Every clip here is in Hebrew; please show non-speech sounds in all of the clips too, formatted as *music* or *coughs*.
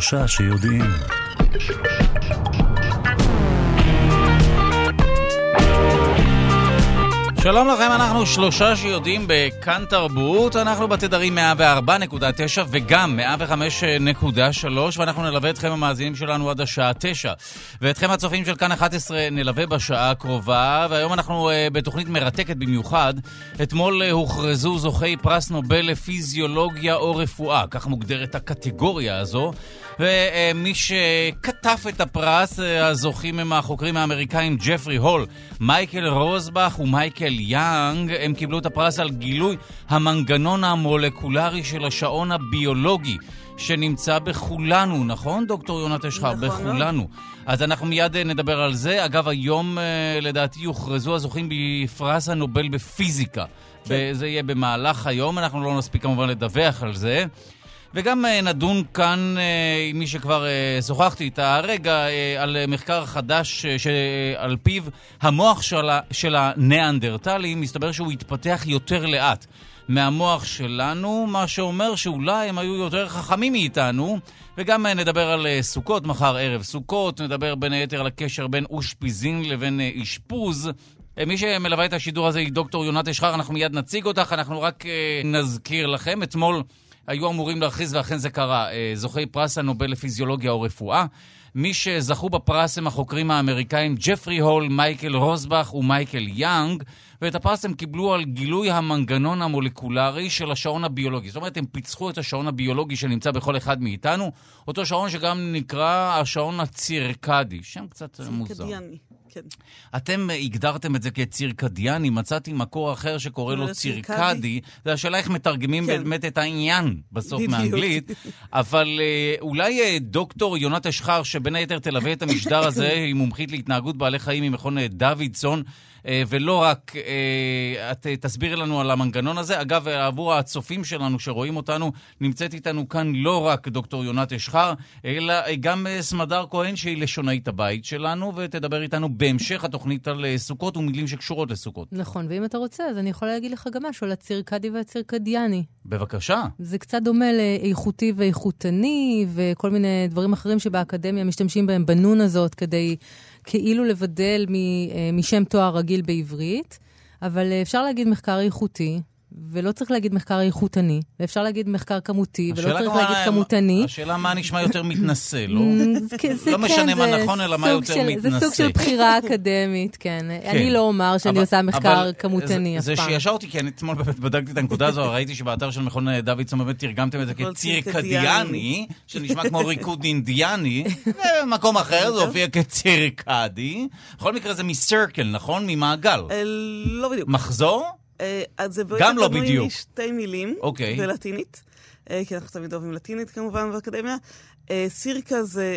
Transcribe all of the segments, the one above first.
שלושה שיודעים. שלום לכם, אנחנו שלושה שיודעים בכאן תרבות, אנחנו בתדרים 104.9 וגם 105.3 ואנחנו נלווה אתכם המאזינים שלנו עד השעה 9 ואתכם הצופים של כאן 11 נלווה בשעה הקרובה והיום אנחנו uh, בתוכנית מרתקת במיוחד. אתמול uh, הוכרזו זוכי פרס נובל לפיזיולוגיה או רפואה, כך מוגדרת הקטגוריה הזו ומי שכתב את הפרס, הזוכים הם החוקרים האמריקאים ג'פרי הול, מייקל רוזבך ומייקל יאנג. הם קיבלו את הפרס על גילוי המנגנון המולקולרי של השעון הביולוגי. שנמצא בכולנו, נכון, דוקטור יונת אשחר? נכון. בכולנו. אז אנחנו מיד נדבר על זה. אגב, היום לדעתי יוכרזו הזוכים בפרס הנובל בפיזיקה. כן. זה יהיה במהלך היום, אנחנו לא נספיק כמובן לדווח על זה. וגם נדון כאן עם מי שכבר שוחחתי איתה הרגע על מחקר חדש שעל פיו המוח של, של הניאנדרטלים מסתבר שהוא התפתח יותר לאט מהמוח שלנו, מה שאומר שאולי הם היו יותר חכמים מאיתנו. וגם נדבר על סוכות, מחר ערב סוכות, נדבר בין היתר על הקשר בין אושפיזין לבין אשפוז. מי שמלווה את השידור הזה היא דוקטור יונת אשחר, אנחנו מיד נציג אותך, אנחנו רק נזכיר לכם. אתמול היו אמורים להכריז, ואכן זה קרה, זוכי פרס הנובל לפיזיולוגיה או רפואה. מי שזכו בפרס הם החוקרים האמריקאים ג'פרי הול, מייקל רוזבך ומייקל יאנג, ואת הפרס הם קיבלו על גילוי המנגנון המולקולרי של השעון הביולוגי. זאת אומרת, הם פיצחו את השעון הביולוגי שנמצא בכל אחד מאיתנו, אותו שעון שגם נקרא השעון הצירקדי, שם קצת מוזר. צירקדיאני, כן. אתם הגדרתם את זה כצירקדיאני, מצאתי מקור אחר שקורא לו צירקדי. זה השאלה איך מתרגמים כן. באמת את העניין בסוף בדיוק. מאנגלית. אבל אולי דוקטור יונת אשחר, שבין היתר תלווה את המשדר הזה, היא מומחית להתנהגות בעלי חיים ממכון דוידסון. ולא רק, את תסבירי לנו על המנגנון הזה. אגב, עבור הצופים שלנו שרואים אותנו, נמצאת איתנו כאן לא רק דוקטור יונת אשחר, אלא גם סמדר כהן, שהיא לשונאית הבית שלנו, ותדבר איתנו בהמשך התוכנית על סוכות ומילים שקשורות לסוכות. נכון, ואם אתה רוצה, אז אני יכולה להגיד לך גם משהו על הצירקדי והצירקדיאני. בבקשה. זה קצת דומה לאיכותי ואיכותני, וכל מיני דברים אחרים שבאקדמיה משתמשים בהם בנון הזאת כדי... כאילו לבדל משם תואר רגיל בעברית, אבל אפשר להגיד מחקר איכותי, ולא צריך להגיד מחקר איכותני, ואפשר להגיד מחקר כמותי, ולא צריך מה, להגיד כמותני. השאלה מה נשמע יותר מתנשא, לא? *laughs* לא משנה כן, מה נכון, אלא מה יותר של, מתנשא. זה סוג של בחירה אקדמית, כן. כן. אני לא אומר שאני אבל, עושה מחקר אבל כמותני זה, אף פעם. זה שישר אותי, כי אני אתמול באמת בדקתי את הנקודה הזו, ראיתי שבאתר של מכון דוידסון באמת תרגמתם את זה כצירקדיאני, שנשמע כמו ריקוד אינדיאני, *laughs* ומקום אחר זה הופיע כצירקדי. בכל מקרה זה מסרקל, נכון? ממעגל. לא בדיוק. מחזור? אז זה גם לא בדיוק. שתי מילים אוקיי. בלטינית, כי אנחנו תמיד אוהבים לטינית כמובן באקדמיה. סירקה זה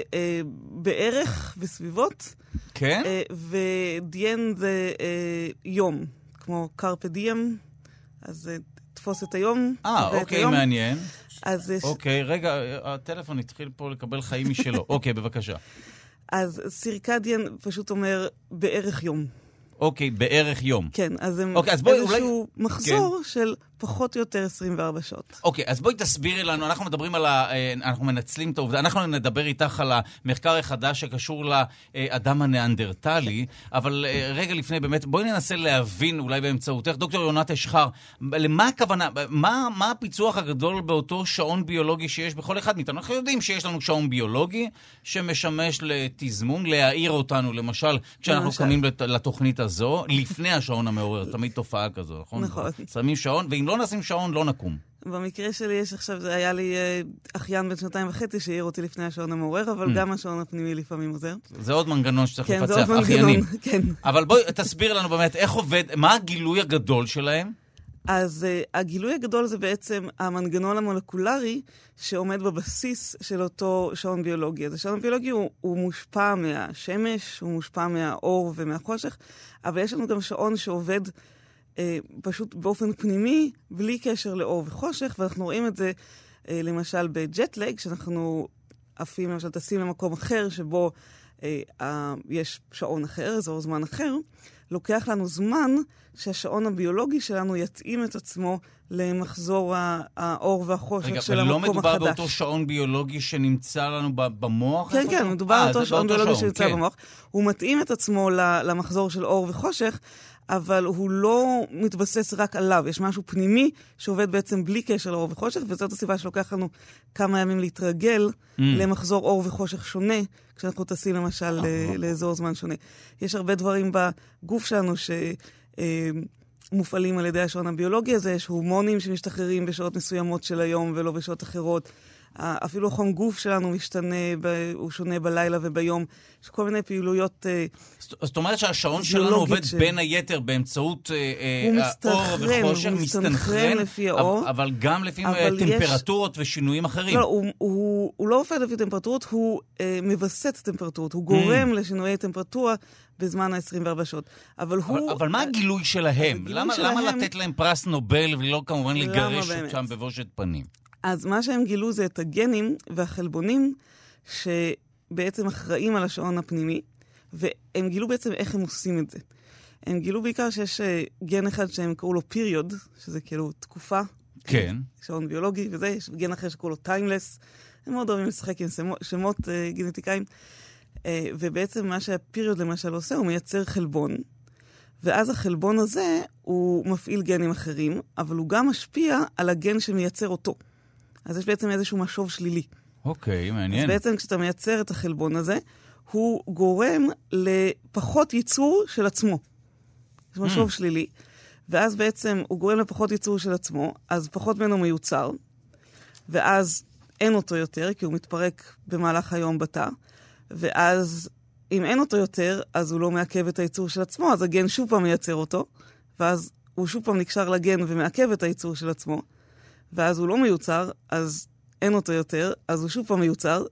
בערך בסביבות. כן? ודיאן זה יום, כמו קרפה דיאם, אז תפוס את היום. אה, אוקיי, מעניין. אז יש... אוקיי, רגע, הטלפון התחיל פה לקבל חיים משלו. אוקיי, בבקשה. אז סירקדיאן פשוט אומר בערך יום. אוקיי, בערך יום. כן, אז הם אוקיי, אז בואי, איזשהו אולי... מחזור כן. של פחות או יותר 24 שעות. אוקיי, אז בואי תסבירי לנו, אנחנו מדברים על ה... אנחנו מנצלים את העובדה, אנחנו נדבר איתך על המחקר החדש שקשור לאדם הניאנדרטלי, אבל רגע לפני, באמת, בואי ננסה להבין, אולי באמצעותך, דוקטור יונת אשחר, למה הכוונה, מה, מה הפיצוח הגדול באותו שעון ביולוגי שיש בכל אחד מאיתנו? אנחנו יודעים שיש לנו שעון ביולוגי שמשמש לתזמון, להעיר אותנו, למשל, כשאנחנו למשל. קמים לתוכנית הזו, לפני השעון המעורר, תמיד תופעה כזו, נכון? נכון. שמים שעון, ואם לא נשים שעון, לא נקום. במקרה שלי יש עכשיו, זה היה לי אחיין בן שנתיים וחצי שהעיר אותי לפני השעון המעורר, אבל mm. גם השעון הפנימי לפעמים עוזר. זה עוד מנגנון שצריך כן, לפצח, עוד אחיינים. מנגנון, *laughs* כן. אבל בואי תסביר לנו באמת איך עובד, מה הגילוי הגדול שלהם? אז uh, הגילוי הגדול זה בעצם המנגנון המולקולרי שעומד בבסיס של אותו שעון ביולוגי. אז השעון הביולוגי הוא, הוא מושפע מהשמש, הוא מושפע מהאור ומהחושך, אבל יש לנו גם שעון שעובד אה, פשוט באופן פנימי, בלי קשר לאור וחושך, ואנחנו רואים את זה אה, למשל בג'טלג, כשאנחנו עפים, למשל טסים למקום אחר שבו אה, אה, יש שעון אחר, אזור זמן אחר, לוקח לנו זמן שהשעון הביולוגי שלנו יתאים את עצמו למחזור האור והחושך רגע, של המקום החדש. רגע, ולא מדובר באותו שעון ביולוגי שנמצא לנו במוח? כן, כן, מדובר באותו שעון ביולוגי שנמצא כן. במוח. הוא מתאים את עצמו למחזור של אור וחושך, אבל הוא לא מתבסס רק עליו, יש משהו פנימי שעובד בעצם בלי קשר לאור וחושך, וזאת הסיבה שלוקח לנו כמה ימים להתרגל mm. למחזור אור וחושך שונה, כשאנחנו טסים למשל oh. לאזור זמן שונה. יש הרבה דברים בגוף שלנו ש... אה, מופעלים על ידי השעון הביולוגי הזה, יש הורמונים שמשתחררים בשעות מסוימות של היום ולא בשעות אחרות. אפילו החום גוף שלנו משתנה, הוא שונה בלילה וביום. יש כל מיני פעילויות אה, זאת אומרת שהשעון שלנו עובד ש... בין היתר באמצעות אה, האור וחושך, הוא מסתנכרן לפי האור. אבל גם לפי אבל טמפרטורות יש... ושינויים אחרים. לא, הוא, הוא, הוא לא עובד לפי טמפרטורות, הוא אה, מווסת טמפרטורות, הוא גורם mm. לשינויי טמפרטורה בזמן ה-24 שעות. אבל הוא... אבל, אבל מה הגילוי שלהם? הגילוי למה, שלהם... למה לתת להם פרס נובל ולא כמובן לגרש אותם בבושת פנים? אז מה שהם גילו זה את הגנים והחלבונים שבעצם אחראים על השעון הפנימי, והם גילו בעצם איך הם עושים את זה. הם גילו בעיקר שיש אה, גן אחד שהם קראו לו פיריוד, שזה כאילו תקופה. כן. שעון ביולוגי וזה, יש גן אחר שקראו לו טיימלס. הם מאוד אוהבים לשחק עם שמות uh, גנטיקאים. Uh, ובעצם מה שהפיריוד למשל עושה, הוא מייצר חלבון. ואז החלבון הזה, הוא מפעיל גנים אחרים, אבל הוא גם משפיע על הגן שמייצר אותו. אז יש בעצם איזשהו משוב שלילי. אוקיי, מעניין. אז בעצם כשאתה מייצר את החלבון הזה, הוא גורם לפחות ייצור של עצמו. זה משוב mm. שלילי. ואז בעצם הוא גורם לפחות ייצור של עצמו, אז פחות ממנו מיוצר, ואז אין אותו יותר, כי הוא מתפרק במהלך היום בתא, ואז אם אין אותו יותר, אז הוא לא מעכב את הייצור של עצמו, אז הגן שוב פעם מייצר אותו, ואז הוא שוב פעם נקשר לגן ומעכב את הייצור של עצמו, ואז הוא לא מיוצר, אז אין אותו יותר, אז הוא שוב פעם מיוצר,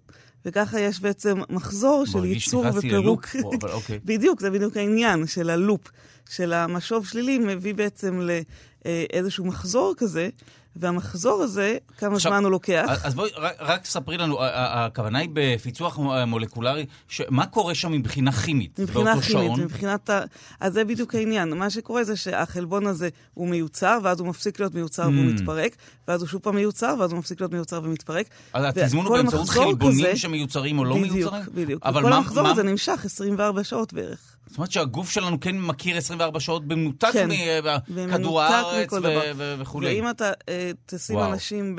וככה יש בעצם מחזור של ייצור ופירוק. אוקיי. *laughs* בדיוק, זה בדיוק העניין של הלופ, של המשוב שלילי מביא בעצם לאיזשהו מחזור כזה, והמחזור הזה, כמה עכשיו, זמן הוא לוקח. אז בואי, רק, רק ספרי לנו, הכוונה היא בפיצוח מולקולרי, ש... מה קורה שם מבחינה כימית מבחינה באותו כימית, שעון? מבחינת ה... אז זה בדיוק העניין. מה שקורה זה שהחלבון הזה הוא מיוצר, ואז הוא מפסיק להיות מיוצר mm. והוא מתפרק, ואז הוא שוב פעם מיוצר, ואז הוא מפסיק להיות מיוצר ומתפרק. אז התזמון הוא באמצעות חלבונים כזה, שמיוצרים או לא בדיוק, מיוצרים? בדיוק, בדיוק. וכל המחזור מה... הזה נמשך 24 שעות בערך. זאת אומרת שהגוף שלנו כן מכיר 24 שעות במנותק כן, מכדור הארץ וכולי. ואם אתה uh, תשים וואו. אנשים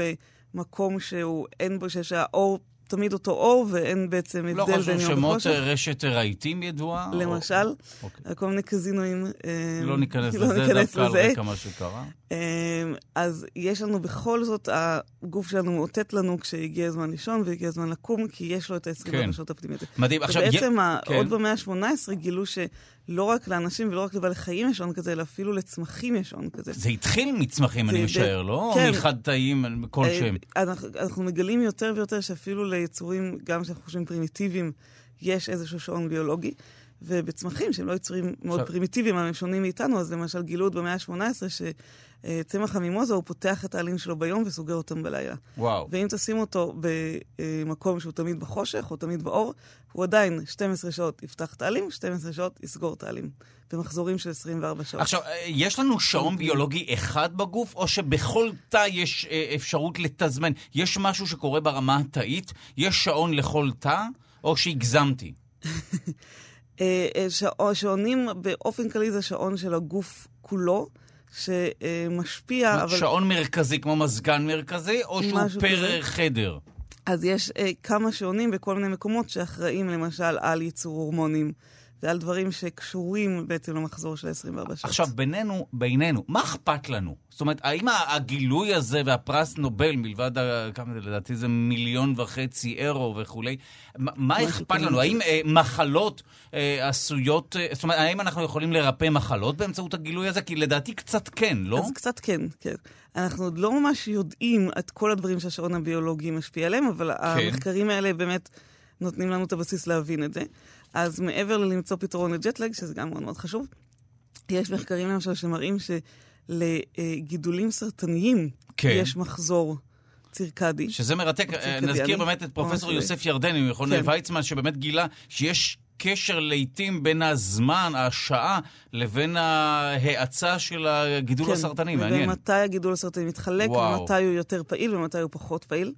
במקום שהוא, אין בו, שיש האור תמיד אותו אור, ואין בעצם הבדל לא בין יום וחושך. לא חשוב שמות רשת רהיטים ידועה? למשל, או... אוקיי. כל מיני קזינואים. לא ניכנס לא לזה, דווקא. על רקע מה שקרה. אז יש לנו בכל זאת, הגוף שלנו מאותת לנו כשהגיע הזמן לישון והגיע הזמן לקום, כי יש לו את ה-24 כן. שעות הפנימיות. מדהים. עכשיו, ובעצם, י... כן. עוד במאה ה-18 גילו ש... לא רק לאנשים ולא רק לבעלי חיים יש שעון כזה, אלא אפילו לצמחים יש שעון כזה. זה התחיל מצמחים, אני משער, לא? כן. מחד תאים, כל אה. אנחנו, אנחנו מגלים יותר ויותר שאפילו ליצורים, גם שאנחנו חושבים פרימיטיביים, יש איזשהו שעון ביולוגי. ובצמחים שהם לא יצורים מאוד עכשיו... פרימיטיביים, הם שונים מאיתנו, אז למשל גילו עוד במאה ה-18 שצמח המימוזה, הוא פותח את העלים שלו ביום וסוגר אותם בלילה. וואו. ואם תשים אותו במקום שהוא תמיד בחושך או תמיד באור, הוא עדיין 12 שעות יפתח את העלים, 12 שעות יסגור את העלים. במחזורים של 24 שעות. עכשיו, יש לנו שעון ביולוגי אחד בגוף, או שבכל תא יש אה, אפשרות לתזמן? יש משהו שקורה ברמה התאית? יש שעון לכל תא, או שהגזמתי? *laughs* אה, אה, שעונים באופן כללי זה שעון של הגוף כולו. שמשפיע, אבל... שעון מרכזי כמו מזגן מרכזי, או שהוא פר כזה. חדר? אז יש אה, כמה שעונים בכל מיני מקומות שאחראים למשל על ייצור הורמונים. ועל דברים שקשורים בעצם למחזור של 24 שעות. עכשיו, בינינו, בינינו, מה אכפת לנו? זאת אומרת, האם הגילוי הזה והפרס נובל, מלבד, כמה זה לדעתי, זה מיליון וחצי אירו וכולי, מה אכפת לנו? האם אה, מחלות אה, עשויות, אה, זאת אומרת, האם אנחנו יכולים לרפא מחלות באמצעות הגילוי הזה? כי לדעתי קצת כן, לא? אז קצת כן, כן. אנחנו עוד לא ממש יודעים את כל הדברים שהשעון הביולוגי משפיע עליהם, אבל כן. המחקרים האלה באמת נותנים לנו את הבסיס להבין את זה. אז מעבר ללמצוא פתרון לג'טלג, שזה גם מאוד מאוד חשוב, יש מחקרים למשל שמראים שלגידולים סרטניים כן. יש מחזור צירקדי. שזה מרתק. נזכיר באמת את פרופסור יוסף ירדני ממכון כן. ויצמן, שבאמת גילה שיש קשר לעיתים בין הזמן, השעה, לבין ההאצה של הגידול כן, הסרטני. מעניין. ומתי הגידול הסרטני מתחלק, וואו. ומתי הוא יותר פעיל ומתי הוא פחות פעיל.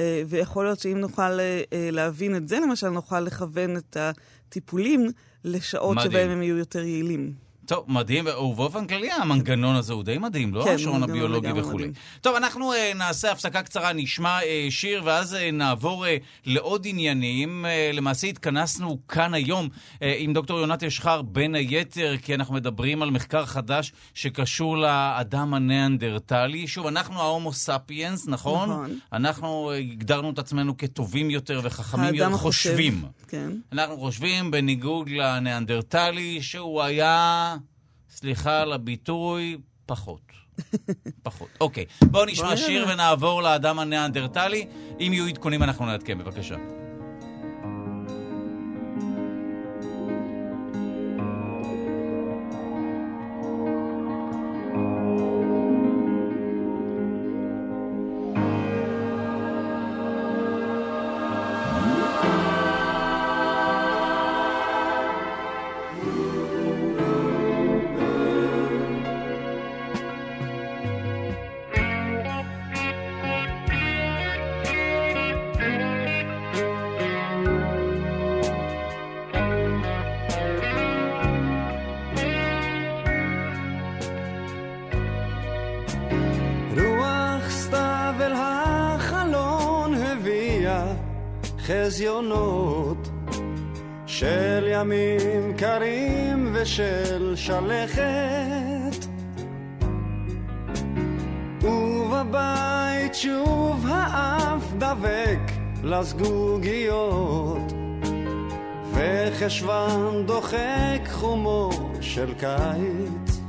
אה, ויכול להיות שאם נוכל אה, להבין את זה, למשל, נוכל לכוון את הטיפולים לשעות מדהים. שבהם הם יהיו יותר יעילים. טוב, מדהים, ובאופן כללי המנגנון הזה הוא די מדהים, לא? כן, השעון הביולוגי וכולי. מדהים. טוב, אנחנו uh, נעשה הפסקה קצרה, נשמע uh, שיר, ואז uh, נעבור uh, לעוד עניינים. Uh, למעשה התכנסנו כאן היום uh, עם דוקטור יונת אשחר, בין היתר, כי אנחנו מדברים על מחקר חדש שקשור לאדם הניאנדרטלי. שוב, אנחנו ההומו ספיאנס, נכון? נכון. אנחנו uh, הגדרנו את עצמנו כטובים יותר וחכמים יותר, חושבים. כן. אנחנו חושבים, בניגוד לניאנדרטלי, שהוא היה... סליחה על הביטוי, פחות. *laughs* פחות. אוקיי, בואו נשמע שיר ונעבור לאדם הניאנדרטלי. אם יהיו עדכונים אנחנו נעדכן, בבקשה. חזיונות של ימים קרים ושל שלכת. ובבית שוב האף דבק לזגוגיות וחשוון דוחק חומו של קיץ.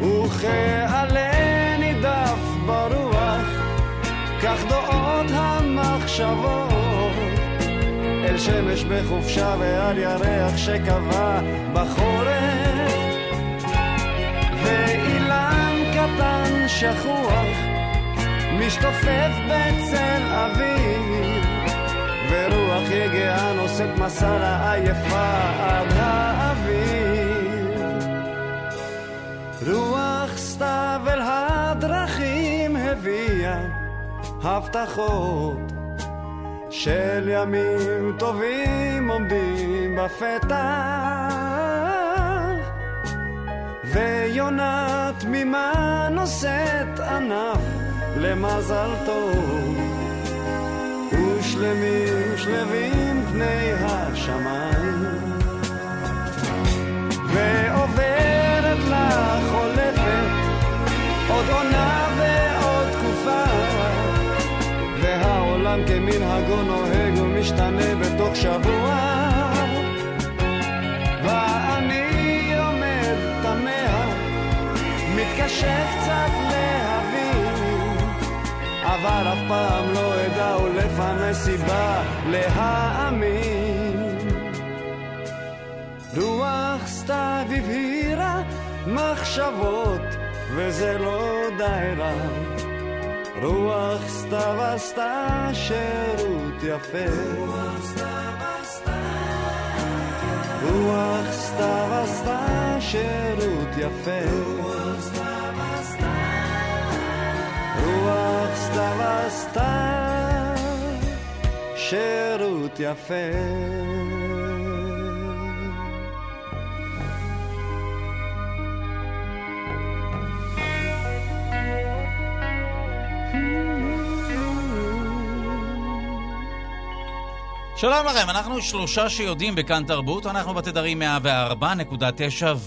וכעלה נידף ברוח כך דעות המחשבות אל שמש בחופשה ועל ירח שקבע בחורף. ואילן קטן שכוח משתופף בצל אביב ורוח יגעה נושאת מסע לעייפה עד האביב רוח סתיו אל הדרכים הביאה הבטחות של ימים טובים עומדים בפתח ויונה תמימה נושאת ענף למזל טוב. ושלמים שלווים פני השמיים. ועוברת לה חולפת עוד עונה ועוד והעולם כמנהגו נוהג ומשתנה בתוך שבוע. ואני עומד תמה מתקשה קצת להבין אבל אף פעם לא אדע ולפני סיבה להאמין. רוח סתיו הבהירה מחשבות וזה לא די רע רוח סתיו עשתה שירות יפה. רוח סתיו עשתה רוח סתיו עשתה שירות יפה. רוח סתיו עשתה רוח סתיו עשתה שירות יפה. שלום לכם, אנחנו שלושה שיודעים בכאן תרבות, אנחנו בתדרים 104.9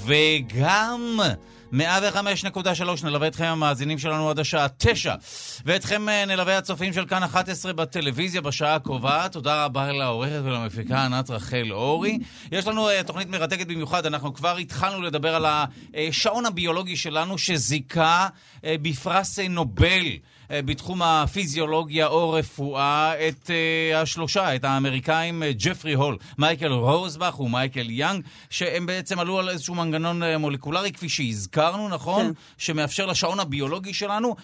וגם 105.3 נלווה אתכם המאזינים שלנו עד השעה 9 ואתכם אה, נלווה הצופים של כאן 11 בטלוויזיה בשעה הקרובה. תודה רבה לעורכת ולמפיקה ענת רחל אורי. יש לנו uh, תוכנית מרתקת במיוחד, אנחנו כבר התחלנו לדבר על השעון הביולוגי שלנו שזיכה בפרס נובל. אה, בתחום הפיזיולוגיה או רפואה את אה, השלושה, את האמריקאים אה, ג'פרי הול, מייקל רוזבך ומייקל יאנג, שהם בעצם עלו על איזשהו מנגנון מולקולרי, כפי שהזכרנו, נכון? כן. שמאפשר לשעון הביולוגי שלנו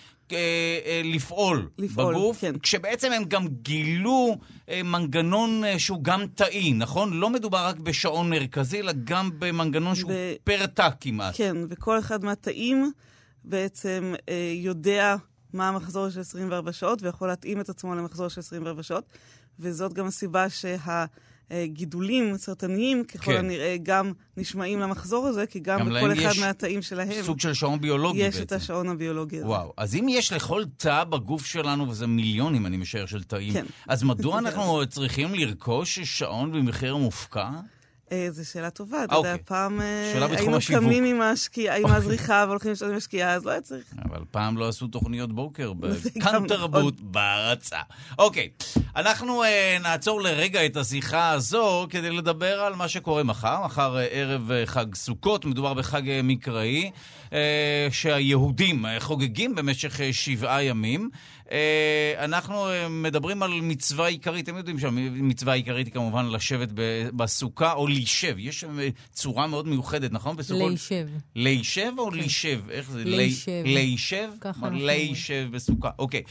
לפעול, לפעול, בגוף, כן. כשבעצם הם גם גילו מנגנון שהוא גם תאי, נכון? לא מדובר רק בשעון מרכזי, אלא גם במנגנון שהוא ב- פר תא כמעט. כן, וכל אחד מהתאים בעצם אה, יודע מה המחזור של 24 שעות, ויכול להתאים את עצמו למחזור של 24 שעות, וזאת גם הסיבה שהגידולים הסרטניים, ככל כן. הנראה, גם נשמעים למחזור הזה, כי גם, גם בכל אחד יש מהתאים שלהם סוג של שעון ביולוגי יש בעצם. את השעון הביולוגי הזה. וואו, אז אם יש לכל תא בגוף שלנו, וזה מיליונים, אני משער, של תאים, כן. אז מדוע *laughs* אנחנו צריכים לרכוש שעון במחיר מופקע? אה, זו שאלה טובה. אתה אוקיי. יודע, פעם אה, היינו. קמים עם הזריחה והולכים לשתות עם השקיעה, אז לא היה צריך. אבל פעם לא עשו תוכניות בוקר *laughs* גם תרבות בהרצה. אוקיי, אנחנו אה, נעצור לרגע את השיחה הזו כדי לדבר על מה שקורה מחר. מחר אה, ערב אה, חג סוכות, מדובר בחג אה, מקראי, אה, שהיהודים אה, חוגגים במשך אה, שבעה ימים. אה, אנחנו אה, מדברים על מצווה עיקרית, אתם יודעים שהמצווה העיקרית היא כמובן לשבת בסוכה או להישב. יש שם אה, צורה מאוד מיוחדת, נכון? בסוכות? להישב. להישב או להישב? איך זה? להישב. להישב? ככה להישב בסוכה. אוקיי.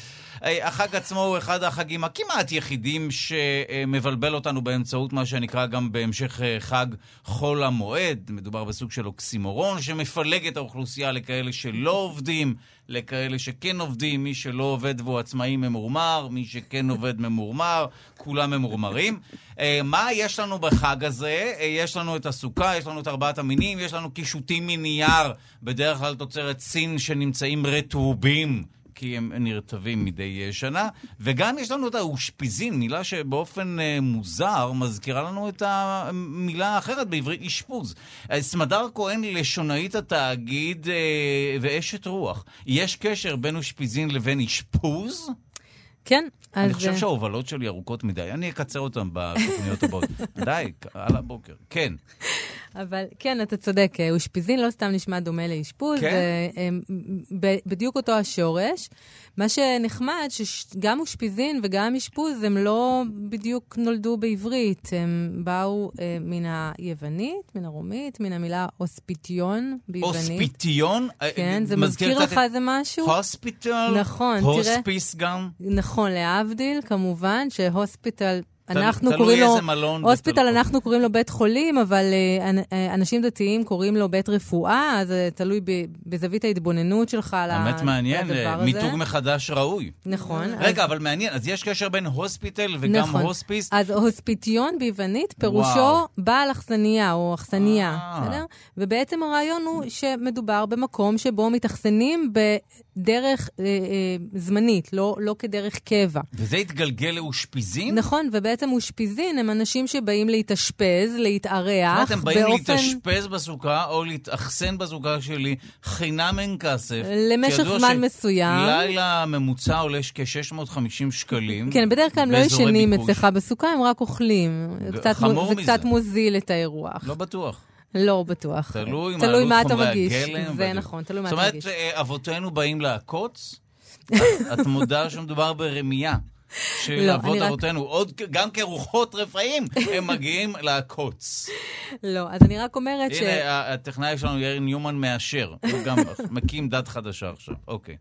אה, החג עצמו הוא אחד החגים הכמעט יחידים שמבלבל אותנו באמצעות מה שנקרא גם בהמשך אה, חג חול המועד. מדובר בסוג של אוקסימורון שמפלג את האוכלוסייה לכאלה שלא עובדים, לכאלה שכן עובדים, מי שלא עובד והוא עצמאי ממורמר, מי שכן עובד ממורמר, כולם ממורמרים. אה, מה יש לנו בחג הזה? יש לנו את הסוכה, יש לנו את ארבעת המינים, יש לנו קישוטים מנייר, בדרך כלל תוצרת סין שנמצאים רטובים. כי הם נרטבים מדי אה, שנה, וגם יש לנו את האושפיזין, מילה שבאופן אה, מוזר מזכירה לנו את המילה האחרת בעברית, אשפוז. אה, סמדר כהן, לשונאית התאגיד ואשת רוח, יש קשר בין אושפיזין לבין אשפוז? כן, אז... אני חושב שההובלות שלי ארוכות מדי, אני אקצר אותן בתוכניות הבאות. *laughs* די, על הבוקר. כן. אבל כן, אתה צודק, אה, אושפיזין לא סתם נשמע דומה לאשפוז, כן? זה אה, ב- בדיוק אותו השורש. מה שנחמד, שגם אושפיזין וגם אשפוז הם לא בדיוק נולדו בעברית, הם באו אה, מן היוונית, מן הרומית, מן המילה אוספיטיון ביוונית. אוספיטיון? אה, כן, זה מזכיר לך איזה משהו? הוספיטל? נכון, תראה. הוספיס גם? נכון, להבדיל, כמובן, שהוספיטל, אנחנו תלוי קוראים לו... איזה מלון הוספיטל, בתל- אנחנו קוראים לו בית חולים, אבל אה, אה, אנשים דתיים קוראים לו בית רפואה, אז זה תלוי ב- בזווית ההתבוננות שלך על מעניין, הדבר אה, הזה. מיתוג מחדש ראוי. נכון. רגע, אז- אבל מעניין, אז יש קשר בין הוספיטל וגם נכון. הוספיס? אז הוספיטיון ביוונית, פירושו וואו. בעל אכסניה או אכסניה, אה. בסדר? ובעצם הרעיון הוא שמדובר במקום שבו מתאכסנים בדרך אה, אה, זמנית, לא, לא כדרך קבע. וזה התגלגל לאושפיזין? נכון, ובעצם אושפיזין הם אנשים שבאים להתאשפז, להתארח, זאת אומרת, הם באים באופן... להתאשפז בסוכה או להתאכסן בסוכה שלי חינם אין כסף. למשך זמן מסוים. לילה ממוצע עולה כ-650 שקלים. כן, בדרך כלל הם לא ישנים. אצלך בסוכה, הם רק אוכלים. זה קצת, חמור מו- זה מזה. קצת מוזיל את האירוח. לא בטוח. לא בטוח. תלוי מה תלוי מה אתה מגיש. זה. נכון, תלוי מה זאת אתה אומרת, מגיש. אה, אבותינו באים לעקוץ? *laughs* את מודה שמדובר ברמייה. של לא, אבות רק- אבותינו, עוד גם כרוחות רפאים, הם מגיעים לעקוץ. לא, אז אני רק אומרת ש... הנה, הטכנאי שלנו, יאיר ניומן, מאשר. הוא גם *laughs* מקים דת חדשה עכשיו. אוקיי.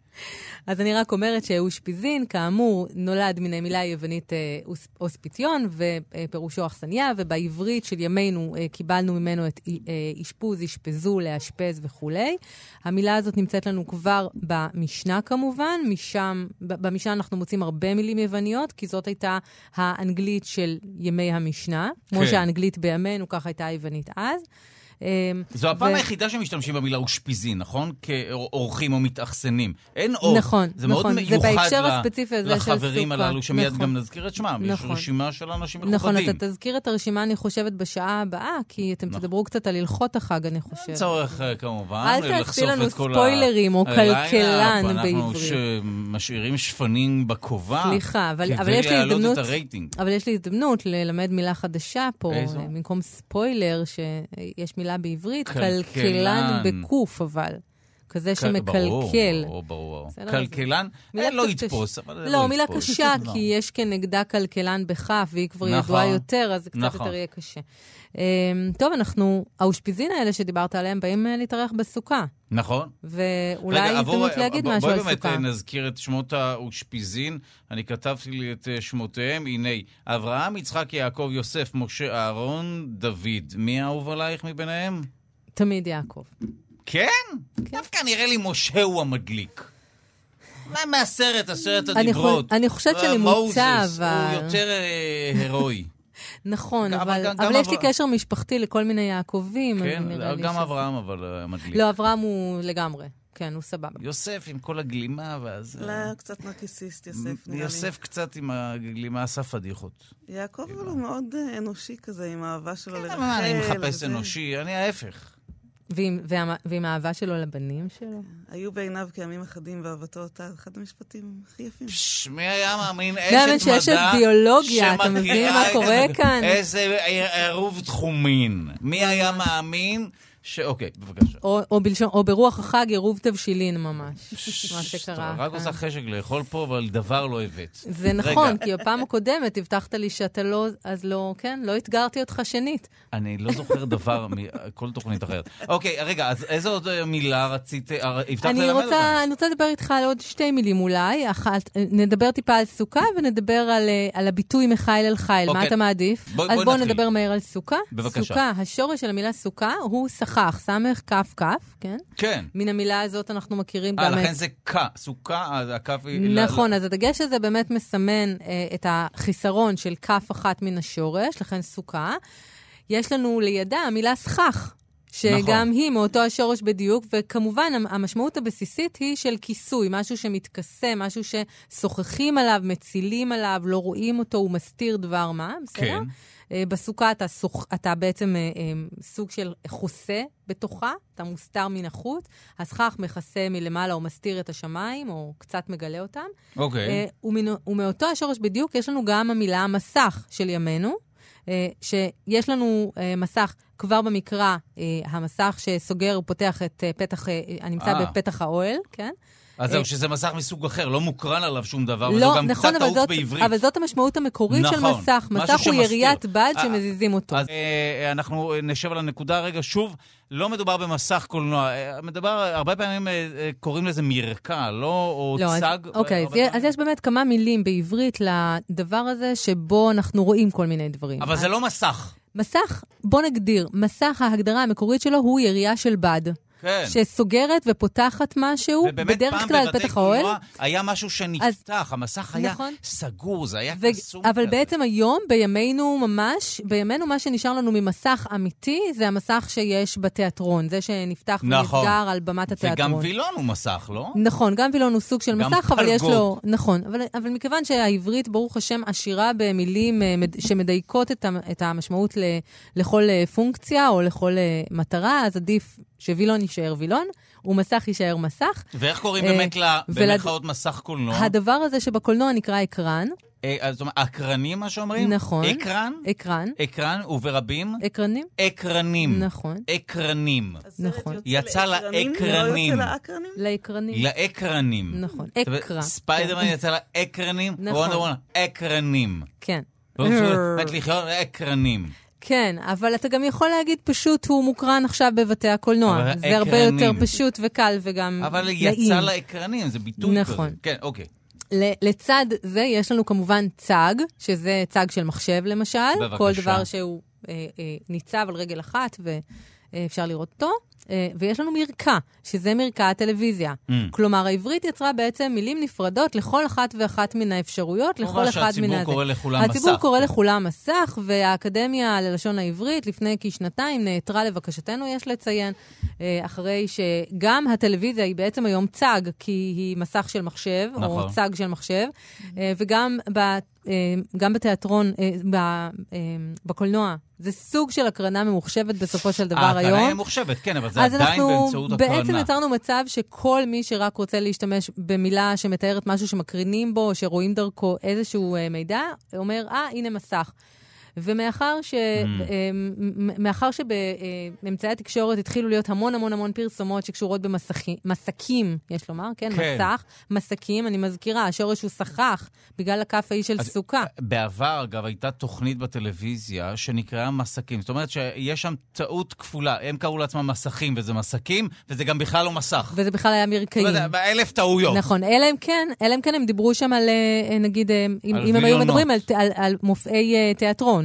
אז אני רק אומרת שאושפיזין, כאמור, נולד מן המילה היוונית אה, אוס- אוספיטיון, ופירושו אכסניה, ובעברית של ימינו אה, קיבלנו ממנו את אה, אשפוז, אשפזו, לאשפז וכולי. המילה הזאת נמצאת לנו כבר במשנה כמובן, משם, במשנה אנחנו מוצאים הרבה מילים יווניות, כי זאת הייתה האנגלית של ימי המשנה. כמו כן. שהאנגלית בימינו, ככה הייתה היוונית אז. אה, זו הפעם ו- היחידה שמשתמשים במילה אושפיזין, נכון? כאורחים או מתאכסנים. אין עוד. נכון, זה מאוד נכון. זה מיוחד בהקשר ל- הספציפי הזה של לחברים. הללו, שמיד נכון. גם נזכיר את שמם. יש נכון. רשימה של אנשים מכובדים. נכון, אתה תזכיר את הרשימה, אני חושבת, בשעה הבאה, כי אתם נכון. תדברו קצת על הלכות החג, אני אין חושבת. צורך אה, כמובן אל תעשי לנו ספוילרים או כלכלן אנחנו בעברית. ש- משאירים שפנים בכובע. סליחה, אבל- אבל יש לי כדי להעלות הזדמנות- את הרייטינג. אבל יש לי הזדמנות ללמד מילה חדשה פה? אה, במקום ספוילר, שיש מילה בעברית, כלכלן. כלכלן בקוף, אבל. כזה שמקלקל. ברור, ברור. בסדר, כלכלן, מילה אה, לא יתפוס. אבל לא, מילה יתפוס. קשה, לא. *laughs* כי יש כנגדה כלכלן בכף, והיא כבר נכון, ידועה יותר, אז זה קצת נכון. יותר יהיה קשה. אמ, טוב, אנחנו, האושפיזין האלה שדיברת עליהם באים אה, להתארח בסוכה, נכון. ואולי הזדמנות להגיד משהו על בואי סוכה. באמת אה, נזכיר את שמות האושפיזין. אני כתבתי לי את שמותיהם. הנה, אברהם, יצחק, יעקב, יוסף, משה, אהרון, דוד. מי האהוב עלייך מביניהם? תמיד יעקב. כן? דווקא נראה לי משה הוא המדליק. אולי מהסרט, הסרט אני הדיברות. אני חושבת אה, שאני מוצא, מוזס, אבל... הוא יותר אה, הירואי. *laughs* נכון, אבל, אבל יש לי קשר משפחתי לכל מיני יעקבים, כן, אז נראה לי גם אברהם אבל אה, מדליק. לא, אברהם הוא לגמרי. כן, הוא סבבה. יוסף עם כל הגלימה, ואז... אה, אולי קצת נרקיסיסט, יוסף, נראה לי. יוסף קצת עם הגלימה עשה פדיחות. יעקב אבל הוא מאוד אה, אנושי כזה, עם האהבה שלו לרחל. כן, מה, אני מחפש. אנושי, אני ההפך. ועם, והמה- ועם האהבה שלו לבנים שלו? היו בעיניו כימים אחדים ואהבתו אותה, אחד המשפטים הכי יפים. פש, מי היה מאמין *laughs* אשת מדע שיש ביולוגיה, אתה מבין מה קורה כאן? איזה עירוב תחומין. מי היה מאמין ש... אוקיי, בבקשה. או, או, בלשון, או ברוח החג עירוב תבשילין ממש, מה שקרה. אתה רק. עושה חשק לאכול פה, אבל דבר לא הבאת. זה נכון. כי בפעם הקודמת הבטחת לי שאתה לא, אז לא, כן, לא אתגרתי אותך שנית. אני לא זוכר דבר מכל תוכנית אחרת. אוקיי, רגע, אז איזה עוד אה, מילה רצית, אה, הבטחת ללמד אותה? רוצה, אני רוצה לדבר איתך על עוד שתי מילים אולי. אחת, נדבר טיפה על סוכה ונדבר על, אה, על הביטוי מחיל אל חיל. מה אוקיי. אתה מעדיף? בוא- אז בואו נתחיל. נדבר מהר על סוכה. בבקשה. סוכה, השורש של המילה סוכה הוא סכך, סמך כף כף, כן? כן. מן המילה הזאת אנחנו מכירים אה, גם לכן את... זה ק, סוכה, אז הכף היא... נכון, אז הדגש הזה באמת מסמן אה, את החיסרון של כף אחת מן השורש, לכן סוכה. יש לנו לידה המילה סכך. שגם נכון. היא מאותו השורש בדיוק, וכמובן המ- המשמעות הבסיסית היא של כיסוי, משהו שמתכסה, משהו ששוחחים עליו, מצילים עליו, לא רואים אותו, הוא מסתיר דבר מה, בסדר? כן. אה, בסוכה אתה, סוח, אתה בעצם אה, אה, סוג של חוסה בתוכה, אתה מוסתר מן החוץ, הסכך מכסה מלמעלה או מסתיר את השמיים, או קצת מגלה אותם. אוקיי. ומן- ומאותו השורש בדיוק יש לנו גם המילה המסך של ימינו, שיש לנו מסך כבר במקרא, המסך שסוגר ופותח את פתח, הנמצא. בפתח האוהל, כן? אז אה, זהו, שזה מסך מסוג אחר, לא מוקרן עליו שום דבר, וזו לא, גם נכון, קצת טעות בעברית. אבל זאת המשמעות המקורית של נכון, מסך. משהו מסך הוא. יריית בד אה, שמזיזים אותו. אז אה, אנחנו נשב על הנקודה רגע. שוב, לא מדובר במסך קולנוע. אה, מדבר, הרבה פעמים אה, אה, קוראים לזה מרקע, לא? או לא, אז, צג. אוקיי, אז, הרבה יש- פעמים. אז יש באמת כמה מילים בעברית לדבר הזה, שבו אנחנו רואים כל מיני דברים. אבל זה אז לא מסך. מסך, בוא נגדיר, מסך, ההגדרה המקורית שלו הוא ירייה של בד. כן. שסוגרת ופותחת משהו, בדרך כלל פתח האוהל. היה משהו שנפתח, המסך היה נכון. סגור, זה היה ו- קסום אבל כזה. בעצם היום, בימינו ממש, בימינו מה שנשאר לנו ממסך אמיתי, זה המסך שיש בתיאטרון, זה שנפתח נכון. ונסגר על במת התיאטרון. וגם וילון הוא מסך, לא? נכון, גם וילון הוא סוג של מסך, אבל יש פלגות. לו... נכון, אבל, אבל מכיוון שהעברית, ברוך השם, עשירה במילים אה, מד- שמדייקות את, המשמעות ל, לכל אה, פונקציה או לכל אה, מטרה, אז עדיף שווילון יישאר וילון, ומסך יישאר מסך. ואיך קוראים אה, באמת ל... ולד- במרכאות מסך קולנוע? הדבר הזה שבקולנוע נקרא אקרן, אה, אז זאת אומרת, אקרנים, מה שאומרים? נכון. אקרן? אקרן, אקרן, וברבים? אקרנים, אקרנים. נכון, אקרנים. נכון. יצא לאקרנים, לאקרנים. לא יוצא לאקרנים? לאקרנים. לאקרנים. נכון, אקרא. ספיידרמן יצא לאקרנים, נכון. Wonder Woman, אקרנים. כן. *laughs* באמת לחיות לאקרנים. כן, אבל אתה גם יכול להגיד פשוט, הוא מוקרן עכשיו בבתי הקולנוע. אבל זה הרבה אקרנים. יותר פשוט וקל וגם אבל נעים. יצא לאקרנים, זה ביטוי כזה. נכון. כן, אוקיי. לצד זה יש לנו כמובן צג, שזה צג של מחשב למשל. בבקשה. כל דבר שהוא אה, אה, ניצב על רגל אחת ואפשר לראות אותו. אה, ויש לנו מרקע, שזה מרקע הטלוויזיה. Mm. כלומר, העברית יצרה בעצם מילים נפרדות לכל אחת ואחת מן האפשרויות, לכל אחד מן הזה. קורא לכולם מסך. הציבור קורא כן. לכולם מסך, והאקדמיה ללשון העברית לפני כשנתיים נעתרה לבקשתנו, יש לציין, אה, אחרי שגם הטלוויזיה היא בעצם היום צג, כי היא מסך של מחשב, או נכון. צג של מחשב, אה, וגם ב... אה, גם בתיאטרון, אה, אה, בקולנוע, זה סוג של הקרנה ממוחשבת בסופו של דבר ההקרנה היום. היא ממוחשבת, כן, אבל זה אז עדיין אנחנו באמצעות הקרנה. בעצם יצרנו מצב שכל מי שרק רוצה להשתמש במילה שמתארת משהו שמקרינים בו, שרואים דרכו איזשהו אה, מידע, אומר, אה, הנה מסך. ומאחר ש... Mm. אה, מ- מאחר שבאמצעי התקשורת התחילו להיות המון המון המון פרסומות שקשורות במסקים, יש לומר, כן? כן. מסך, מסקים, אני מזכירה, השורש הוא סכך, בגלל הכף ההיא של אז- סוכה. בעבר, אגב, הייתה תוכנית בטלוויזיה שנקראה מסקים. זאת אומרת שיש שם טעות כפולה. הם קראו לעצמם מסכים וזה מסקים, וזה גם בכלל לא מסך. וזה בכלל היה מרקעים. יודע, אלף טעויות. נכון, אלא אם כן, אלא אם כן הם דיברו שם על, אה, נגיד, אה, אם, על אם הם היו. מדברים על, על, על מופעי אה,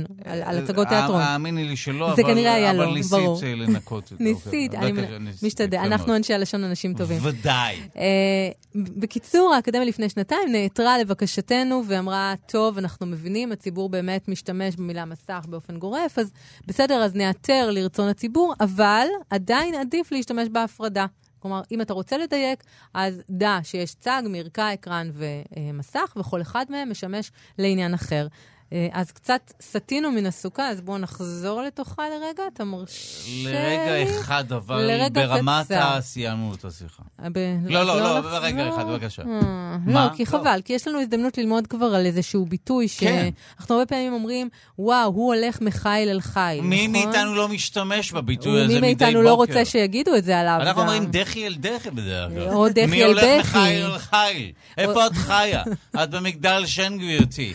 תיאטרון, על, על הצגות אה, תיאטרון. האמיני לי שלא, זה אבל, כנראה היה אבל לא, ניסית ברור. אה, לנקות את זה. ניסית, אוקיי. אני בבקשה, ניסית, משתדל. אנחנו. אנשי הלשון אנשים טובים. ודאי. אה, בקיצור, האקדמיה לפני שנתיים נעתרה לבקשתנו ואמרה, טוב, אנחנו מבינים, הציבור באמת משתמש במילה מסך באופן גורף, אז בסדר, אז נעתר לרצון הציבור, אבל עדיין עדיף להשתמש בהפרדה. כלומר, אם אתה רוצה לדייק, אז דע שיש צג, מרקע, אקרן ומסך, וכל אחד מהם משמש לעניין אחר. אה, אז קצת סטינו מן הסוכה, אז בואו נחזור לתוכה לרגע, אתה מרשה לי? לרגע אחד, אבל לרגע ברמת. סיימנו את השיחה. ב- לא, לא, לא, לחזור? רגע אחד, בבקשה. אה? לא, כי חבל, כי יש לנו הזדמנות ללמוד כבר על איזשהו ביטוי כן. שאנחנו הרבה פעמים אומרים, וואו, הוא הולך מחיל אל חיל, מי נכון? מאיתנו לא משתמש בביטוי הזה מדי בוקר? מאיתנו לא רוצה שיגידו את זה עליו. אנחנו. אומרים דחי אל דחי בדרך כלל. או דחי מי אל הולך בכי. מחיל אל חיל? איפה את חיה? *laughs* את במגדל שן, גברתי.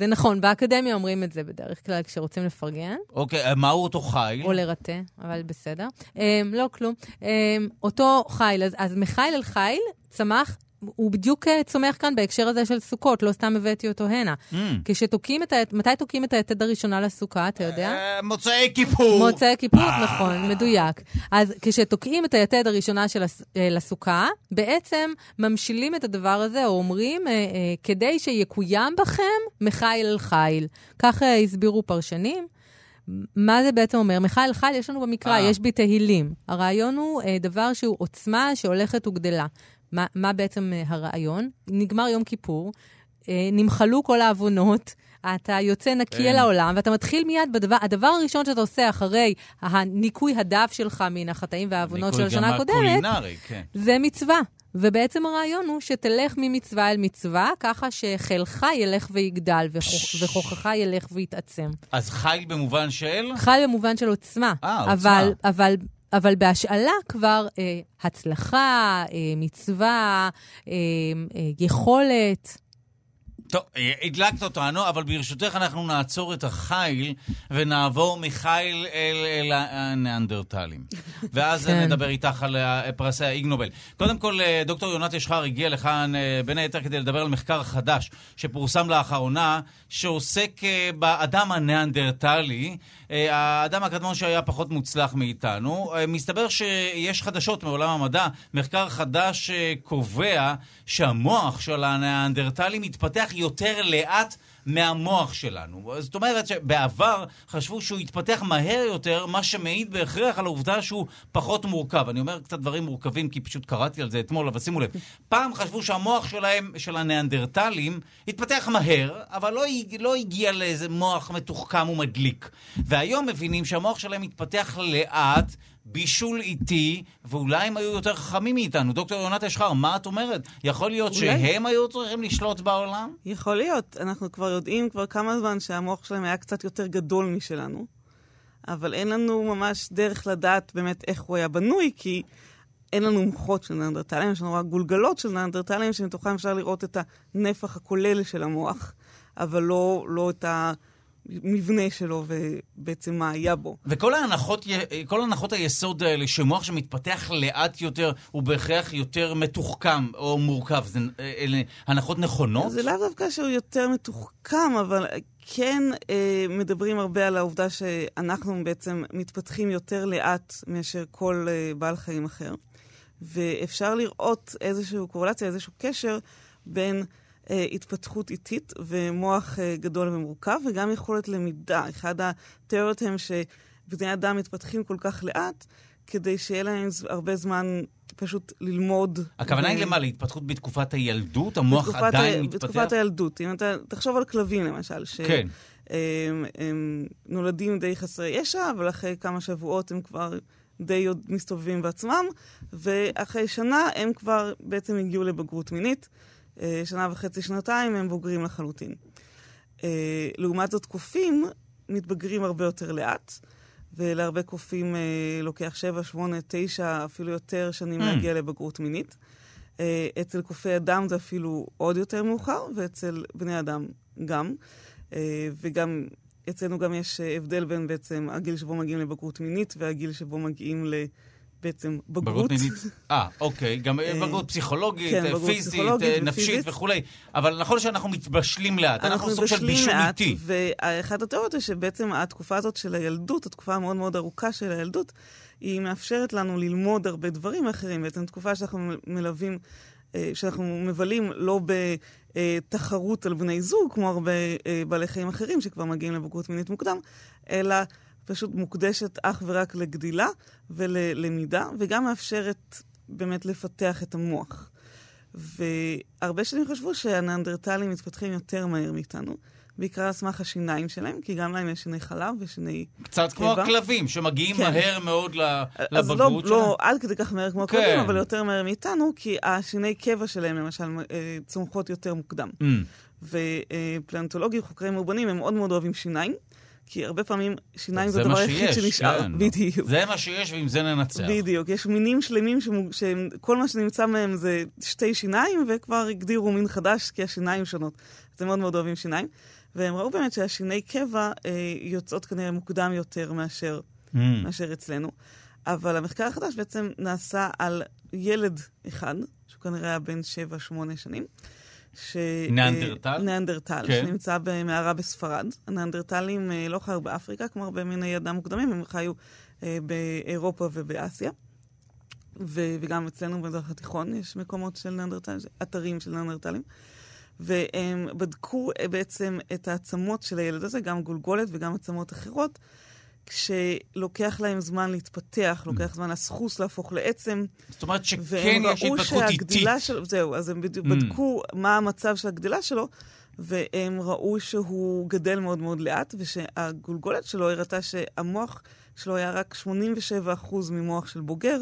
זה נכון, באקדמיה אומרים את זה בדרך כלל כשרוצים לפרגן, אוקיי, מהו אותו חיל? או לרטה, אבל בסדר. Um, לא, כלום. Um, אותו חיל, אז, אז מחיל אל חיל צמח, הוא בדיוק אה, צומח כאן בהקשר הזה של סוכות, לא סתם הבאתי אותו הנה. Mm. כשתוקעים את ה... מתי תוקעים את היתד הראשונה לסוכה, אתה יודע? אה, מוצאי כיפור. מוצאי כיפור, אה. נכון, מדויק. אז כשתוקעים את היתד הראשונה של הס- לסוכה, בעצם ממשילים את הדבר הזה, או אומרים, כדי שיקוים בכם מחיל אל חיל. כך הסבירו פרשנים. מה זה בעצם אומר? מחיל חיל יש לנו במקרא, אה. יש בי תהילים. הרעיון הוא אה, דבר שהוא עוצמה שהולכת וגדלה. מה, מה בעצם אה, הרעיון? נגמר יום כיפור, אה, נמחלו כל העוונות, אתה יוצא נקי כן. אל העולם, ואתה מתחיל מיד בדבר, הדבר הראשון שאתה עושה אחרי הניקוי הדף שלך מן החטאים והעוונות של השנה הקודמת, כן. זה מצווה. ובעצם הרעיון הוא שתלך ממצווה אל מצווה, ככה שחילך ילך ויגדל, וכוח- וכוחך ילך ויתעצם. אז חיל במובן של? חי במובן של עוצמה. אה, עוצמה. אבל, אבל, אבל בהשאלה כבר אה, הצלחה, אה, מצווה, אה, אה, יכולת. טוב, אה, הדלקת אותנו, אבל ברשותך אנחנו נעצור את החיל ונעבור מחיל אל, אל הניאנדרטלים. *laughs* ואז כן. נדבר איתך על אה, פרסי האיג נובל. קודם כל, אה, דוקטור יונת ישחר הגיע לכאן אה, בין היתר כדי לדבר על מחקר חדש שפורסם לאחרונה, שעוסק אה, באדם הניאנדרטלי, אה, האדם הקדמון שהיה פחות מוצלח מאיתנו. אה, מסתבר שיש חדשות מעולם המדע. מחקר חדש אה, קובע שהמוח של הניאנדרטלים מתפתח יותר לאט מהמוח שלנו. זאת אומרת שבעבר חשבו שהוא יתפתח מהר יותר, מה שמעיד בהכרח על העובדה שהוא פחות מורכב. אני אומר קצת דברים מורכבים כי פשוט קראתי על זה אתמול, אבל שימו לב. פעם חשבו שהמוח שלהם, של הניאנדרטלים, התפתח מהר, אבל לא, לא הגיע לאיזה מוח מתוחכם ומדליק. והיום מבינים שהמוח שלהם מתפתח לאט. בישול איטי, ואולי הם היו יותר חכמים מאיתנו. דוקטור יונת אשחר, מה את אומרת? יכול להיות אולי. שהם היו צריכים לשלוט בעולם? יכול להיות. אנחנו כבר יודעים כבר כמה זמן שהמוח שלהם היה קצת יותר גדול משלנו, אבל אין לנו ממש דרך לדעת באמת איך הוא היה בנוי, כי אין לנו מוחות של נאנדרטלים, יש לנו רק גולגלות של נאנדרטלים, שמתוכם אפשר לראות את הנפח הכולל של המוח, אבל לא, לא את המבנה שלו ובעצם מה היה בו. וכל ההנחות, כל הנחות היסוד האלה, שמוח שמתפתח לאט יותר, הוא בהכרח יותר מתוחכם או מורכב, זה, אלה הנחות נכונות? זה לאו דווקא שהוא יותר מתוחכם, אבל כן אה, מדברים הרבה על העובדה שאנחנו בעצם מתפתחים יותר לאט מאשר כל אה, בעל חיים אחר. ואפשר לראות איזושהי קורלציה, איזשהו קשר בין התפתחות איטית ומוח אה, גדול ומורכב, וגם יכולת למידה. אחד התיאוריות הם שבני אדם מתפתחים כל כך לאט, כדי שיהיה להם הרבה זמן פשוט ללמוד. הכוונה היא למה? להתפתחות בתקופת הילדות? המוח בתקופת עדיין ה... מתפתח? בתקופת הילדות. אם אתה תחשוב על כלבים למשל, שהם כן. הם, הם נולדים די חסרי ישע, אבל אחרי כמה שבועות הם כבר די עוד מסתובבים בעצמם, ואחרי שנה הם כבר בעצם הגיעו לבגרות מינית. אה, שנה וחצי, שנתיים הם בוגרים לחלוטין. אה, לעומת זאת, קופים מתבגרים הרבה יותר לאט, ולהרבה קופים אה, לוקח 7, 8, 9, אפילו יותר שנים Mm. להגיע לבגרות מינית. אצל קופי אדם זה אפילו עוד יותר מאוחר, ואצל בני אדם גם. וגם, אצלנו גם יש הבדל בין בעצם הגיל שבו מגיעים לבגרות מינית והגיל שבו מגיעים לבעצם בגרות. אה, אוקיי. גם אה, בגרות פסיכולוגית, כן, אה, בגרות פיזית, פסיכולוגית אה, נפשית ופיזית. וכולי. אבל נכון שאנחנו מתבשלים לאט. אנחנו סוג של בישול איטי. ואחת התיאוריות היא שבעצם התקופה הזאת של הילדות, התקופה המאוד מאוד ארוכה של הילדות, היא מאפשרת לנו ללמוד הרבה דברים אחרים. בעצם תקופה שאנחנו מלווים, אה, שאנחנו מבלים לא בתחרות על בני זוג, כמו הרבה אה, בעלי חיים אחרים שכבר מגיעים לבגרות מינית מוקדם, אלא פשוט מוקדשת אך ורק לגדילה וללמידה, וגם מאפשרת באמת לפתח את המוח. והרבה שנים חשבו שהניאנדרטלים מתפתחים יותר מהר מאיתנו, בעיקר על סמך השיניים שלהם, כי גם להם יש שיני חלב ושיני קצת כמו. הכלבים, שמגיעים כן. מהר מאוד ל- אז לא, לבגרות שלהם. לא עד כדי כך מהר כמו כן. הכלבים, אבל יותר מהר מאיתנו, כי השיני קבע שלהם, למשל, אה, צומחות יותר מוקדם. Mm. ופלנטולוגים, חוקרי מאובנים, הם מאוד מאוד אוהבים שיניים, כי הרבה פעמים שיניים זה הדבר היחיד שנשאר. כן. בדיוק. זה מה שיש ועם זה ננצח. בדיוק, יש מינים שלמים שכל מה שנמצא מהם זה שתי שיניים, וכבר הגדירו מין חדש כי השיניים שונות. אז הם מאוד מאוד אוהבים שיניים. והם ראו באמת שהשיני קבע אה, יוצאות כנראה מוקדם יותר מאשר, Mm. מאשר אצלנו. אבל המחקר החדש בעצם נעשה על ילד אחד, שהוא כנראה היה בן 7-8 שנים. ש... ניאנדרטל? ניאנדרטל, כן. שנמצא במערה בספרד. הניאנדרטלים אה, לא חיו באפריקה, כמו הרבה מיני אדם מוקדמים, הם חיו אה, באירופה ובאסיה. ו- וגם אצלנו במזרח התיכון יש מקומות של ניאנדרטלים, אתרים של ניאנדרטלים. והם בדקו אה, בעצם את העצמות של הילד הזה, גם גולגולת וגם עצמות אחרות, כשלוקח להם זמן להתפתח, לוקח זמן לסחוס להפוך לעצם. זאת אומרת שכן והם יש ראו התפתחות איטית. שהגדילה שלו, זהו, אז הם בדיוק Mm. בדקו מה המצב של הגדילה שלו, והם ראו שהוא גדל מאוד מאוד לאט, ושהגולגולת שלו הראתה שהמוח שלו היה רק 87% ממוח של בוגר,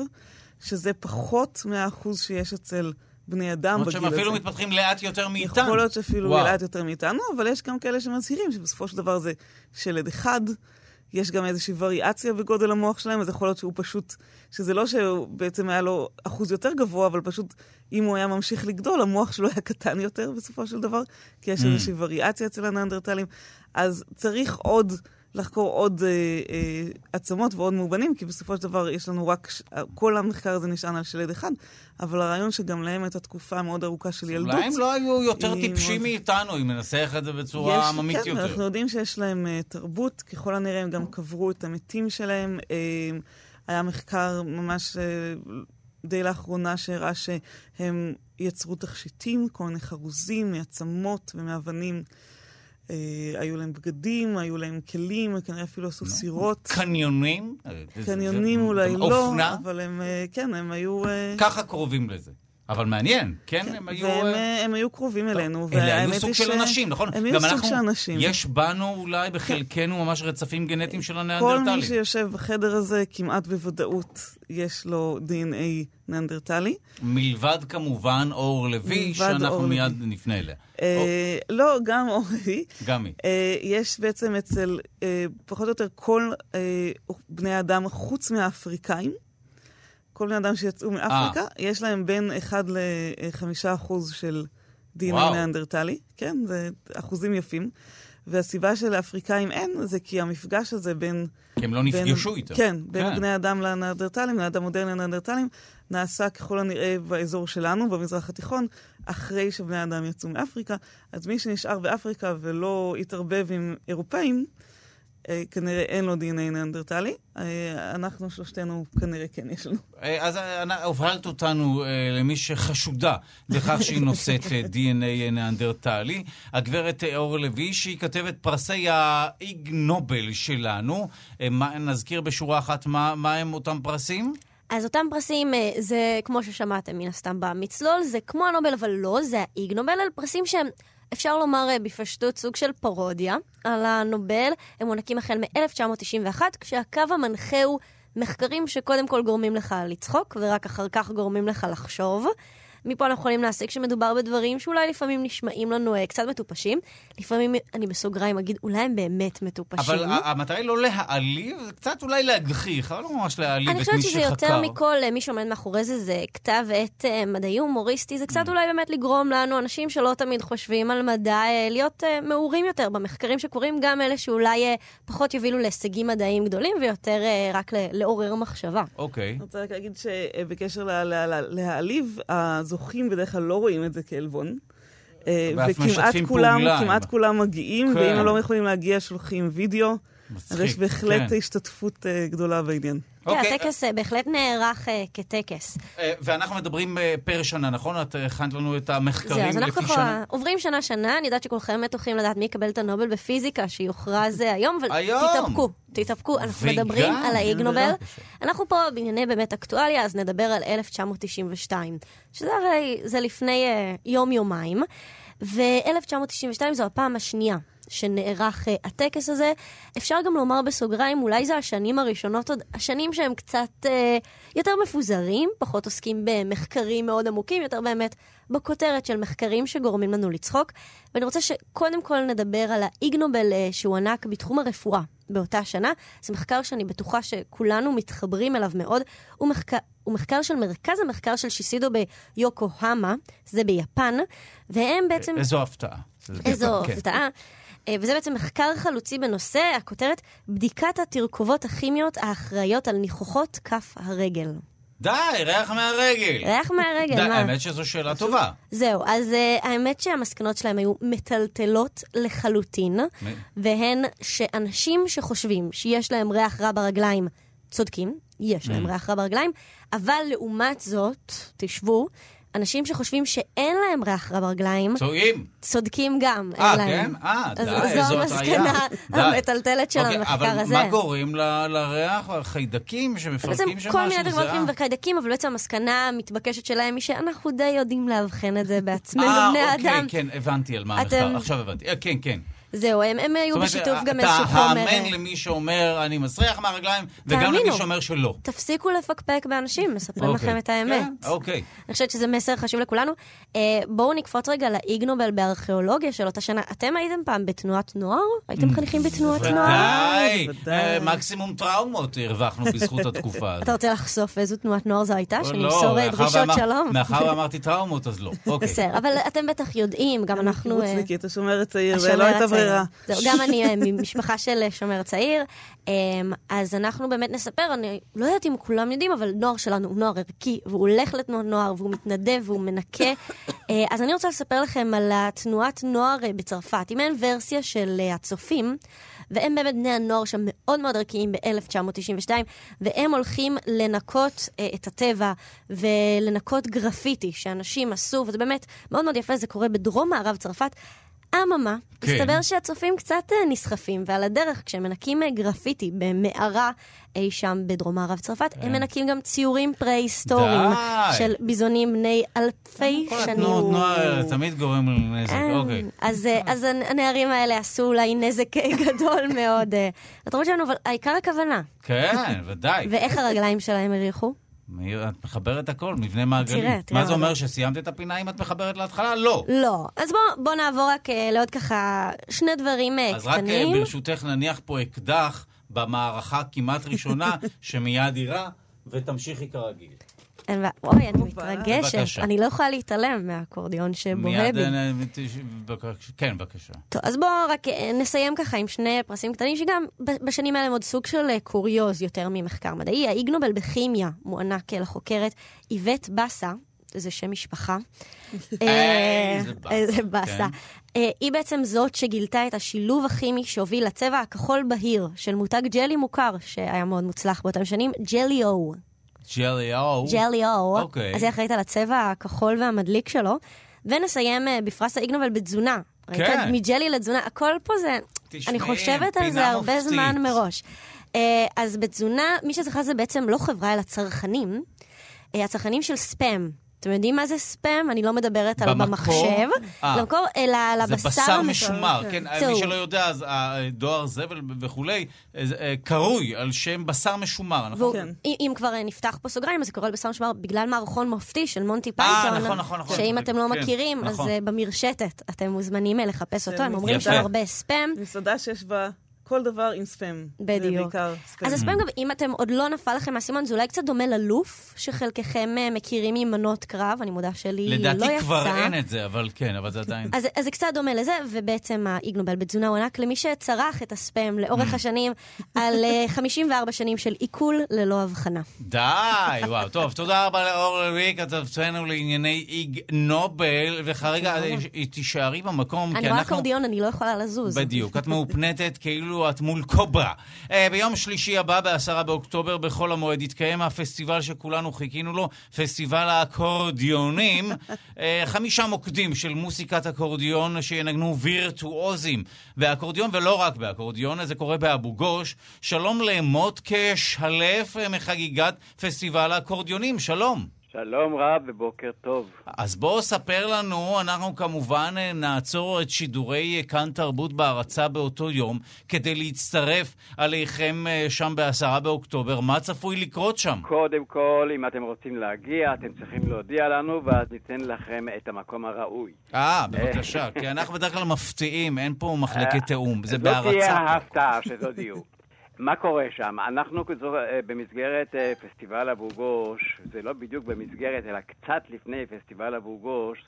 שזה פחות מהאחוז שיש אצל בני אדם זאת בגיל אומרת הזה. שהם אפילו מתפתחים לאט יותר מאיתנו. יכול להיות שאפילו וואו. לאט יותר מאיתנו, אבל יש גם כאלה שמזהירים שבסופו של דבר זה שלד אחד. יש גם איזושהי וריאציה בגודל המוח שלהם, אז יכול להיות שהוא פשוט, שזה לא שבעצם היה לו אחוז יותר גבוה, אבל פשוט אם הוא היה ממשיך לגדול, המוח שלו היה קטן יותר בסופו של דבר, כי יש Mm. איזושהי וריאציה אצל הניאנדרטלים. אז צריך עוד לחקור עוד אה, אה, עצמות ועוד מאובנים, כי בסופו של דבר יש לנו רק, ש- כל המחקר הזה נשען על שלד אחד, אבל הרעיון שגם להם הייתה תקופה מאוד ארוכה של ילדות. אולי הם לא היו יותר טיפשים מאוד- מאיתנו, אם ננסח את זה בצורה יש- עממית כן, יותר. אנחנו יודעים שיש להם uh, תרבות, ככל הנראה הם גם קברו את המתים שלהם. Uh, היה מחקר ממש uh, די לאחרונה שהראה שהם יצרו תכשיטים, כל מיני חרוזים מעצמות ומאבנים. Uh, היו להם בגדים, היו להם כלים, כנראה אפילו עשו סירות. קניונים? קניונים אולי לא? אבל הם, uh, כן, הם היו... ככה קרובים לזה. אבל מעניין, כן? הם היו... והם אה, uh, הם היו קרובים אלינו. אלה היו סוג של אנשים, נכון? הם היו סוג אנחנו- של אנשים. יש בנו אולי בחלקנו ממש רצפים גנטיים של כל הניאנדרטלים. מי שיושב בחדר הזה, כמעט בוודאות יש לו DNA ניאנדרטלי. מלבד כמובן אור לוי, שאנחנו אור מיד נפנה אליה. אה, לא, גם אורי. גם היא. אה, יש בעצם אצל אה, פחות או יותר כל אה, בני האדם, חוץ מהאפריקאים, כל בני האדם שיצאו מאפריקה, יש להם בין 1 ל-5 אחוז של וואו. ניאנדרטלי. כן, זה אחוזים יפים. והסיבה שלאפריקאים אין, זה כי המפגש הזה בין... כי הם לא בין- נפגשו איתם. כן, בין כן. בני אדם לניאנדרטלים, בני אדם מודרני לניאנדרטלים, נעשה ככל הנראה באזור שלנו, במזרח התיכון, אחרי שבני אדם יצאו מאפריקה. אז מי שנשאר באפריקה ולא התערבב עם אירופאים, אה, כנראה אין לו DNA ניאנדרטלי. אה, אנחנו שלושתנו כנראה כן יש לנו. אה, אז אה, הובלת אותנו אה, למי שחשודה בכך שהיא נושאת אה, DNA ניאנדרטלי. הגברת אה, אור לוי, שהיא כתבת פרסי האיג נובל שלנו. אה, מה- נזכיר בשורה אחת מה מה הם אותם פרסים? אז אותם פרסים, אה, זה כמו ששמעתם מן הסתם במצלול, זה כמו הנובל, אבל לא, זה האיג נובל, על פרסים שהם, אפשר לומר אה, בפשטות, סוג של פרודיה על הנובל. הם מוענקים החל מ-1991, כשהקו המנחה הוא מחקרים שקודם כל גורמים לך לצחוק, ורק אחר כך גורמים לך לחשוב. מפה אנחנו יכולים להסיק שמדובר בדברים שאולי לפעמים נשמעים לנו אה, קצת מטופשים. לפעמים, אני בסוגריים אגיד, אולי הם באמת מטופשים. אבל המטרה היא לא להעליב, זה קצת אולי להגחיך, אבל לא ממש להעליב אני את מי חושבת שזה שחקר. יותר מכל, אה, מי שעומד מאחורי זה, זה כתב עת אה, מדעי הומוריסטי, זה Mm. קצת אולי באמת לגרום לנו, אנשים שלא תמיד חושבים על מדע, להיות מעורים יותר במחקרים שקורים, גם אלה שאולי פחות יובילו להישגים מדעיים גדולים, ויותר רק לעורר מחשבה. אוקיי. אני רוצה רק להגיד שבקשר להעליב, הזוכים בדרך כלל לא רואים את זה כעלבון. אה, וכמעט כולם, כמעט כולם מגיעים, כן. ואם הם לא יכולים להגיע, שולחים וידאו. אז מצחיק, יש בהחלט כן. השתתפות אה, גדולה בעניין. כן, אוקיי, הטקס אה, בהחלט נערך אה, כטקס. אה, ואנחנו מדברים אה, פר שנה, נכון? את הכנת לנו את זהו, המחקרים אז לפי אנחנו שנה. ככה עוברים שנה-שנה, אני יודעת שכולכם בטוחים לדעת מי יקבל את הנובל בפיזיקה, שיוכרז היום, אבל היום. תתאפקו, תתאפקו, אנחנו וגם, מדברים על האיג נובל. בבקשה. אנחנו פה בענייני באמת אקטואליה, אז נדבר על 1992, שזה הרי, זה לפני אה, יום-יומיים, ו-1992 זו הפעם השנייה. שנערך uh, הטקס הזה. אפשר גם לומר בסוגריים, אולי זה השנים הראשונות, עוד השנים שהם קצת uh, יותר מפוזרים, פחות עוסקים במחקרים מאוד עמוקים, יותר באמת בכותרת של מחקרים שגורמים לנו לצחוק. ואני רוצה שקודם כל נדבר על האיג נובל uh, שהוענק בתחום הרפואה באותה שנה. זה מחקר שאני בטוחה שכולנו מתחברים אליו מאוד. הוא מחקר, הוא מחקר של מרכז המחקר של שיסידו ביוקוהמה, זה ביפן, והם בעצם... איזו הפתעה. איזו כן. הפתעה. אה, וזה בעצם מחקר חלוצי בנושא, הכותרת, בדיקת התרכובות הכימיות האחראיות על ניחוחות כף הרגל. די, ריח מהרגל. ריח מהרגל, די, מה? האמת שזו שאלה טובה. זהו, אז uh, האמת שהמסקנות שלהם היו מטלטלות לחלוטין, והן שאנשים שחושבים שיש להם ריח רע ברגליים צודקים, יש להם. ריח רע ברגליים, אבל לעומת זאת, תשבו, אנשים שחושבים שאין להם ריח רע ברגליים, צועים. צודקים גם, אה, להם. כן? אה, די, זו. המסקנה. המטלטלת של אוקיי, המחקר אבל הזה. מה גורם ל- לריח? חיידקים בעצם שמפרקים שם כל מיני משהו? דברים? וחיידקים, אבל בעצם המסקנה המתבקשת שלהם היא שאנחנו די יודעים לאבחן את זה בעצמנו, אה, בני אוקיי, האדם. כן, הבנתי על מה אתם- המחקר. עכשיו הבנתי. אה, כן, כן. זהו, הם, הם היו בשיתוף גם אתה איזשהו חומר. האמן למי שאומר, אני מסריח מהרגליים, וגם תאמינו. למי שאומר שלא. תפסיקו לפקפק באנשים, מספרים אוקיי. לכם את האמת. כן, אוקיי. אני חושבת שזה מסר חשוב לכולנו. אה, בואו נקפוץ רגע לאיג נובל בארכיאולוגיה של אותה שנה. אתם הייתם פעם בתנועת נוער? הייתם חניכים בתנועת נוער? ודאי. אה, מקסימום טראומות הרווחנו בזכות התקופה הזאת. אתה רוצה לחשוף איזו תנועת נוער זו הייתה? לא, שנמסור אה, מאחר דרישות שלום? מאחר ואמרתי טראומות, אז לא. אוקיי. בסדר, אבל אתם בטח יודעים, גם אנחנו... אה, קיבוצניקית, לא הייתה הצעיר. ברירה. זהו, גם אני אה, ממשפחה של אה, שומר צעיר. אמ, אז אנחנו באמת נספר, אני לא יודעת אם כולם יודעים, אבל נוער שלנו הוא נוער ערכי, והוא הולך לתנועת נוער, והוא מתנדב, והוא מנקה. אה, אז אני רוצה לספר לכם על התנועת נוער בצרפת, היא מעין ורסיה של הצופים. והם באמת בני הנוער שם מאוד מאוד ערכיים ב-1992, והם הולכים לנקות את הטבע ולנקות גרפיטי שאנשים עשו, וזה באמת מאוד מאוד יפה, זה קורה בדרום מערב צרפת. אממה, כן. מסתבר שהצופים קצת אה, נסחפים, ועל הדרך, כשהם מנקים אה, גרפיטי במערה אי שם בדרום מערב צרפת, הם מנקים גם ציורים פרה-היסטוריים. של ביזונים בני אלפי כל שנים. התנועות נוער תמיד גורם לנזק. אה, אוקיי. אז, אה, הנערים האלה עשו אולי נזק אה, גדול מאוד אה, לתרבות שלנו, אבל העיקר הכוונה. כן, ודאי. ואיך הרגליים שלהם הריחו? מי- את מחברת הכל, מבנה מעגלי. תראה, תראה מה זה אומר. שסיימת את הפינה אם את מחברת להתחלה? לא. לא. אז בואו בוא נעבור רק אה, לעוד ככה שני דברים אה, אז רק אה, קטנים. ברשותך נניח פה אקדח במערכה כמעט ראשונה, *laughs* שמיד יירה, ותמשיכי כרגיל. אין בעיה. אוי, אני הופה. מתרגשת. בבקשה. אני לא יכולה להתעלם מהאקורדיון שבוהה מיד... בי. אה, תש- בבקשה. כן, בבקשה. טוב, אז בואו רק אה, נסיים ככה עם שני פרסים קטנים, שגם בשנים האלה הם עוד סוג של אה, קוריוז יותר ממחקר מדעי. האיג נובל בכימיה מוענק אה, לחוקרת איווט באסה, זה שם משפחה. *laughs* אה, איזה באסה, איזה. כן. אה, היא בעצם זאת שגילתה את השילוב הכימי שהוביל לצבע הכחול בהיר של מותג ג'לי מוכר, שהיה מאוד מוצלח באותם שנים, ג'לי ג'לי או. ג'לי או. אוקיי. אז היא אחראית על הצבע הכחול והמדליק שלו. ונסיים אה, בפרס האיג נובל בתזונה. כן. ראית? מג'לי לתזונה, הכל פה זה... תשמעי, אני חושבת על זה הרבה מופתית. זמן מראש. אה, אז בתזונה, מי שזכה זה בעצם לא חברה, אלא צרכנים. אה, הצרכנים של ספאם. אתם יודעים מה זה ספאם? אני לא מדברת על? במחשב. אה. במקור, אלא על זה הבשר. בשר המש- משומר, כן. כן. מי שלא יודע, אז הדואר זבל וכולי, אה, זה, אה, קרוי על שם בשר משומר, נכון? כן. אם כבר אה, נפתח פה סוגריים, אז זה קרוי על בשר משומר בגלל מערכון מופתי של מונטי אה, פייתון. נכון, נכון, נכון. שאם אתם לא כן, מכירים, אז. אה, במרשתת אתם מוזמנים אה, לחפש אותו, הם אומרים. שיש הרבה ספאם. מסעדה שיש בה כל דבר עם ספאם. בדיוק. ספאם. אז הספאם, גם, אם אתם עוד לא נפל לכם האסימון, זה אולי קצת דומה ללוף, שחלקכם אה, מכירים ממנות קרב, אני מודה שלי לא יצא. לדעתי כבר אין את זה, אבל כן, אבל זה עדיין... אז, אז זה קצת דומה לזה, ובעצם האיגנובל בתזונה הוענק למי שצרך את הספאם לאורך *laughs* השנים, על אה, 54 שנים של עיכול ללא הבחנה. די, וואו. טוב, תודה רבה לאור ריק, כתבתנו לענייני איג נובל, וכרגע אה, תישארי במקום, אני רואה אנחנו... אקורדיון, אני לא יכולה לזוז. בדיוק, את מאופנטת כאילו את מול קוברה. Uh, ביום שלישי הבא, ב-10 באוקטובר, בחול המועד, יתקיים הפסטיבל שכולנו חיכינו לו, פסטיבל האקורדיונים. uh, *laughs* חמישה מוקדים של מוסיקת אקורדיון שינגנו וירטואוזים באקורדיון, ולא רק באקורדיון, זה קורה באבו גוש. שלום למוטקה שלף אה, מחגיגת פסטיבל האקורדיונים, שלום. שלום רב ובוקר טוב. אז בואו ספר לנו, אנחנו כמובן אה, נעצור את שידורי אה, כאן תרבות בהרצה באותו יום, כדי להצטרף עליכם אה, שם בעשרה באוקטובר. מה צפוי לקרות שם? קודם כל, אם אתם רוצים להגיע, אתם צריכים להודיע לנו, ואז ניתן לכם את המקום הראוי. אה, בבקשה, כי אנחנו בדרך כלל מפתיעים, אין פה מחלקת תיאום, זה זאת תהיה בהרצה. ההפתעה שתודיעו. מה קורה שם? אנחנו אה, במסגרת אה, פסטיבל אבו גוש, זה לא בדיוק במסגרת, אלא קצת לפני פסטיבל אבו גוש,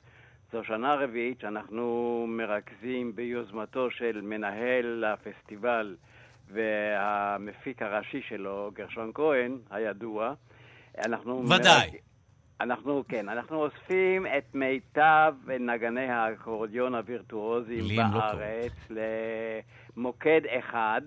זו שנה רביעית שאנחנו מרכזים ביוזמתו של מנהל הפסטיבל והמפיק הראשי שלו, גרשון כהן, הידוע. אנחנו ודאי. מרכ- אנחנו, כן, אנחנו אוספים את מיטב נגני האקורדיון הווירטואוזיים לא בארץ למוקד אחד,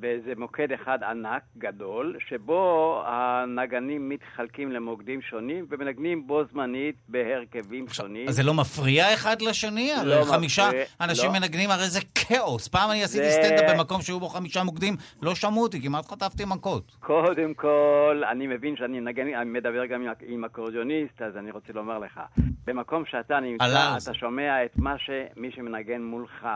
וזה מוקד אחד ענק, גדול, שבו הנגנים מתחלקים למוקדים שונים ומנגנים בו זמנית בהרכבים שונים. אז זה לא מפריע אחד לשני? לא הרי חמישה מפריע, אנשים לא. מנגנים, הרי זה כאוס. פעם אני עשיתי זה- סטנדאפ במקום שהיו בו חמישה מוקדים, לא שמעו אותי, כמעט חטפתי מכות. קודם כל, אני מבין שאני נגן, אני מדבר גם עם, עם אקורדיוניסט, אז אני רוצה לומר לך, במקום שאתה נמצא. אתה שומע את מה שמי שמנגן מולך.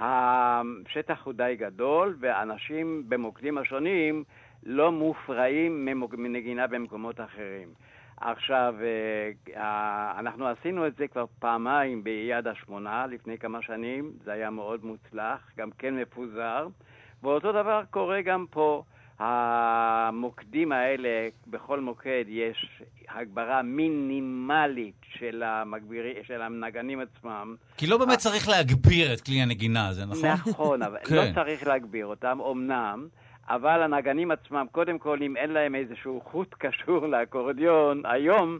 השטח הוא די גדול, ואנשים במוקדים השונים לא מופרעים מנגינה במקומות אחרים. עכשיו, אה, אנחנו עשינו את זה כבר פעמיים ביד השמונה, לפני כמה שנים, זה היה מאוד מוצלח, גם כן מפוזר, ואותו דבר קורה גם פה. המוקדים האלה, בכל מוקד יש הגברה מינימלית של, המגבירי, של הנגנים עצמם. כי לא באמת צריך להגביר את כלי הנגינה הזה, נכון? נכון, אבל *laughs* כן. לא צריך להגביר אותם, אמנם, אבל הנגנים עצמם, קודם כל, אם אין להם איזשהו חוט קשור לאקורדיון היום,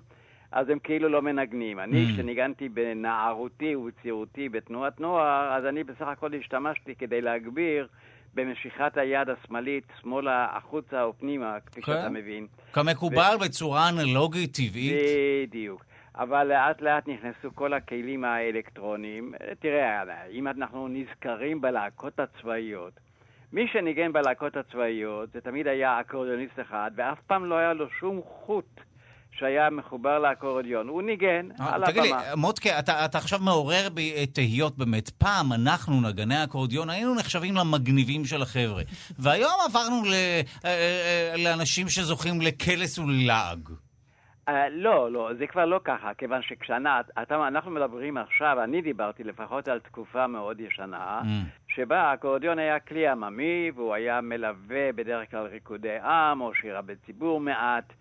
אז הם כאילו לא מנגנים. אני, Mm. כשניגנתי בנערותי ובצעירותי בתנועת נוער, אז אני בסך הכל השתמשתי כדי להגביר במשיכת היד השמאלית שמאלה החוצה או פנימה, כפי כן. שאתה מבין. כמקובל בצורה אנלוגית, טבעית. בדיוק. אבל לאט לאט נכנסו כל הכלים האלקטרוניים. תראה, אם אנחנו נזכרים בלהקות הצבאיות, מי שניגן בלהקות הצבאיות זה תמיד היה אקורדיוניסט אחד, ואף פעם לא היה לו שום חוט שהיה מחובר לאקורדיון. הוא ניגן אה, על תגיד לי, הבמה. מוטקה, אתה, אתה עכשיו מעורר בי תהיות באמת. פעם אנחנו, נגני האקורדיון, היינו נחשבים למגניבים של החבר'ה. והיום עברנו ל, אה, אה, לאנשים שזוכים לקלס וללעג. Uh, לא, לא, זה כבר לא ככה, כיוון שכשאנחנו מדברים עכשיו, אני דיברתי לפחות על תקופה מאוד ישנה, Mm. שבה האקורדיון היה כלי עממי, והוא היה מלווה בדרך כלל ריקודי עם או שירה בציבור מעט,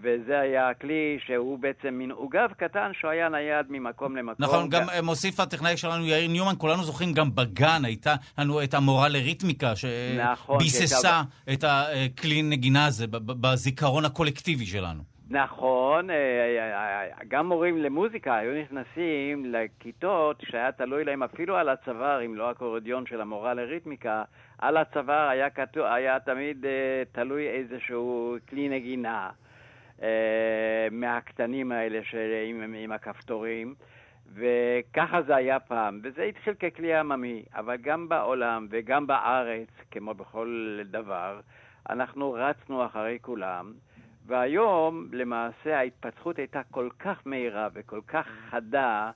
וזה היה כלי שהוא בעצם מין עוגב קטן שהוא היה נייד ממקום למקום. נכון, גם אה, מוסיף הטכנאי שלנו יאיר ניומן, כולנו זוכרים גם בגן, הייתה לנו את המורה לריתמיקה, נכון, שביססה את הכלי נגינה הזה בזיכרון הקולקטיבי שלנו. נכון, אה, אה, אה, גם מורים למוזיקה היו נכנסים לכיתות שהיה תלוי להם אפילו על הצוואר, אם לא אקורדיון של המורה לריתמיקה, על הצוואר היה, היה תמיד אה, תלוי איזשהו כלי נגינה אה, מהקטנים האלה של, עם, עם הכפתורים. וככה זה היה פעם, וזה התחיל ככלי עממי, אבל גם בעולם וגם בארץ, כמו בכל דבר, אנחנו רצנו אחרי כולם, והיום למעשה ההתפתחות הייתה כל כך מהירה וכל כך חדה,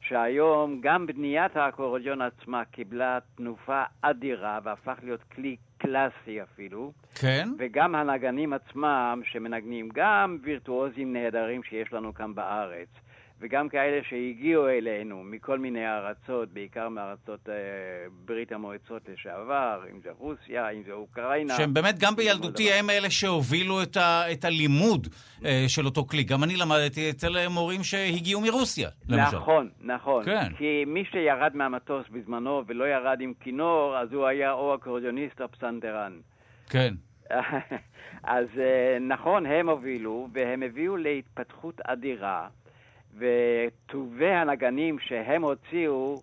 שהיום גם בניית האקורדיון עצמה קיבלה תנופה אדירה והפך להיות כלי קלאסי אפילו. כן. וגם הנגנים עצמם שמנגנים גם וירטואוזים נהדרים שיש לנו כאן בארץ. וגם כאלה שהגיעו אלינו מכל מיני ארצות, בעיקר מארצות אה, ברית המועצות לשעבר, אם זה רוסיה, אם זה אוקראינה. שהם באמת גם בילדותי הם אלה שהובילו את, ה, את הלימוד אה, של אותו כלי. גם אני למדתי אצל מורים שהגיעו מרוסיה, למשל. נכון, נכון. כן. כי מי שירד מהמטוס בזמנו ולא ירד עם כינור, אז הוא היה או אקורדיוניסט או פסנתרן. כן. *laughs* אז אה, נכון, הם הובילו, והם הביאו להתפתחות אדירה. וטובי הנגנים שהם הוציאו,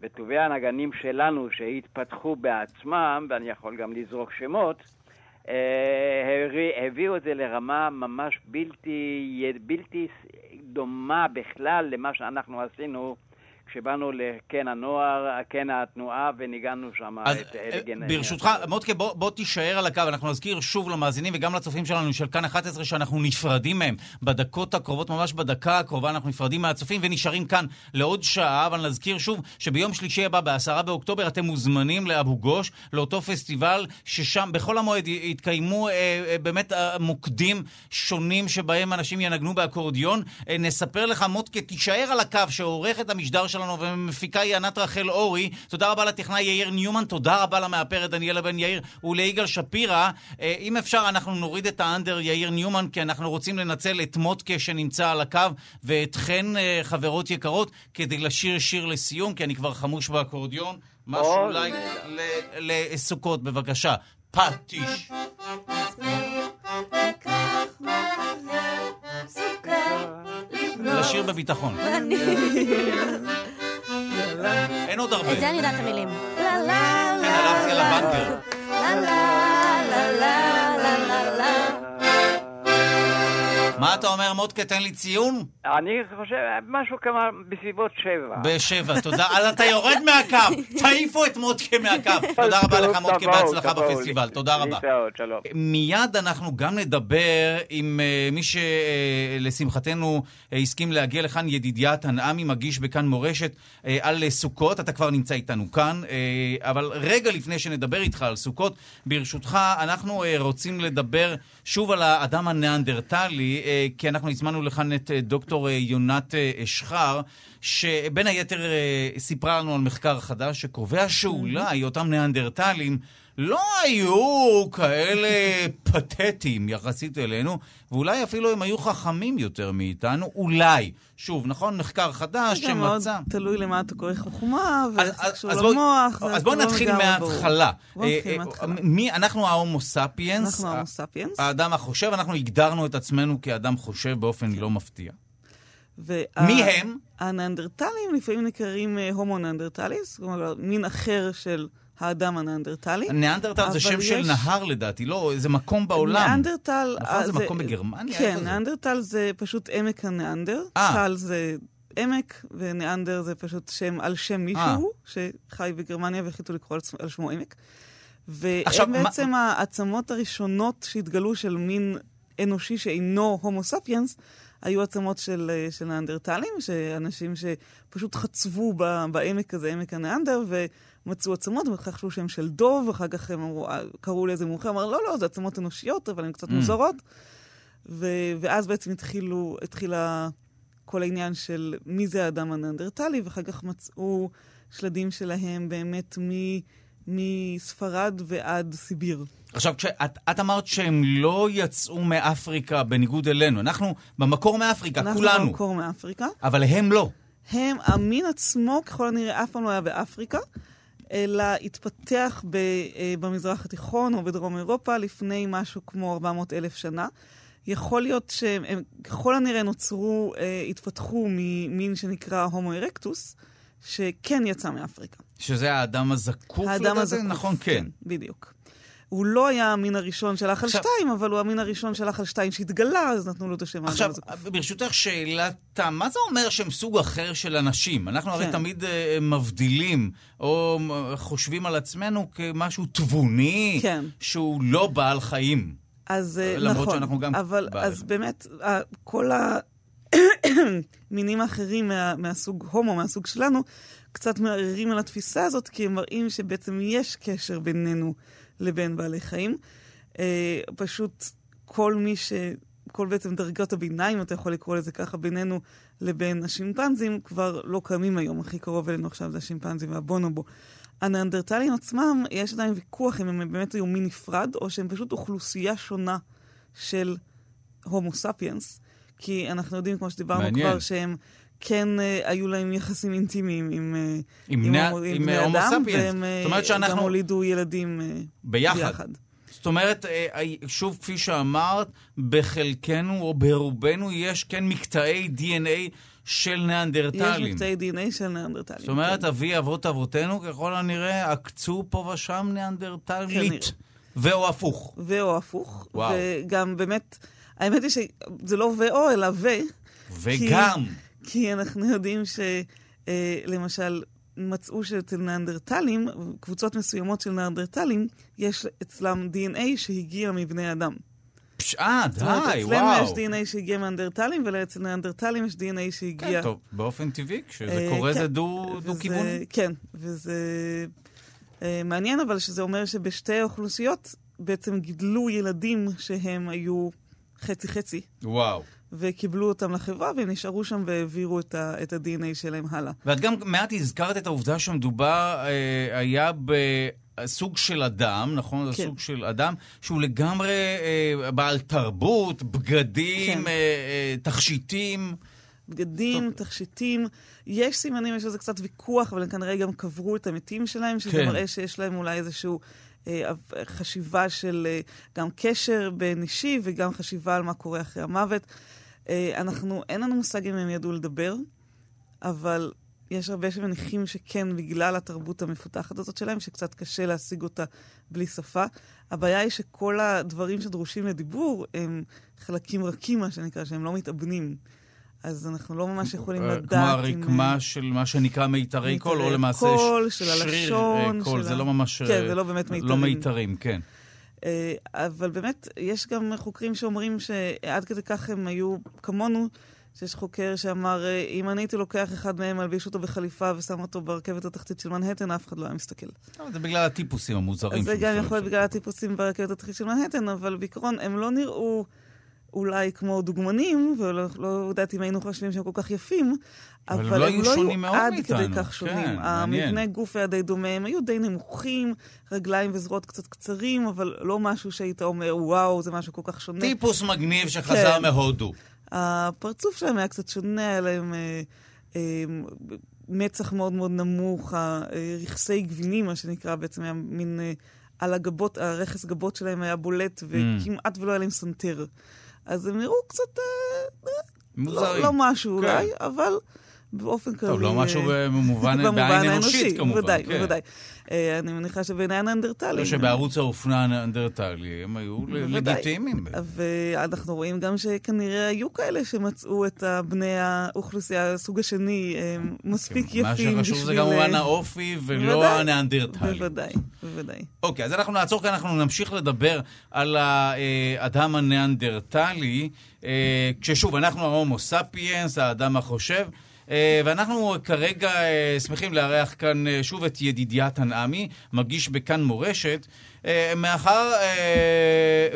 וטובי הנגנים שלנו שהתפתחו בעצמם, ואני יכול גם לזרוק שמות, אה, הביאו את זה לרמה ממש בלתי, בלתי דומה בכלל למה שאנחנו עשינו כשבאנו לקן הנוער, קן התנועה, וניגענו שם את אלגן. ברשותך, מודקה, בוא, בוא תישאר על הקו, אנחנו נזכיר שוב למאזינים וגם לצופים שלנו של כאן 11 שאנחנו נפרדים מהם בדקות הקרובות, ממש בדקה הקרובה אנחנו נפרדים מהצופים ונשארים כאן לעוד שעה, אבל נזכיר שוב שביום שלישי הבא, בעשרה באוקטובר, אתם מוזמנים לאבו גוש, לאותו פסטיבל ששם בכל המועד יתקיימו אה, אה, באמת אה, מוקדים שונים שבהם אנשים ינגנו באקורדיון. אה, נספר לך, מודקה, תישאר על הקו שעורך את המשדר שלנו. שלנו ומפיקה היא ענת רחל אורי. תודה רבה לטכנאי יאיר ניומן, תודה רבה למאפרת דניאלה בן יאיר וליגאל שפירא. אה, אם אפשר, אנחנו נוריד את האנדר יאיר ניומן, כי אנחנו רוצים לנצל את מוטקה שנמצא על הקו, ואתכן, אה, חברות יקרות, כדי לשיר שיר לסיום, כי אני כבר חמוש באקורדיון. משהו אולי לסוכות, בבקשה. פטיש. לשיר בביטחון. אין עוד הרבה. את זה אני יודעת המילים. כן, הלכתי על הבנקר. מה אתה אומר, מודקה? תן לי ציון. אני חושב, משהו כמה בסביבות שבע. בשבע, תודה. אז אתה יורד מהקו, *laughs* תעיפו את מודקה מהקו. *laughs* תודה רבה לך, מודקה, בהצלחה בפסטיבל. תודה רבה. מיד אנחנו גם נדבר עם מי שלשמחתנו הסכים להגיע לכאן, ידידיה תנעמי, מגיש בכאן מורשת על סוכות. אתה כבר נמצא איתנו כאן, אבל רגע לפני שנדבר איתך על סוכות, ברשותך, אנחנו רוצים לדבר שוב על האדם הניאנדרטלי. כי אנחנו הזמנו לכאן את דוקטור יונת אשחר, שבין היתר סיפרה לנו על מחקר חדש שקובע שאולי אותם ניאנדרטלים לא היו כאלה פתטיים יחסית אלינו, ואולי אפילו הם היו חכמים יותר מאיתנו, אולי. שוב, נכון? מחקר חדש שמצא... זה מאוד תלוי למה אתה קורא חוכמה, ואיך זה קשור למוח. אז בואו נתחיל מההתחלה. מי, אנחנו ההומו ספיאנס. אנחנו ההומו ספיאנס. האדם החושב, אנחנו הגדרנו את עצמנו כאדם חושב באופן לא מפתיע. מי הם? הנאנדרטלים לפעמים נקראים הומו נאנדרטליס, כלומר מין אחר של... האדם הנאנדרטלי. ניאנדרטל זה שם יש... של נהר לדעתי, לא, זה מקום בעולם. ניאנדרטל... נכון, זה, זה מקום בגרמניה? כן, ניאנדרטל זה? זה פשוט עמק הניאנדר. 아. טל זה עמק, וניאנדר זה פשוט שם על שם מישהו 아. שחי בגרמניה והחליטו לקרוא על שמו עמק. והם בעצם מה... העצמות הראשונות שהתגלו של מין אנושי שאינו הומו ספיאנס, היו עצמות של, של ניאנדרטלים, שאנשים שפשוט חצבו בעמק הזה, עמק הניאנדר, ומצאו עצמות, וחשבו שהם של דוב, ואחר כך הם אמרו, קראו לאיזה מומחה, אמר, לא, לא, זה עצמות אנושיות, אבל הן קצת mm. מוזרות. ו, ואז בעצם התחילו, התחילה כל העניין של מי זה האדם הניאנדרטלי, ואחר כך מצאו שלדים שלהם באמת מ... מספרד ועד סיביר. עכשיו, כשאת, את אמרת שהם לא יצאו מאפריקה בניגוד אלינו. אנחנו במקור מאפריקה, אנחנו כולנו. אנחנו במקור מאפריקה. אבל הם לא. הם, המין עצמו ככל הנראה אף פעם לא היה באפריקה, אלא התפתח ב, במזרח התיכון או בדרום אירופה לפני משהו כמו 400 אלף שנה. יכול להיות שהם הם, ככל הנראה נוצרו, אה, התפתחו ממין שנקרא הומו ארקטוס, שכן יצא מאפריקה. שזה האדם הזקוף האדם לדעתי? הזקוף, נכון, כן. כן. בדיוק. הוא לא היה המין הראשון שהלך על שתיים, אבל הוא המין הראשון שהלך על שתיים שהתגלה, אז נתנו לו את השם. עכשיו, ברשותך שאלת מה זה אומר שהם סוג אחר של אנשים? אנחנו כן. הרי תמיד uh, מבדילים, או חושבים על עצמנו כמשהו תבוני, כן. שהוא לא בעל חיים. אז אה, למרות נכון, אבל. אז באמת, כל המינים האחרים מה, מהסוג הומו, מהסוג שלנו, קצת מערערים על התפיסה הזאת, כי הם מראים שבעצם יש קשר בינינו לבין בעלי חיים. אה, פשוט כל מי ש... כל בעצם דרגות הביניים, אתה יכול לקרוא לזה ככה, בינינו לבין השימפנזים, כבר לא קיימים היום. הכי קרוב אלינו עכשיו זה השימפנזים והבונובו. הנאנדרטלים עצמם, יש עדיין ויכוח אם הם באמת היו מין נפרד, או שהם פשוט אוכלוסייה שונה של הומו ספיאנס. כי אנחנו יודעים, כמו שדיברנו מעניין. כבר, שהם כן אה, היו להם יחסים אינטימיים עם, אה, עם בני- הומו- עם בני הומו אדם, ספיאנס. והם אה, זאת אומרת שאנחנו- גם הולידו ילדים אה, ביחד. ביחד. זאת אומרת, אה, שוב, כפי שאמרת, בחלקנו או ברובנו יש כן מקטעי DNA של יש ניאנדרטלים. מקטעי דנ"א של נאנדרטלים. זאת אומרת, כן. אבי אבות אבותינו, ככל הנראה, עקצו פה ושם ניאנדרטלית. ואו הפוך. ואו הפוך. וואו. וגם באמת, האמת היא שזה לא ואו, אלא ו. וגם, כי אנחנו יודעים שלמשל, מצאו שאצל ניאנדרטלים, קבוצות מסוימות של ניאנדרטלים, יש אצלם DNA שהגיע מבני אדם. אה, די, אצלנו וואו. יש DNA שהגיע מאנדרטלים, ואצל ניאנדרטלים יש DNA שהגיע... כן, טוב, באופן טבעי, כשזה אה, קורה כן. זה וזה- דו-כיווני. כן, וזה אה, מעניין, אבל שזה אומר שבשתי האוכלוסיות בעצם גידלו ילדים שהם היו חצי-חצי, וואו. וקיבלו אותם לחברה, והם נשארו שם והעבירו את, ה- את ה-DNA שלהם הלאה. ואת גם מעט הזכרת את העובדה שמדובר אה, היה בסוג של אדם, נכון? זה כן. סוג של אדם שהוא לגמרי אה, בעל תרבות, בגדים, כן. אה, אה, תכשיטים. בגדים, תכשיטים, יש סימנים, יש לזה קצת ויכוח, אבל הם כנראה גם קברו את המתים שלהם, שזה כן. מראה שיש להם אולי איזושהי אה, חשיבה של אה, גם קשר בין אישי וגם חשיבה על מה קורה אחרי המוות. אה, אנחנו, אין לנו מושג אם הם ידעו לדבר, אבל יש הרבה שמניחים שכן, בגלל התרבות המפותחת הזאת שלהם, שקצת קשה להשיג אותה בלי שפה. הבעיה היא שכל הדברים שדרושים לדיבור הם חלקים רכים, מה שנקרא, שהם לא מתאבנים. אז אנחנו לא ממש יכולים אה, לדעת כמו אם... הרקמה של מה שנקרא מיתרי קול, או למעשה קול, של שריר הלשון, אה, קול, של זה ה- לא ממש... כן, אה, זה לא באמת לא מיתרים. מיתרים, כן. אה, אבל באמת, יש גם חוקרים שאומרים שעד כדי כך הם היו כמונו, שיש חוקר שאמר, אה, אם אני הייתי לוקח אחד מהם, מלביש אותו בחליפה ושם אותו ברכבת התחתית של מנהטן, אף אחד לא היה מסתכל. זה בגלל הטיפוסים המוזרים. זה גם יכול להיות. בגלל הטיפוסים ברכבת התחתית של מנהטן, אבל בעיקרון הם לא נראו אולי כמו דוגמנים, ולא לא יודעת אם היינו חושבים שהם כל כך יפים, אבל אבל, הם לא הם היו לא היו מאוד עד מאיתנו. כדי כך שונים. כן, מעניין. המבנה גוף היה די דומה, הם היו די נמוכים, רגליים וזרועות קצת קצרים, אבל לא משהו שהיית אומר, וואו, זה משהו כל כך שונה. טיפוס מגניב שחזר כן. מהודו. הפרצוף שלהם היה קצת שונה, היה להם אה, אה, מצח מאוד מאוד נמוך, הרכסי גבינים, מה שנקרא, בעצם היה מין... אה, על הגבות, הרכס גבות שלהם היה בולט, וכמעט ולא היה להם סנטר. אז הם נראו קצת... אה, אה, לא, מוזרים. לא משהו כן. אולי, אבל באופן כללי... טוב, לא משהו אה, במובן בעין אנושית, כמובן. בוודאי, כן. בוודאי. אה, אני מניחה שבעיני הניאנדרטלים... לא שבערוץ האופנה הניאנדרטלי הם היו. לגיטימיים. ואנחנו רואים גם שכנראה היו כאלה שמצאו את בני האוכלוסייה, הסוג השני, הם מספיק יפים מה בשביל... שחשוב זה כמובן האופי ולא בוודאי. הניאנדרטלי. בוודאי, בוודאי. אוקיי, אז אנחנו נעצור כאן, אנחנו נמשיך לדבר על האדם הניאנדרטלי, אה, כששוב, אנחנו ההומו ספיאנס, האדם החושב. אה, ואנחנו כרגע אה, שמחים לארח כאן אה, שוב את ידידיה תנעמי, מגיש בכאן מורשת. מאחר,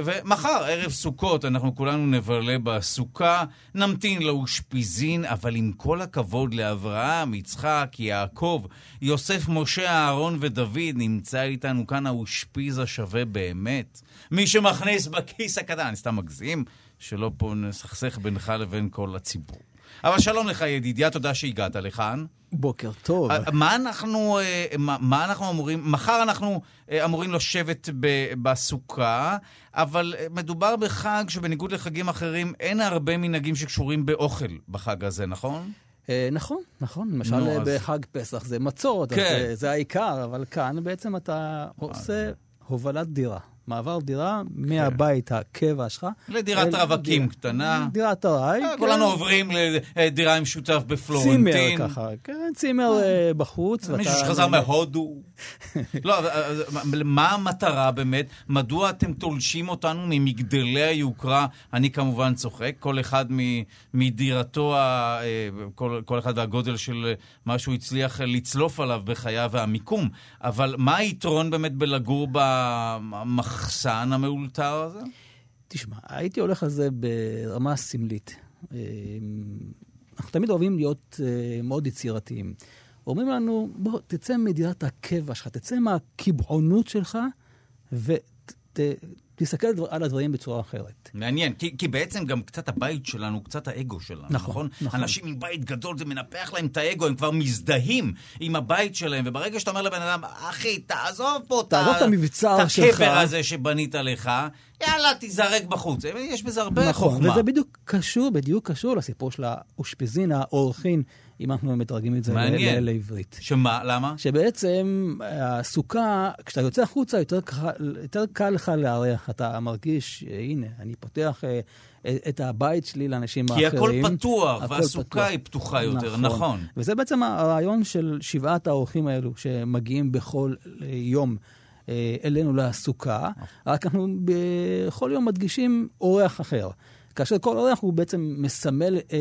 ומחר, ערב סוכות, אנחנו כולנו נבלה בסוכה, נמתין לאושפיזין, אבל עם כל הכבוד לאברהם, יצחק, יעקב, יוסף, משה, אהרון ודוד, נמצא איתנו כאן האושפיז השווה באמת. מי שמכניס בכיס הקטן, אני סתם מגזים, שלא פה נסכסך בינך לבין כל הציבור. אבל שלום לך, ידידיה, תודה שהגעת לכאן. בוקר טוב. אה, מה אנחנו, אה, מה, מה אנחנו אמורים, מחר אנחנו אה, אמורים לשבת ב- בסוכה, אבל מדובר בחג שבניגוד לחגים אחרים, אין הרבה מנהגים שקשורים באוכל בחג הזה, נכון? נכון, נכון. למשל נו, אז- בחג פסח זה מצות, כן. אה, זה העיקר, אבל כאן בעצם אתה עושה הובלת דירה. מעבר דירה מהבית הקבע שלך. לדירת רווקים קטנה. דירת ארעי. אה, כן. כולנו עוברים לדירה עם שותף צימר בפלורנטין. ככה, כן, צימר אה, בחוץ. מישהו ואתה- שחזר מהודו. *laughs* לא, אה, מה- המטרה באמת? מדוע אתם תולשים אותנו ממגדלי היוקרה? אני כמובן צוחק, כל אחד מדירתו, אה, כל, אחד והגודל של אה, מה שהוא הצליח אה, לצלוף עליו בחייו והמיקום. אבל מה היתרון באמת בלגור במחסן המאולתר הזה? תשמע, הייתי הולך על זה ברמה סמלית. אה, אנחנו תמיד אוהבים להיות אה, מאוד יצירתיים. אומרים לנו, בוא, תצא מדירת הקבע שלך, תצא מהקיבעונות שלך, ותסתכל על הדברים בצורה אחרת. מעניין, כי, כי בעצם גם קצת הבית שלנו, קצת האגו שלנו, נכון? נכון, נכון. אנשים עם בית גדול, זה מנפח להם את האגו, הם כבר מזדהים עם הבית שלהם, וברגע שאתה אומר לבן אדם, אחי, תעזוב פה תעזוב את המבצר שלך." את הקבר הזה שבנית לך, יאללה, תיזרק בחוץ. יש בזה הרבה נכון, חוכמה. וזה בדיוק קשור, בדיוק קשור לסיפור של האושפיזין, האורחין, אם אנחנו מתרגמים את זה מעניין. לעברית. שמה, למה? שבעצם הסוכה, כשאתה יוצא החוצה, יותר, קל- יותר קל לך לארח. אתה מרגיש, אה, הנה, אני פותח אה, את הבית שלי לאנשים כי האחרים. הכל פתוח, הכל והסוכה פתוח. היא פתוחה יותר, נכון. וזה בעצם הרעיון של שבעת האורחים האלו, שמגיעים בכל אה, יום. אה, אלינו לסוכה, רק אנחנו בכל יום מדגישים אורח אחר. כאשר כל אורח הוא בעצם מסמל אה,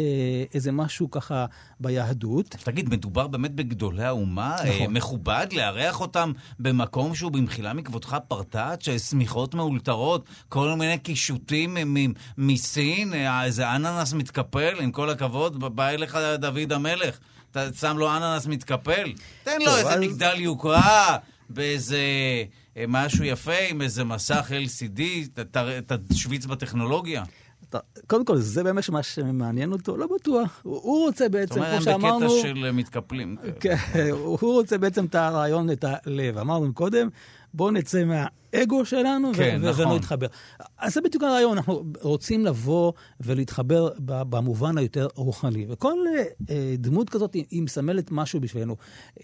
איזה משהו ככה ביהדות. תגיד, מדובר באמת בגדולי האומה? נכון. אה, מכובד לארח אותם במקום שהוא במחילה מכבודך פרטאץ', שמיכות מאולתרות, כל מיני קישוטים מסין, אה, איזה אננס מתקפל, עם כל הכבוד, בא אליך דוד המלך, אתה שם לו אננס מתקפל? תן לו איזה אז- מגדל יוקרה, באיזה... אה, משהו יפה עם איזה מסך LCD, תשוויץ בטכנולוגיה. קודם כל, זה באמת מה שמעניין אותו? לא בטוח. הוא, רוצה זאת בעצם, אומרת, כמו הם בקטע שאמרנו... של אה, מתקפלים. כן, *laughs* הוא רוצה בעצם את הרעיון, את הלב. אמרנו קודם, בואו נצא מהאגו שלנו כן, ו- נכון. ונתחבר. אז זה בדיוק הרעיון, אנחנו רוצים לבוא ולהתחבר במובן היותר רוחני. וכל אה, דמות כזאת היא, היא מסמלת משהו בשבילנו.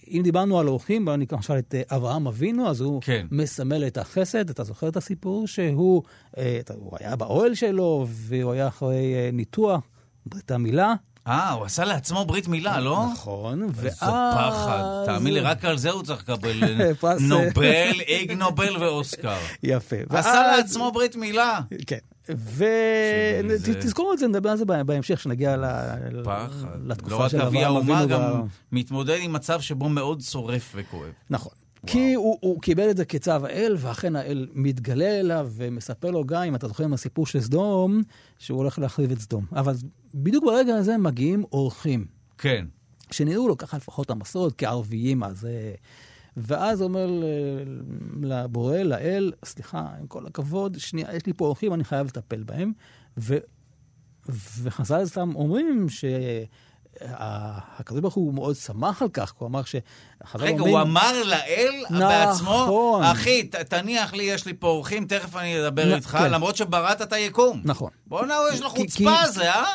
אם דיברנו על אורחים, בואו ניקח למשל את אה, אברהם אבינו, אז הוא כן. מסמל את החסד. אתה זוכר את הסיפור שהוא אה, הוא היה באוהל שלו, והוא היה אחרי אה, ניתוח, ברית המילה. אה, הוא עשה לעצמו ברית מילה, לא? נכון, איזה פחד. תאמין לי, רק על זה הוא צריך לקבל *laughs* נובל, איג נובל ואוסקר. יפה. עשה ואז- לעצמו ברית מילה. כן. ותזכור את זה, נדבר על זה בהמשך, כשנגיע ל- פחד. לא לתקופה רק של אבי אברהם האומה, אבינו. גם מתמודד עם מצב שבו מאוד שורף וכואב. נכון. כי הוא, הוא קיבל את זה כצו האל, ואכן האל מתגלה אליו ומספר לו גם, אם אתה זוכר מהסיפור של סדום, שהוא הולך להחריב את סדום. אבל בדיוק ברגע הזה מגיעים אורחים, כן. שנראו לו ככה לפחות המסורת כערביים, אז... אה, ואז אומר לבורא, לאל, סליחה, עם כל הכבוד, שנייה, יש לי פה אורחים, אני חייב לטפל בהם. ו, וחז"ל סתם אומרים שהקדוש ברוך הוא מאוד שמח על כך, הוא אמר שחז"ל רגע, אומרים... הוא אמר לאל נכון. בעצמו, אחי, ת- תניח לי, יש לי פה אורחים, תכף אני אדבר נ- איתך, כן. למרות שבראת את היקום. נכון. בואנה, יש לו חוצפה הזה, אה?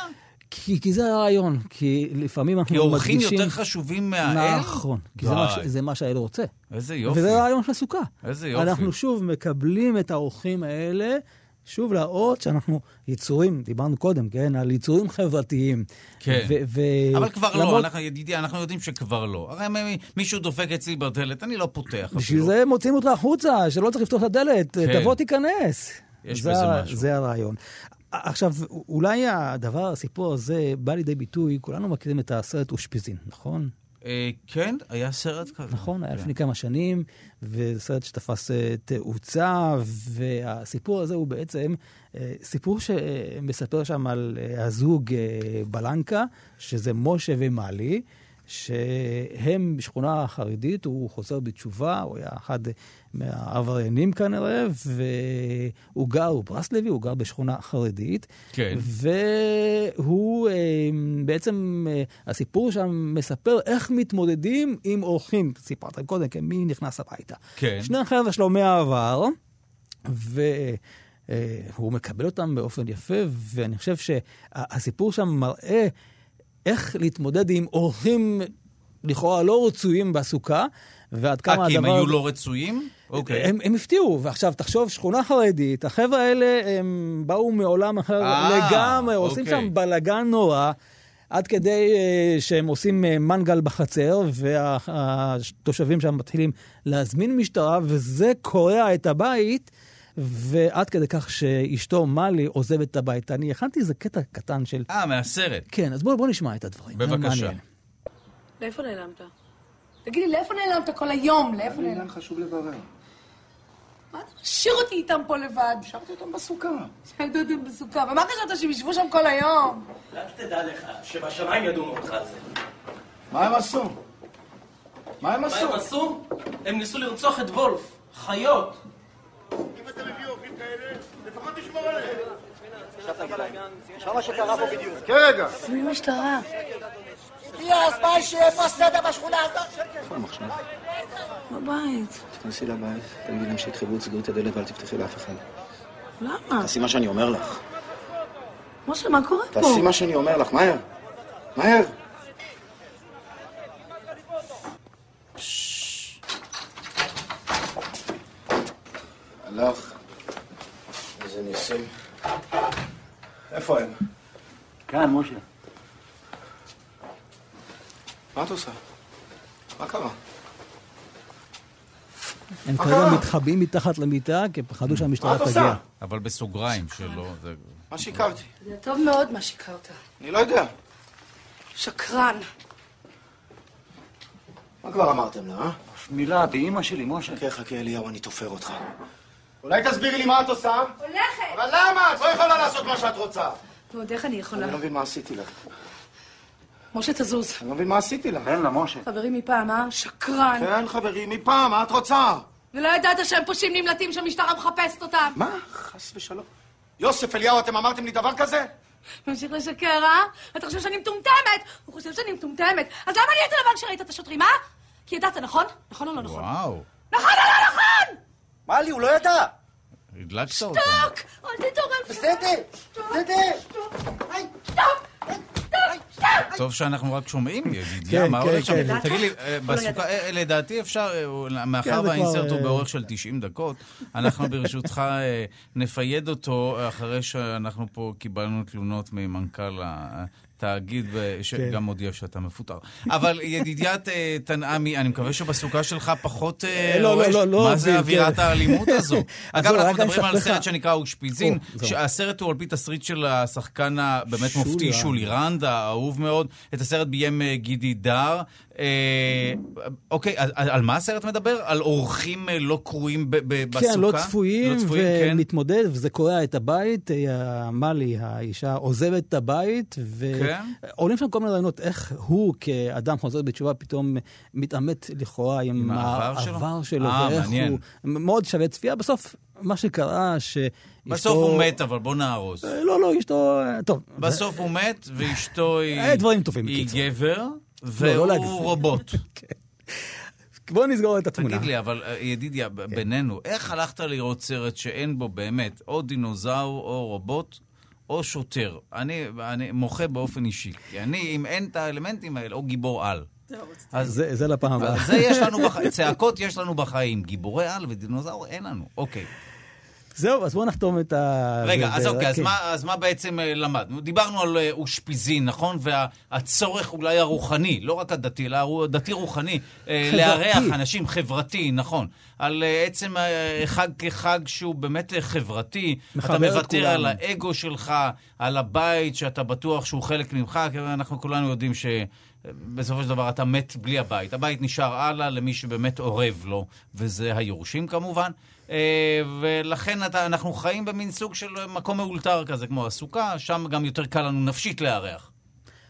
כי, כי זה הרעיון, כי לפעמים אנחנו כי אורחים מדגישים... יותר חשובים מהאל? נכון, כי זה מה, ש-. זה מה שהאל רוצה. איזה יופי. וזה הרעיון של הסוכה. איזה יופי. אנחנו שוב מקבלים את האורחים האלה, שוב להראות שאנחנו יצורים, דיברנו קודם, כן, על יצורים חברתיים. כן. ו- ו- אבל כבר לא, למרות- אנחנו, ידידי, אנחנו יודעים שכבר לא. הרי מ- מישהו דופק אצלי בדלת, אני לא פותח בשביל אפילו. זה מוציאים אותך החוצה, שלא צריך לפתוח את הדלת, כן. תבוא תיכנס. יש זה בזה משהו. זה הרעיון. עכשיו, אולי הדבר, הסיפור הזה בא לידי ביטוי, כולנו מכירים את הסרט אושפיזין, נכון? אה, כן, היה סרט כזה. נכון, היה כן. לפני כמה שנים, וזה סרט שתפס אה, תאוצה, והסיפור הזה הוא בעצם אה, סיפור שמספר שם על הזוג בלנקה, שזה משה ומלי. שהם בשכונה חרדית, הוא חוזר בתשובה, הוא היה אחד מהעבריינים כנראה, והוא גר, הוא ברסלבי, הוא גר בשכונה חרדית. כן. והוא אה, בעצם, אה, הסיפור שם מספר איך מתמודדים עם אורחים. סיפרת קודם, כן, מי נכנס הביתה. כן. שני החבר'ה שלו מהעבר, והוא מקבל אותם באופן יפה, ואני חושב שהסיפור שם מראה איך להתמודד עם אורחים לכאורה לא רצויים בסוכה, ועד כמה הדבר... אה, כי הם היו לא רצויים? אוקיי. הם, הם הפתיעו, ועכשיו תחשוב, שכונה חרדית, החבר'ה האלה, הם באו מעולם אחר אה, לגמרי, עושים אוקיי. שם בלאגן נורא, עד כדי uh, שהם עושים uh, מנגל בחצר, והתושבים שם מתחילים להזמין משטרה, וזה קורע את הבית. ועד כדי כך שאשתו מאלי עוזבת את הבית. אני הכנתי איזה קטע קטן של... אה, מהסרט. כן, אז בואו בוא נשמע את הדברים. בבקשה. מעניין. לאיפה נעלמת? תגיד לי, לאיפה נעלמת כל היום? לאיפה נעלמת? חשוב לברר. מה אתה משאיר אותי איתם פה לבד? השארתי אותם בסוכה. שעמדו אותם בסוכה. ומה חשבת, שהם ישבו שם כל היום? רק תדע לך שבשמיים ידונו אותך על זה. מה הם עשו? מה הם מה עשו? הם עשו? הם ניסו לרצוח את וולף. חיות. כן, רגע. מי משטרה? בבית. תכנסי לבית, תגידי להם שידחבו, תסגרי את הדלת ואל תפתחי לאף אחד. למה? תעשי מה שאני אומר לך. משה, מה קורה פה? תעשי מה שאני אומר לך, מהר. מהר. הלך. איזה ניסים. איפה הם? כאן, משה. מה את עושה? מה קרה? הם כרגע? מתחבאים מתחת למיטה, כי פחדו שהמשטרה מה את תגיע. עושה? אבל בסוגריים שלו. זה- מה שיקרתי? זה טוב מאוד מה שיקרת. אני לא יודע. שקרן. מה כבר אמרתם לה, אה? מילה באימא שלי, משה. חכה, חכה, אליהו, אני תופר אותך. אולי תסבירי לי מה את עושה? הולכת! אבל למה? את לא יכולה לעשות מה שאת רוצה. ועוד איך אני יכולה? אני לא מבין מה עשיתי לך. משה, תזוז. אני לא מבין מה עשיתי לך. תן לה, משה. חברים מפעם, אה? שקרן. כן, חברים, מפעם, מה את רוצה? ולא ידעת שהם פושעים נמלטים שהמשטרה מחפשת אותם. מה? חס ושלום. יוסף אליהו, אתם אמרתם לי דבר כזה? ממשיך לשקר, אה? אתה חושב שאני מטומטמת? הוא חושב שאני מטומטמת. אז למה נהיית לבן כשראית את השוטרים, אה? כי ידעת, נכון? נכון או לא נכון? וואו, נכון או לא נכון? מה לי, הוא לא ידע. הדלקת אותו. טוק! אל תתעורר. בסדר, בסדר. טוב שאנחנו רק שומעים, ידידיה, כן, מה כן, הולך שם? כן. תגיד לי, אה, לא. אה, לדעתי אפשר, אה, מאחר כן, והאינסרט הוא באורך של 90 דקות, אנחנו ברשותך נפייד אותו אחרי שאנחנו פה קיבלנו תלונות ממנכ"ל התאגיד, ו- שגם מודיע שאתה מפוטר. אבל ידידיית אה, תנעמי, אני מקווה שבסוכה שלך פחות אה, לא, לא, רועש. לא, מה זה זה- אווירת כן. האלימות *laughs* הזו? אגב, אנחנו מדברים על סרט שנקרא אושפיזין. שהסרט הוא על פי תסריט של השחקן הבאמת מופתי. שולי רנד, האהוב מאוד. את הסרט ביים אה, גידי דר. אה, אוקיי, על, מה הסרט מדבר? על אורחים אה, לא קרואים ב- בסוכה? כן, לא צפויים, כן. ומתמודד, וזה קורע את הבית. אה, מאלי, האישה, עוזבת את הבית, כן. ועולים שם כל מיני רעיונות איך הוא, כאדם חוזר בתשובה, פתאום מתעמת לכאורה עם, עם העבר שלו? העבר שלו, אה, ואיך מעניין. הוא... מאוד שווה צפייה. בסוף, מה שקרה, שאשתו... בסוף הוא מת, אבל בוא נהרוס. אה, לא, לא, אשתו... טוב. בסוף הוא מת, ואשתו היא... אה, דברים טובים, היא. גבר, לא והוא להגזים. רובוט. *laughs* בואו נסגור את התמונה. תגיד לי, אבל אה, ידידיה, ב- בינינו, איך הלכת לראות סרט שאין בו באמת או דינוזאור או רובוט? או שוטר. אני, אני מוחה באופן אישי. כי אני, אם אין את האלמנטים האלה, או גיבור על. אז זה, זה לפעם הבאה. אז זה יש לנו בחיים, צעקות יש לנו בחיים, גיבורי על ודינוזאור אין לנו. אוקיי. זהו, אז בואו נחתום את ה... רגע, זה- אז זה- אוקיי, אז כן. מה- אז מה בעצם אה, למדנו? דיברנו על אה, אושפיזין, נכון? והצורך אולי הרוחני, לא רק הדתי, אלא הדתי-רוחני, אה. לארח אנשים, חברתי, נכון. על אה, עצם אה, חג כחג שהוא באמת אה, חברתי. אתה את מוותר. על האגו שלך, על הבית שאתה בטוח שהוא חלק ממך, כי אנחנו כולנו יודעים ש... בסופו של דבר אתה מת בלי הבית. הבית נשאר הלאה למי שבאמת אורב לו, וזה היורשים כמובן. ולכן אתה, אנחנו חיים במין סוג של מקום מאולתר כזה, כמו הסוכה, שם גם יותר קל לנו נפשית לארח.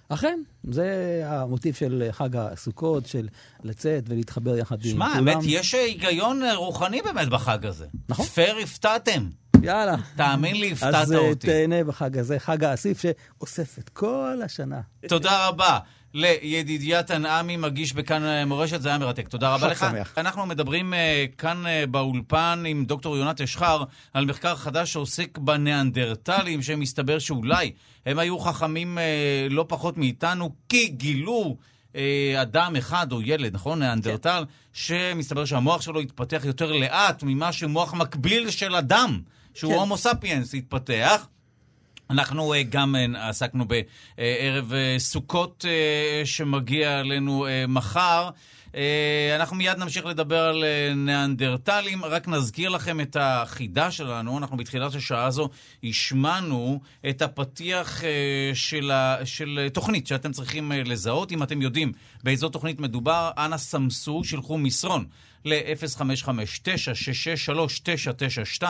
אכן, זה המוטיב של חג הסוכות, של לצאת ולהתחבר יחד עם שמע, כולם. האמת, יש היגיון אה, רוחני באמת בחג הזה. נכון. פייר הפתעתם. יאללה. תאמין לי, הפתעת אז אה, אותי. תהנה בחג הזה, חג האסיף שאוסף את כל השנה. תודה רבה לידידיה תנעמי, מגיש בכאן אה, מורשת, זה היה מרתק. תודה רבה לך. שמח. אנחנו מדברים אה, כאן אה, באולפן עם דוקטור יונת אשחר על מחקר חדש שעוסק בניאנדרטלים, שמסתבר שאולי הם היו חכמים לא פחות מאיתנו, כי גילו... אדם אחד או ילד, נכון? ניאנדרטל, שמסתבר שהמוח שלו התפתח יותר לאט ממה שמוח מקביל של אדם, שהוא כן. הומו ספיאנס התפתח. אנחנו אה, גם אה, עסקנו בערב אה, סוכות שמגיע אלינו מחר. אנחנו מיד נמשיך לדבר על ניאנדרטלים, רק נזכיר לכם את החידה שלנו. אנחנו בתחילת השעה הזו השמענו את הפתיח של, ה, של תוכנית שאתם צריכים לזהות. אם אתם יודעים באיזו תוכנית מדובר, אנא סמסו, שלחו מסרון. ל-0559-663992,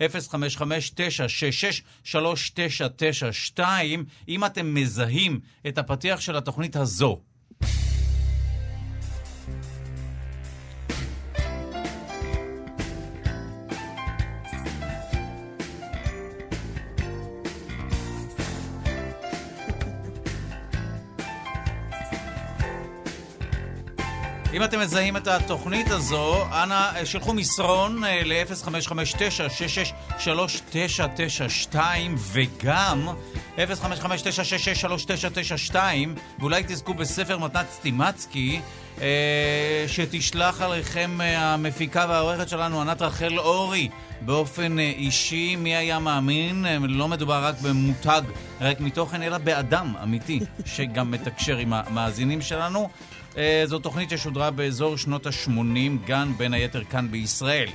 0559-663992, אם אתם מזהים את הפתיח של התוכנית הזו. אם אתם מזהים את התוכנית הזו, אנא אה, שלחו מסרון אה, ל-0559-663992 וגם 0559-663992 ואולי תזכו בספר מתנת סטימצקי אה, שתשלח עליכם המפיקה והעורכת שלנו, ענת רחל אורי, באופן אישי. מי היה מאמין? לא מדובר רק במותג ריק מתוכן, אלא באדם אמיתי, שגם מתקשר עם המאזינים שלנו. אה, זו תוכנית ששודרה באזור שנות ה-80, גם בין היתר כאן בישראל.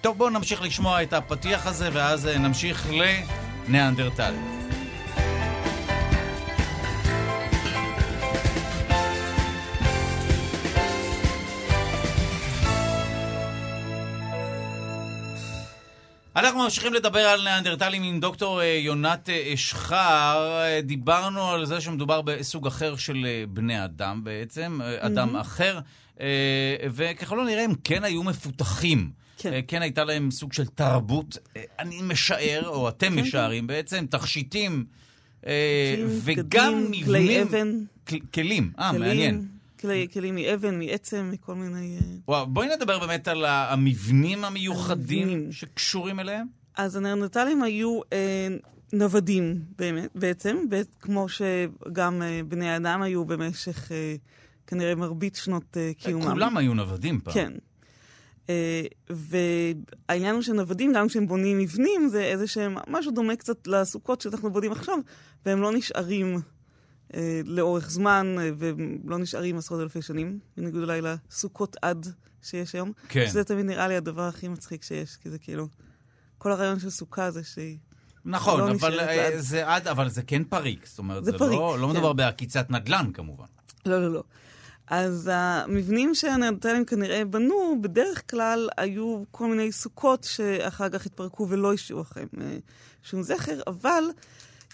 טוב, בואו נמשיך לשמוע את הפתיח הזה, ואז אה, נמשיך לניאנדרטל. אנחנו ממשיכים לדבר על ניאנדרטלים עם דוקטור אה, יונת אה, אשחר. אה, דיברנו על זה שמדובר בסוג אחר של בני אדם בעצם, אדם אחר, אה, וככל הנראה הם כן היו מפותחים. כן. כן הייתה להם סוג של תרבות, אני משער, או אתם כן, משערים בעצם, תכשיטים, וגם בגדים, כלי מבנים... אבן. כל- כלים, אה, מעניין. כלי, כלים מאבן, מעצם, מכל מיני... אה, וואו, בואי נדבר באמת על המבנים המיוחדים המבנים. שקשורים אליהם. אז הנרנטלים היו אה, נוודים באמת, בעצם, כמו שגם אה, בני אדם היו במשך אה, כנראה מרבית שנות אה, קיומם. כולם היו נוודים פעם. כן. אה, והעניין הוא שנוודים, גם כשהם בונים מבנים, זה איזה שהם, משהו דומה קצת לסוכות שאנחנו בונים עכשיו, והם לא נשארים אה, לאורך זמן, אה, והם לא נשארים עשרות אלפי שנים, בניגוד אולי לסוכות עד שיש היום. כן. שזה תמיד נראה לי הדבר הכי מצחיק שיש, כי זה כאילו... כל הרעיון של סוכה זה שהיא... נכון, לא אבל, אה, לעד. זה עד, אבל זה כן פריק. זאת אומרת, זה זה, פריק, לא, לא כן. מדובר בעקיצת נדל"ן כמובן. לא, לא, לא. אז המבנים שהנרנטלים כנראה בנו, בדרך כלל היו כל מיני סוכות שאחר כך התפרקו ולא השאירו אחריהם אה, שום זכר, אבל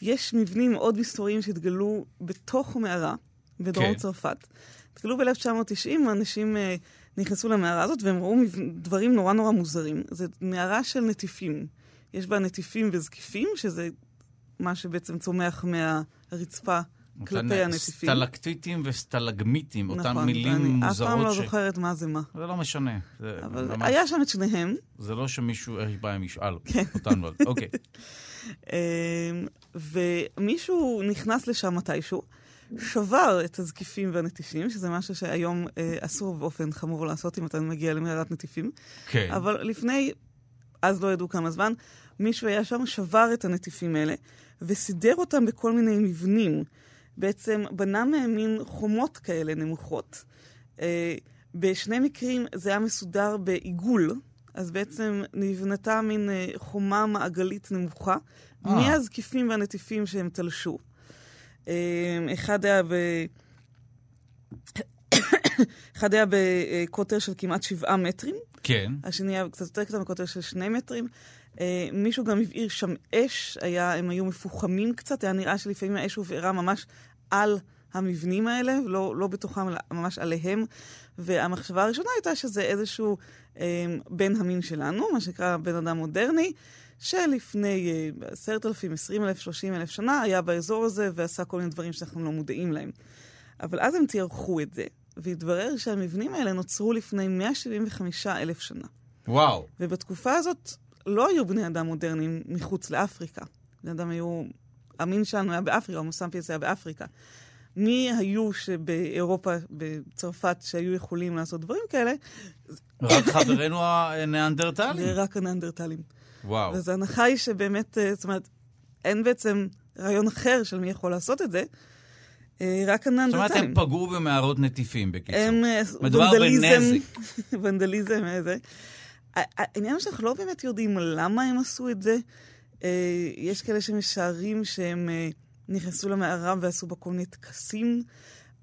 יש מבנים מאוד מסתוריים שהתגלו בתוך מערה בדרום כן. צרפת. התגלו ב-1990, אנשים אה, נכנסו למערה הזאת והם ראו דברים נורא נורא מוזרים. זו מערה של נטיפים. יש בה נטיפים וזקיפים, שזה מה שבעצם צומח מהרצפה כלפי אותן הנטיפים. סטלקטיטים וסטלגמיטים, אותן נכון, מילים ואני מוזרות. אף פעם לא ש- זוכרת מה זה מה. זה לא משנה. זה, אבל ממש, היה שם את שניהם. זה לא שמישהו אי פעם ישאל כן. אותנו. אוקיי. *laughs* אמ, ומישהו נכנס לשם מתישהו, שבר את הזקיפים והנטיפים, שזה משהו שהיום אה, אסור באופן חמור לעשות אם אתה מגיע למערת נטיפים. כן. אבל לפני, אז לא ידעו כמה זמן, מישהו היה שם, שבר את הנטיפים האלה, וסידר אותם בכל מיני מבנים. בעצם בנה מהם מין חומות כאלה נמוכות. אה, בשני מקרים זה היה מסודר בעיגול, אז בעצם נבנתה מין אה, חומה מעגלית נמוכה, אה. מהזקיפים והנטיפים שהם תלשו. אה, אחד היה ב... *coughs* אחד היה בקוטר של כמעט שבעה מטרים, כן. השני היה קצת יותר קטן בקוטר של שני מטרים. אה, מישהו גם הבעיר שם אש, היה, הם היו מפוחמים קצת, היה נראה שלפעמים האש הובערה ממש על המבנים האלה, לא, לא בתוכם, אלא ממש עליהם. והמחשבה הראשונה הייתה שזה איזשהו בן המין שלנו, מה שנקרא בן אדם מודרני, שלפני אה, 10,000, 20,000, 30,000 שנה היה באזור הזה ועשה כל מיני דברים שאנחנו לא מודעים להם. אבל אז הם תיארכו את זה, והתברר שהמבנים האלה נוצרו לפני 175,000 שנה. וואו. ובתקופה הזאת לא היו בני אדם מודרניים מחוץ לאפריקה. בני אדם היו... המין שלנו היה באפריקה, הומו סמפיאנס היה באפריקה. מי היו שבאירופה, בצרפת, שהיו יכולים לעשות דברים כאלה? רק חברינו הניאנדרטלים. רק הניאנדרטלים. וואו. אז ההנחה היא שבאמת, אה, זאת אומרת, אין בעצם רעיון אחר של מי יכול לעשות את זה, אה, רק זאת אומרת, הניאנדרטלים. הם פגעו במערות נטיפים, בקיצור. הם אה, מדובר ונדליזם, בנזק. *laughs* ונדליזם, איזה. העניין הוא שאנחנו לא באמת יודעים למה הם עשו את זה. יש כאלה שמשערים שהם נכנסו למערה ועשו בה כל מיני טקסים,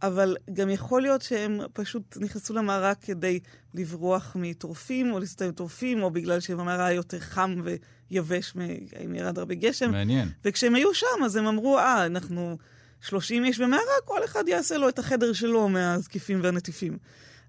אבל גם יכול להיות שהם פשוט נכנסו למערה כדי לברוח מטורפים, או להסתובב טורפים, או בגלל שבמערה היה יותר חם ויבש, אם ירד הרבה גשם. מעניין. וכשהם היו שם, אז הם אמרו, אה, אנחנו 30 איש במערה, כל אחד יעשה לו את החדר שלו מהזקיפים והנטיפים.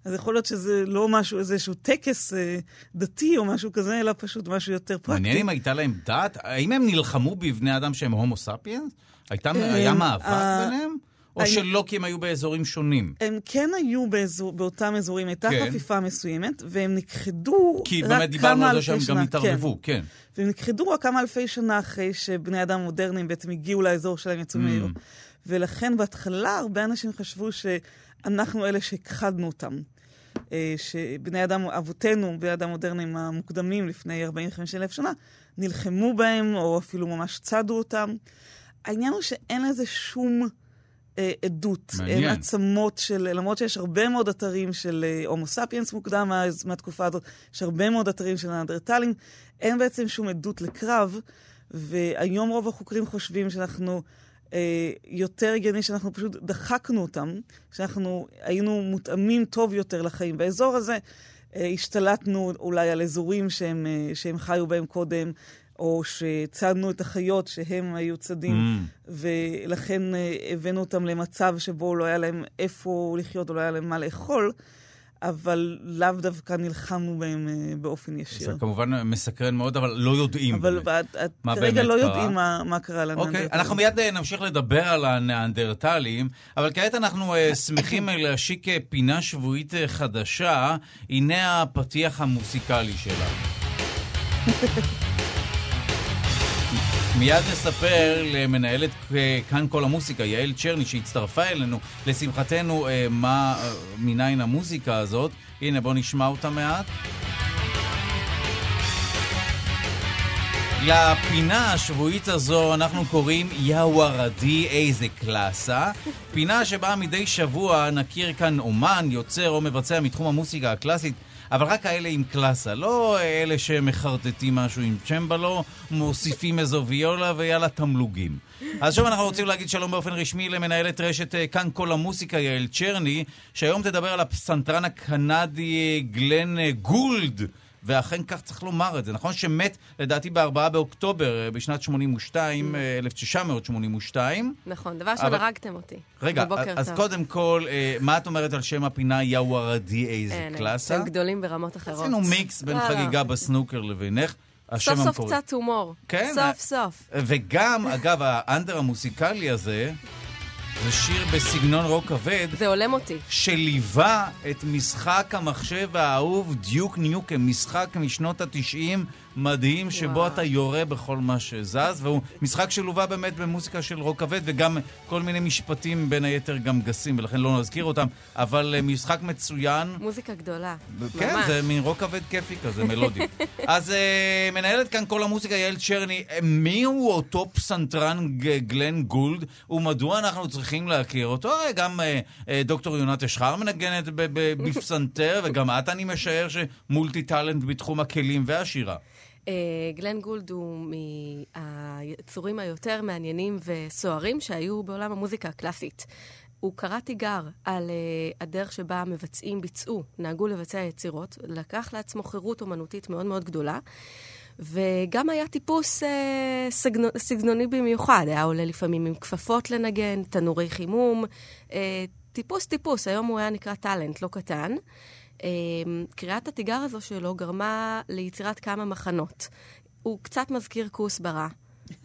אז יכול להיות שזה לא משהו, איזשהו טקס אה, דתי או משהו כזה, אלא פשוט משהו יותר פרקטי. מעניין אם הייתה להם דת? האם הם נלחמו בבני אדם שהם הומו ספיאנס? הייתה- אה, היה מאבק אה, ביניהם? או אני- שלא כי הם היו באזורים שונים? הם כן היו באזור, באותם אזורים, הייתה כן. חפיפה מסוימת, והם נכחדו כי באמת דיברנו על זה שהם גם שנה. התערבבו, כן. והם נכחדו רק כמה אלפי שנה אחרי שבני אדם מודרניים בעצם הגיעו לאזור שלהם, יצאו Mm. ולכן בהתחלה הרבה אנשים חשבו שאנחנו אלה שהכחדנו אותם. אה, שבני אדם, אבותינו, בני אדם מודרניים המוקדמים לפני 45 אלף שנה, נלחמו בהם, או אפילו ממש צדו אותם. העניין הוא שאין לזה שום אה, עדות. מעניין. אין עצמות של, למרות שיש הרבה מאוד אתרים של אה, הומו ספיאנס מוקדם מה, מהתקופה הזאת, יש הרבה מאוד אתרים של האנדרטלים, אין בעצם שום עדות לקרב, והיום רוב החוקרים חושבים שאנחנו... אה, יותר הגיוני שאנחנו פשוט דחקנו אותם, שאנחנו היינו מותאמים טוב יותר לחיים באזור הזה. אה, השתלטנו אולי על אזורים שהם, שהם חיו בהם קודם, או שצדנו את החיות שהם היו צדים, Mm. ולכן אה, הבאנו אותם למצב שבו לא היה להם איפה לחיות או לא היה להם מה לאכול, אבל לאו דווקא נלחמנו בהם אה, באופן ישיר. זה כמובן מסקרן מאוד, אבל לא יודעים. אבל באמת. את- מה כרגע באמת לא קרה? יודעים מה, מה קרה לנו. אוקיי, אנחנו מיד אה, נמשיך לדבר על הניאנדרטלים, אבל כעת אנחנו שמחים להשיק פינה שבועית חדשה. הנה הפתיח המוסיקלי שלה. *laughs* מיד נספר למנהלת אה, כאן כל המוסיקה, יעל צ'רני, שהצטרפה אלינו, לשמחתנו, אה, מה, אה, מניין המוזיקה הזאת. הנה, בואו נשמע אותה מעט. לפינה השבועית הזו אנחנו קוראים יא וורדי איזה קלאסה. פינה שבה מדי שבוע נכיר כאן אומן, יוצר או מבצע מתחום המוסיקה הקלאסית, אבל רק האלה עם קלאסה, לא אלה שמחרטטים משהו עם צ'מבלו, מוסיפים איזו ויולה ויאללה תמלוגים. אז שוב אנחנו רוצים להגיד שלום באופן רשמי למנהלת רשת אה, כאן כל המוסיקה, יעל צ'רני, שהיום תדבר על הפסנתרן הקנדי אה, גלן אה, גולד. ואכן כך צריך לומר את זה. נכון שמת, לדעתי, ב-4 באוקטובר אה, בשנת 82, אה, 1982. נכון, דבר אבל- שהרגתם אותי. רגע, אז טוב. קודם כל, אה, מה את אומרת על שם הפינה יא וורדי איזה קלאסה? אתם גדולים ברמות אחרות. עשינו מיקס בין לא, לא. חגיגה בסנוקר לבינך. השם סוף סוף. קצת הומור. כן, סוף סוף. וגם, אגב, האנדר המוסיקלי הזה, זה שיר בסגנון רוק כבד. זה הולם אותי. שליווה את משחק המחשב האהוב דיוק ניוקם, משחק משנות התשעים מדהים, שבו וואו. אתה יורה בכל מה שזז, והוא משחק שלווה באמת במוזיקה של רוק כבד, וגם כל מיני משפטים, בין היתר גם גסים, ולכן לא נזכיר אותם, אבל אה, משחק מצוין. מוזיקה גדולה. כן, ממש. זה מין רוק כבד כיפי כזה, מלודי. *laughs* אז אה, מנהלת כאן כל המוזיקה, יעל צ'רני, אה, מי הוא אותו פסנתרן גלן גולד, ומדוע אנחנו צריכים להכיר אותו? אה, גם אה, אה, דוקטור יונת אשחר מנגנת בפסנתר, וגם את, אני משער, שמולטי טאלנט בתחום הכלים והשירה. אה, גלן גולד הוא מהיצורים היותר מעניינים וסוערים שהיו בעולם המוזיקה הקלאסית. הוא קרא תיגר על uh, הדרך שבה המבצעים ביצעו, נהגו לבצע יצירות, לקח לעצמו חירות אומנותית מאוד מאוד גדולה, וגם היה טיפוס uh, סגנ... סגנוני במיוחד, היה עולה לפעמים עם כפפות לנגן, תנורי חימום, uh, טיפוס טיפוס, היום הוא היה נקרא טאלנט, לא קטן. אה, קריאת התיגר הזו שלו גרמה ליצירת כמה מחנות. הוא קצת מזכיר כוסברה.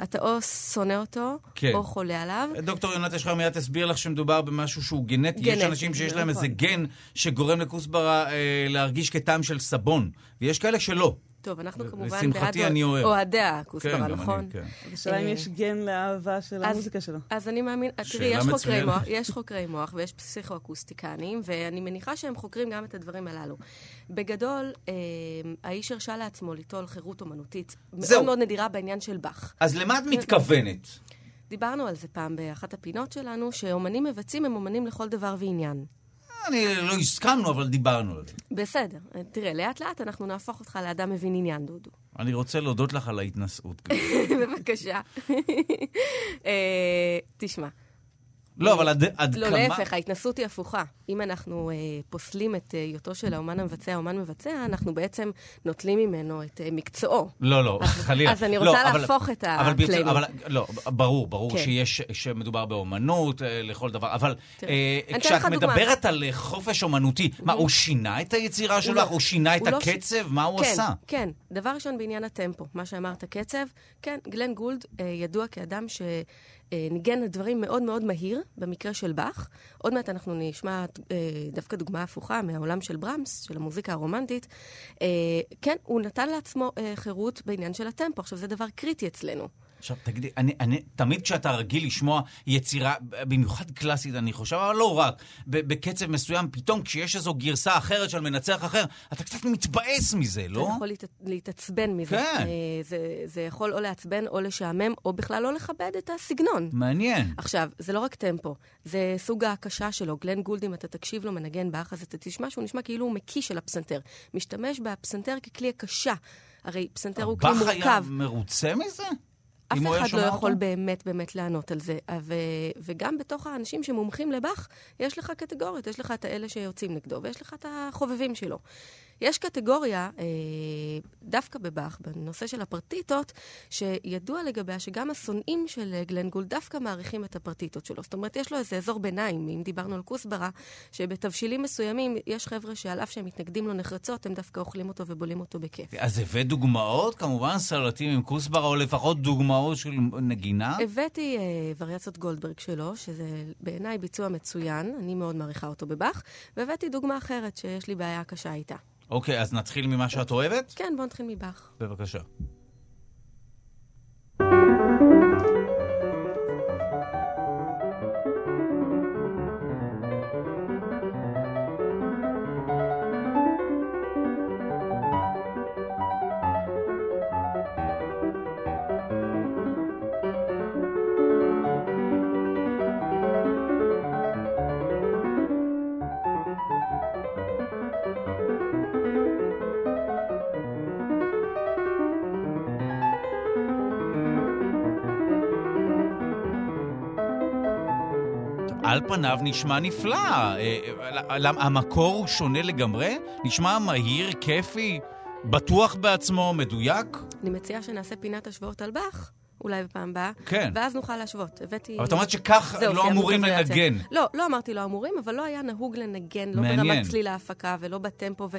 אתה או שונא אותו, כן. או חולה עליו. דוקטור יונת אשחר מיד תסביר לך שמדובר במשהו שהוא גנטי. יש גנטי, אנשים שיש זה להם נכון. איזה גן שגורם לכוסברה אה, להרגיש כטעם של סבון, ויש כאלה שלא. טוב, אנחנו ו- כמובן לשמחתי בעד אני אוהב. אוהדי כן, הכוסברה, גם אני, נכון? כן. השאלה אם אה, יש גן לאהבה של אז- המוזיקה שלו. אז אני מאמין, תראי, יש חוקרי. מוח, יש חוקרי מוח ויש פסיכואקוסטיקנים, ואני מניחה שהם חוקרים גם את הדברים הללו. בגדול, אה, האיש הרשה לעצמו ליטול חירות אומנותית זהו. מאוד מאוד נדירה בעניין של באך. אז למה את מתכוונת? דיברנו על זה פעם באחת הפינות שלנו, שאומנים מבצעים הם אומנים לכל דבר ועניין. אני לא הסכמנו, אבל דיברנו על זה. בסדר, תראה, לאט לאט אנחנו נהפוך אותך לאדם מבין עניין, דודו. אני רוצה להודות לך על ההתנשאות. *laughs* בבקשה. אה, תשמע. לא, אבל עד עד לא, כמה... להפך, ההתנסות היא הפוכה. אם אנחנו אה, פוסלים את אה, היותו של האומן המבצע, האומן מבצע, אנחנו בעצם נוטלים ממנו את אה, מקצועו. לא, לא, אז- חלילה. אז אני לא, רוצה להפוך את אבל ה claiming. אבל לא, ברור, ברור כן. שיש, שמדובר באומנות אה, לכל דבר, אבל אה, כשאת דוגמה. מדברת על חופש אומנותי, מה, הוא שינה את היצירה שלך? לא- הוא שינה את לא ש- הקצב? מה הוא כן, עשה? כן. דבר ראשון בעניין הטמפו, מה שאמרת, קצב. כן, גלן גולד אה, ידוע כאדם שניגן דברים מאוד מאוד מהיר, במקרה של באך. עוד מעט אנחנו נשמע אה, דווקא דוגמה הפוכה מהעולם של ברמס, של המוזיקה הרומנטית. אה, כן, הוא נתן לעצמו אה, חירות בעניין של הטמפו. עכשיו, זה דבר קריטי אצלנו. עכשיו, תגידי, אני, אני, תמיד כשאתה רגיל לשמוע יצירה, במיוחד קלאסית, אני חושב, אבל לא רק, בקצב מסוים, פתאום כשיש איזו גרסה אחרת של מנצח אחר, אתה קצת מתבאס מזה, לא? אתה יכול להת... להתעצבן מזה. כן. אה, זה, זה יכול או לעצבן, או לשעמם, או בכלל לא לכבד את הסגנון. מעניין. עכשיו, זה לא רק טמפו, זה סוג ההקשה שלו. גלן גולד, אם אתה תקשיב לו מנגן באח, אז אתה תשמע שהוא נשמע כאילו הוא מקיש של הפסנתר. משתמש בפסנתר ככלי הקשה. הרי פסנתר הוא כלי באך היה מורכב. מרוצה מזה? אף אחד לא יכול אותו? באמת באמת לענות על זה. ו- וגם בתוך האנשים שמומחים לבאך, יש לך קטגוריות. יש לך את האלה שיוצאים נגדו, ויש לך את החובבים שלו. יש קטגוריה, אה, דווקא בבאך, בנושא של הפרטיטות, שידוע לגביה שגם השונאים של גלן גולד דווקא מעריכים את הפרטיטות שלו. זאת אומרת, יש לו איזה אזור ביניים, אם דיברנו על כוסברה, שבתבשילים מסוימים יש חבר'ה שעל אף שהם מתנגדים לו נחרצות, הם דווקא אוכלים אותו ובולים אותו בכיף. אז הבאת דוגמאות, כמובן סלטים עם כוסברה, או לפחות דוגמאות של נגינה? הבאתי אה, וריאציות גולדברג שלו, שזה בעיניי ביצוע מצוין, אני מאוד מעריכה אותו בבאך, והבאתי דוגמה אחרת שיש לי בעיה קשה איתה. אוקיי, אז נתחיל ממה שאת אוהבת? כן, בואו נתחיל מבאך. בבקשה. על פניו נשמע נפלא. אה, אה, למה- המקור הוא שונה לגמרי? נשמע מהיר, כיפי, בטוח בעצמו, מדויק? אני מציעה שנעשה פינת השוואות על באך, אולי בפעם הבאה, כן. ואז נוכל להשוות. הבאתי... אבל את אומרת שכך זהו, לא אמורים. לנגן. לא, לא אמרתי לא אמורים, אבל לא היה נהוג לנגן, לא מעניין. ברמת צליל ההפקה ולא בטמפו,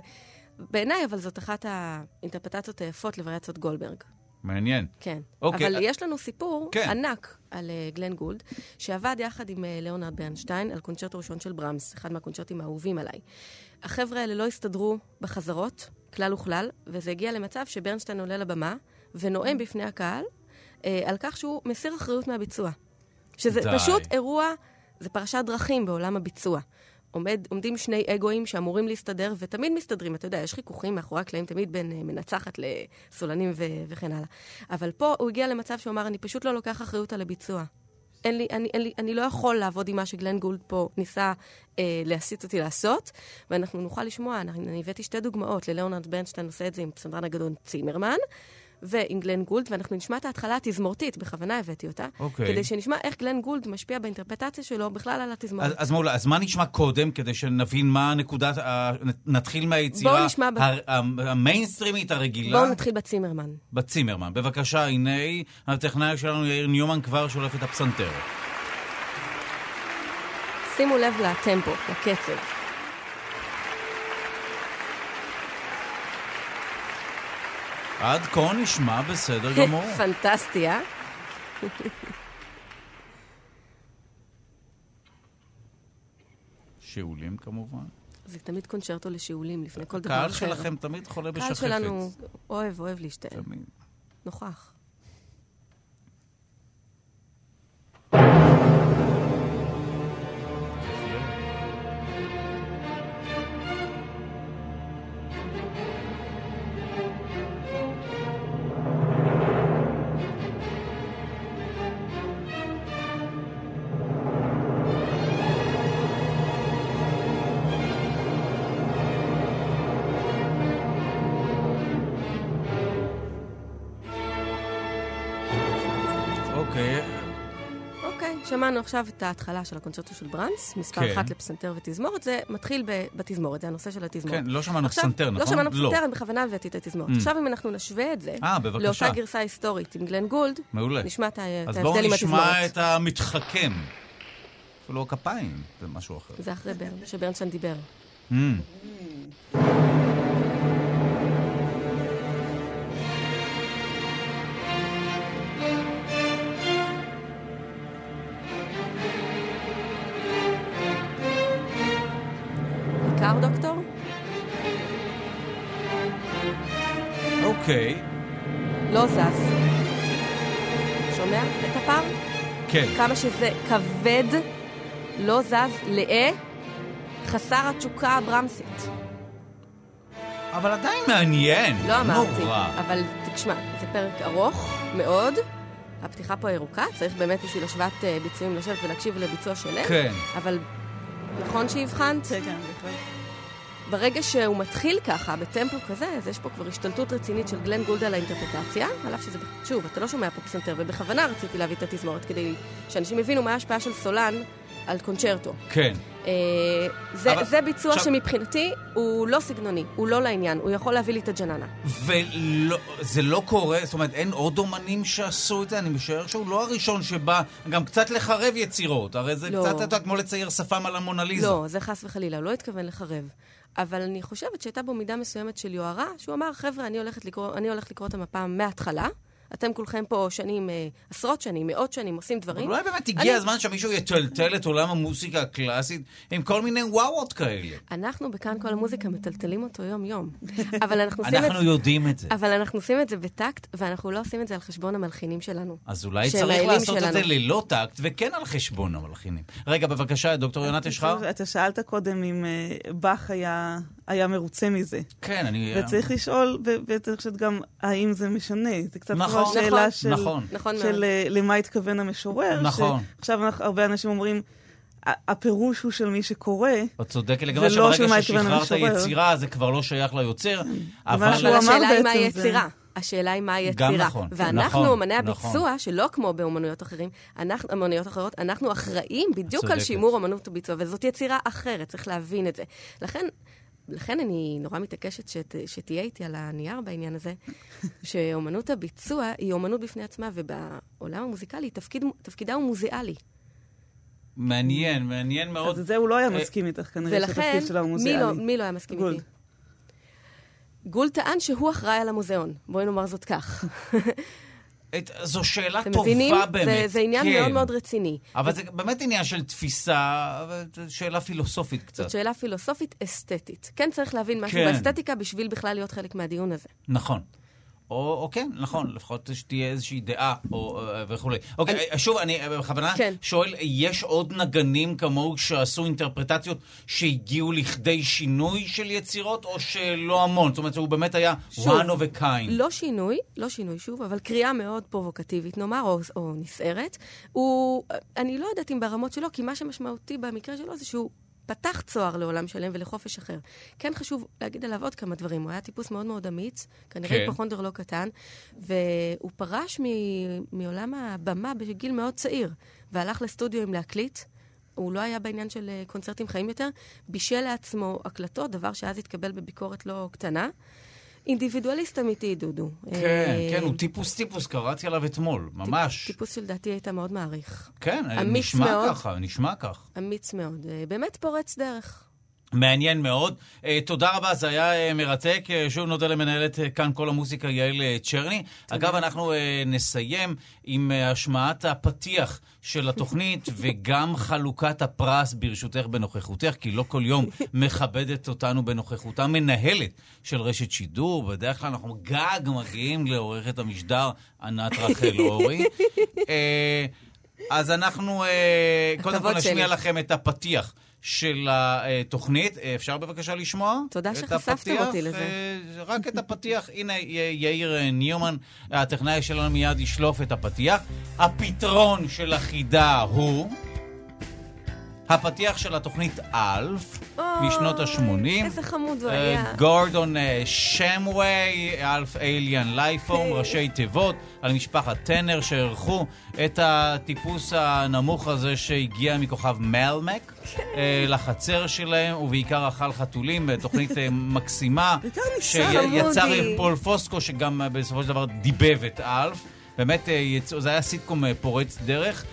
ובעיניי, אבל זאת אחת האינטרפטציות היפות לווריאציות גולדברג. מעניין. כן. אוקיי, אבל אה, יש לנו סיפור כן. ענק על uh, גלן גולד, שעבד יחד עם uh, ליאונרד ברנשטיין על קונצ'רטו ראשון של ברמס, אחד מהקונצ'רטים האהובים עליי. החבר'ה האלה לא הסתדרו בחזרות, כלל וכלל, וזה הגיע למצב שברנשטיין עולה לבמה ונואם בפני הקהל uh, על כך שהוא מסיר אחריות מהביצוע. שזה די. פשוט אירוע, זה פרשת דרכים בעולם הביצוע. עומד, עומדים שני אגואים שאמורים להסתדר, ותמיד מסתדרים. אתה יודע, יש חיכוכים מאחורי הקלעים תמיד בין אה, מנצחת לסולנים ו- וכן הלאה. אבל פה הוא הגיע למצב שהוא אמר, אני פשוט לא לוקח אחריות על הביצוע. אין לי, אני, אין לי, אני לא יכול לעבוד עם מה שגלן גולד פה ניסה אה, להסיט אותי לעשות, ואנחנו נוכל לשמוע, אני, אני הבאתי שתי דוגמאות, ללאונרד ברנשטיין עושה את זה עם פסנתרן הגדול צימרמן, ועם גלן גולד, ואנחנו נשמע את ההתחלה התזמורתית, בכוונה הבאתי אותה, אוקיי. כדי שנשמע איך גלן גולד משפיע באינטרפטציה שלו בכלל על התזמורת. אז, אז מעולה, אז מה נשמע קודם, כדי שנבין מה הנקודת, ה- נתחיל מהיצירה בואו נשמע ב- ה- ה- המיינסטרימית הרגילה? בואו נתחיל בצימרמן. בצימרמן. בבקשה, הנה הטכנאי שלנו יאיר ניומן כבר שולף את הפסנתר. שימו לב לטמפו, לקצב. עד כה נשמע בסדר *laughs* גמור. פנטסטי, אה? שאולים כמובן. זה תמיד קונצ'רטו לשיעולים, לפני כל דבר הקהל אחר. שלכם תמיד חולה בשחפת. הקהל שלנו אוהב, אוהב להשתעל. תמיד. נוכח. שמענו עכשיו את ההתחלה של הקונצ'רטו של ברנס, מספר כן. אחת לפסנתר ותזמורת, זה מתחיל בתזמורת, זה הנושא של התזמורת. כן, לא שמענו עכשיו, פסנתר, נכון? לא שמענו לא. פסנתר, אני בכוונה הבאתי את התזמורת. Mm. עכשיו אם אנחנו נשווה את זה, אה, בבקשה. לאותה גרסה היסטורית עם גלן גולד, מעולה. נשמע את אז בואו ההבדל עם התזמורת. נשמע את המתחכם. אפילו הכפיים, זה משהו אחר. זה אחרי ברן, שברנשטיין דיבר. Mm. כן. כמה שזה כבד, לא זז, לאה, חסר התשוקה הברמסית. אבל עדיין מעניין. לא אמרתי, נורא. אבל תשמע, זה פרק ארוך מאוד. הפתיחה פה ירוקה, צריך באמת בשביל השוואת אה, ביצועים לשבת ולהקשיב לביצוע שלם. כן. אבל נכון שהבחנת? כן, כן, בהחלט. ברגע שהוא מתחיל ככה, בטמפו כזה, אז יש פה כבר השתלטות רצינית של גלן גולד על האינטרפטציה, על אף שזה, שוב, אתה לא שומע פה פסנתר, ובכוונה רציתי להביא את התזמורת כדי שאנשים יבינו מה ההשפעה של סולן על קונצ'רטו. כן. אה, זה, אבל- זה ביצוע עכשיו- שמבחינתי הוא לא סגנוני, הוא לא לעניין, הוא יכול להביא לי את הג'ננה. וזה לא קורה, זאת אומרת, אין עוד אומנים שעשו את זה? אני משער שהוא לא הראשון שבא גם קצת לחרב יצירות. הרי זה לא. קצת, אתה יודע, כמו לצייר שפם על המונליזה. לא, זה חס וחלילה, הוא לא התכוון לחרב. אבל אני חושבת שהייתה בו מידה מסוימת של יוהרה, שהוא אמר, חבר'ה, אני, הולך לקרוא אותם הפעם מההתחלה. אתם כולכם פה שנים, אה, עשרות שנים, מאות שנים, עושים דברים. אבל אולי באמת הגיע אני- הזמן שמישהו יטלטל את עולם המוסיקה הקלאסית עם כל מיני וואוות כאלה. אנחנו בכאן כל המוזיקה מטלטלים אותו יום-יום. אבל אנחנו עושים את אנחנו יודעים את זה. אבל אנחנו עושים את זה בטקט, ואנחנו לא עושים את זה על חשבון המלחינים שלנו. אז אולי צריך לעשות את שלנו. זה ללא טקט וכן על חשבון המלחינים. רגע, בבקשה, דוקטור יונת ישחר. אתה שאלת קודם אם אה, באך היה, היה מרוצה מזה. כן, אני... וצריך לשאול, ואני חושבת גם, האם זה משנה? זה קצת נכון, כמו השאלה נכון, של, נכון. נכון של. אה, למה התכוון המשורר. נכון. עכשיו אנחנו- הרבה אנשים אומרים, "ה- הפירוש הוא של מי שקורא. את צודקת לגמרי שברגע מה ששחררת. יצירה זה כבר לא שייך ליוצר, אבל... מה שהוא אבל השאלה היא מהי בעצם זה- יצירה. השאלה היא מהי גם יצירה. נכון, ואנחנו, נכון, אמני נכון. הביצוע, שלא כמו באומנויות אחרים, אנחנו, אמנויות אחרות, אנחנו אחראים בדיוק על. שימור אמנות הביצוע, וזאת יצירה אחרת, צריך להבין את זה. לכן... לכן אני נורא מתעקשת שת, שתהיה איתי על הנייר בעניין הזה, *laughs* שאומנות הביצוע היא אומנות בפני עצמה, ובעולם המוזיקלי תפקיד, תפקידה הוא מוזיאלי. מעניין, מעניין מאוד. אז זה הוא לא היה אה, מסכים איתך, כנראה ולכן, שהתפקיד שלה הוא מי מוזיאלי. לא, מי לא היה מסכים גולד. איתי? גול טען שהוא אחראי על המוזיאון. בואי נאמר זאת כך. *laughs* את- זו שאלה אתם טובה מבינים? באמת. זה, זה עניין כן. מאוד מאוד רציני. אבל זה באמת עניין של תפיסה, שאלה פילוסופית קצת. זאת שאלה פילוסופית אסתטית. כן צריך להבין משהו כן. באסתטיקה בשביל בכלל להיות חלק מהדיון הזה. נכון. או, או כן, נכון, לפחות שתהיה איזושהי דעה או, אה, וכולי. אוקיי, אני... שוב, אני אה, בכוונה כן. שואל, יש עוד נגנים כמוהו שעשו אינטרפרטציות שהגיעו לכדי שינוי של יצירות, או שלא המון? זאת אומרת, הוא באמת היה שוב, one of a kind. לא שינוי, לא שינוי שוב, אבל קריאה מאוד פרובוקטיבית, נאמר, או, או נסערת. הוא, אני לא יודעת אם ברמות שלו, כי מה שמשמעותי במקרה שלו זה שהוא פתח צוהר לעולם שלם ולחופש אחר. כן חשוב להגיד עליו עוד כמה דברים. הוא היה טיפוס מאוד מאוד אמיץ, כנראה כן. היפוכונדר לא קטן, והוא פרש מ- מעולם הבמה בגיל מאוד צעיר, והלך לסטודיו עם להקליט. הוא לא היה בעניין של אה, קונצרטים חיים יותר, בישל לעצמו הקלטות, דבר שאז התקבל בביקורת לא קטנה. אינדיבידואליסט אמיתי, דודו. כן, אה, כן, הוא טיפוס טיפוס, קראתי עליו אתמול, ממש. טיפוס שלדעתי היית מאוד מעריך. כן, נשמע. ככה, נשמע כך. אמיץ מאוד. אה, באמת פורץ דרך. מעניין מאוד. Uh, תודה רבה, זה היה uh, מרתק. Uh, שוב נודה למנהלת כאן כל המוזיקה יעל צ'רני. אגב, אנחנו נסיים עם השמעת הפתיח של התוכנית *laughs* וגם חלוקת הפרס ברשותך בנוכחותך, כי לא כל יום *laughs* מכבדת אותנו בנוכחותה מנהלת של רשת שידור. בדרך כלל אנחנו גג מגיעים לעורכת המשדר ענת רחל אורי. *laughs* אז אנחנו קודם כל נשמיע לכם את הפתיח. של התוכנית. אפשר בבקשה לשמוע? תודה שחשפתם אותי לזה. רק את הפתיח. *laughs* הנה, יאיר ניומן, הטכנאי שלנו מיד ישלוף את הפתיח. הפתרון של החידה הוא... הפתיח של התוכנית אלף, משנות ה-80. איזה חמוד הוא היה. גורדון שמווי, אלף אליאן לייפורם, ראשי תיבות, על משפחת טנר, שערכו את הטיפוס הנמוך הזה שהגיע מכוכב מלמק לחצר שלהם, ובעיקר אכל חתולים, בתוכנית מקסימה, *laughs* שיצר פול פוסקו, שגם בסופו של דבר דיבב את אלף. באמת, זה היה סיטקום פורץ דרך.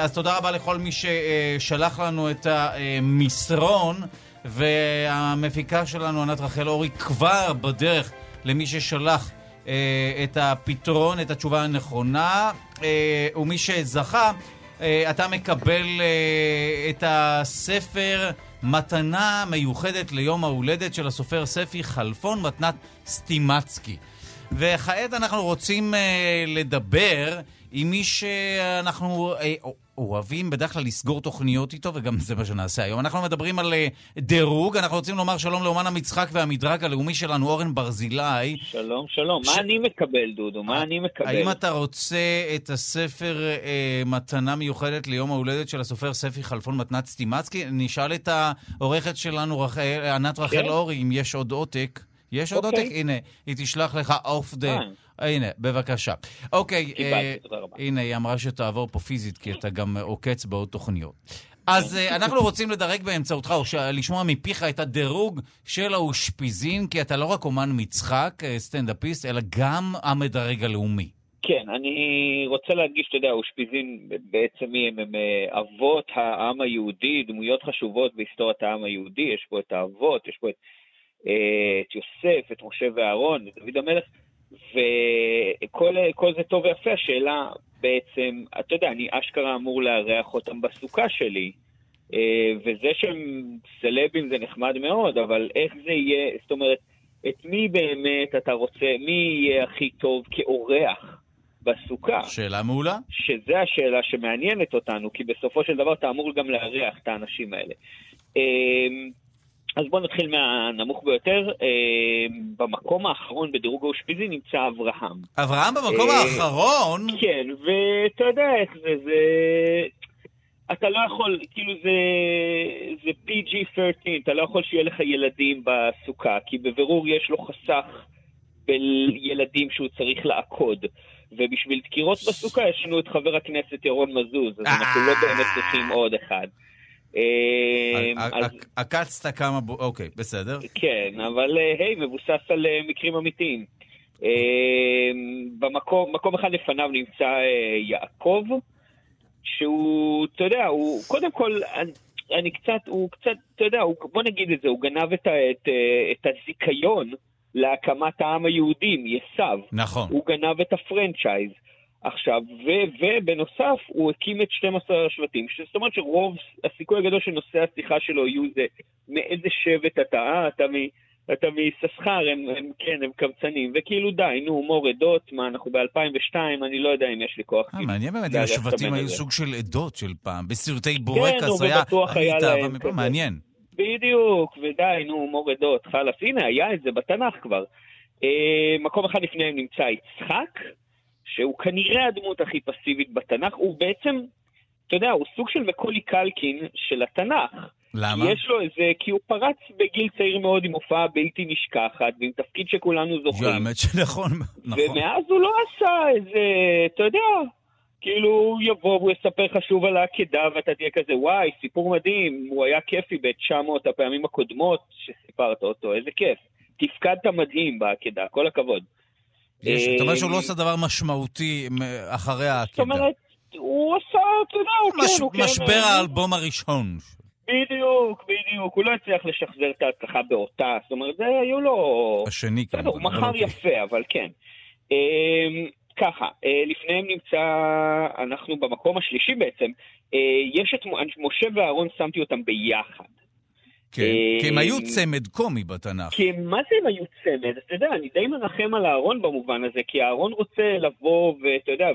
אז תודה רבה לכל מי ששלח לנו את המסרון, והמפיקה שלנו, ענת רחל אורי, כבר בדרך למי ששלח את הפתרון, את התשובה הנכונה, ומי שזכה, אתה מקבל את הספר מתנה מיוחדת ליום ההולדת של הסופר ספי חלפון, מתנת סטימצקי. וכעת אנחנו רוצים לדבר עם מי שאנחנו אוהבים בדרך כלל לסגור תוכניות איתו, וגם זה מה שנעשה היום. אנחנו מדברים על דירוג, אנחנו רוצים לומר שלום לאומן המשחק והמדרג הלאומי שלנו, אורן ברזילי. שלום, שלום. ש... מה אני מקבל, דודו? מה אני מקבל? האם אתה רוצה את הספר אה, מתנה מיוחדת ליום ההולדת של הסופר ספי חלפון מתנת סטימצקי? נשאל את העורכת שלנו, רח... ענת רחל כן? אורי, אם יש עוד עותק. יש עוד עותק? הנה, היא תשלח לך אוף דה. הנה, בבקשה. אוקיי, קיבלתי, תודה רבה. הנה, היא אמרה שתעבור פה פיזית, כי אתה גם עוקץ בעוד תוכניות. אז אנחנו רוצים לדרג באמצעותך, או לשמוע מפיך את הדירוג של האושפיזין, כי אתה לא רק אומן מצחק, סטנדאפיסט, אלא גם המדרג הלאומי. כן, אני רוצה להדגיש, אתה יודע, האושפיזין בעצם הם? הם אבות העם היהודי, דמויות חשובות בהיסטוריית העם היהודי, יש פה את האבות, יש פה את, את יוסף, את משה ואהרון, את דוד המלך. וכל זה טוב ויפה, השאלה בעצם, אתה יודע, אני אשכרה אמור לארח אותם בסוכה שלי, וזה שהם סלבים זה נחמד מאוד, אבל איך זה יהיה, זאת אומרת, את מי באמת אתה רוצה, מי יהיה הכי טוב כאורח בסוכה? שאלה מעולה. שזה השאלה שמעניינת אותנו, כי בסופו של דבר אתה אמור גם לארח את האנשים האלה. אז בואו נתחיל מהנמוך ביותר. אה, במקום האחרון בדירוג האושפיזי נמצא אברהם. אברהם במקום אה, האחרון? כן, ואתה יודע איך זה, זה... אתה לא יכול, כאילו זה, זה PG-13, אתה לא יכול שיהיה לך ילדים בסוכה, כי בבירור יש לו חסך בילדים שהוא צריך לעקוד. ובשביל דקירות בסוכה יש לנו את חבר הכנסת ירון מזוז, אז אנחנו לא באמת צריכים עוד אחד. עקצת כמה... אוקיי, בסדר. כן, אבל היי, מבוסס על מקרים אמיתיים. במקום אחד לפניו נמצא יעקב, שהוא, אתה יודע, הוא קודם כל, אני קצת, הוא קצת, אתה יודע, בוא נגיד את זה, הוא גנב את, את, את הזיכיון להקמת העם היהודי מיס"ב. נכון. הוא גנב את הפרנצ'ייז. עכשיו, ו- ובנוסף, הוא הקים את 12 השבטים, זאת אומרת שרוב, הסיכוי הגדול שנושאי השיחה שלו יהיו זה מאיזה שבט אתה, אה, אתה, מ, אתה מססחר, הם, הם, כן, הם קמצנים, וכאילו די, נו, מור עדות, מה, אנחנו ב-2002, אני לא יודע אם יש לי כוח. אה, מעניין באמת, השבטים היו סוג של עדות של פעם, בסרטי בורקס היה, היה להם, מעניין. בדיוק, ודי, נו, מור עדות, חלאס, הנה, היה את זה בתנ"ך כבר. אה, מקום אחד לפניהם נמצא יצחק, שהוא כנראה הדמות הכי פסיבית בתנ"ך, הוא בעצם, אתה יודע, הוא סוג של מקולי קלקין של התנ"ך. למה? יש לו איזה, כי הוא פרץ בגיל צעיר מאוד עם הופעה בלתי נשכחת, ועם תפקיד שכולנו זוכרים. האמת שנכון, נכון. ומאז הוא לא עשה איזה, אתה יודע, כאילו הוא יבוא והוא יספר לך שוב על העקדה, ואתה תהיה כזה, וואי, סיפור מדהים, הוא היה כיפי ב-900 הפעמים הקודמות שסיפרת אותו, איזה כיף. תפקדת מדהים בעקדה, כל הכבוד. זאת אומרת שהוא לא עושה דבר משמעותי אחרי העקדה. זאת אומרת, הוא עשה, אתה יודע, כן, הוא כן... משבר האלבום הראשון. בדיוק, בדיוק. הוא לא הצליח לשחזר את ההצלחה באותה, זאת אומרת, זה היו לו... השני בסדר, הוא כמובן, מכר אבל יפה, אבל כן. אמ, ככה, אה, לפניהם נמצא, אנחנו במקום השלישי בעצם, אה, יש את משה ואהרון, שמתי אותם ביחד. כן, אה, כי הם היו צמד קומי בתנ"ך. כי מה זה הם היו צמד? אתה יודע, אני די מנחם על אהרון במובן הזה, כי אהרון רוצה לבוא ואתה יודע,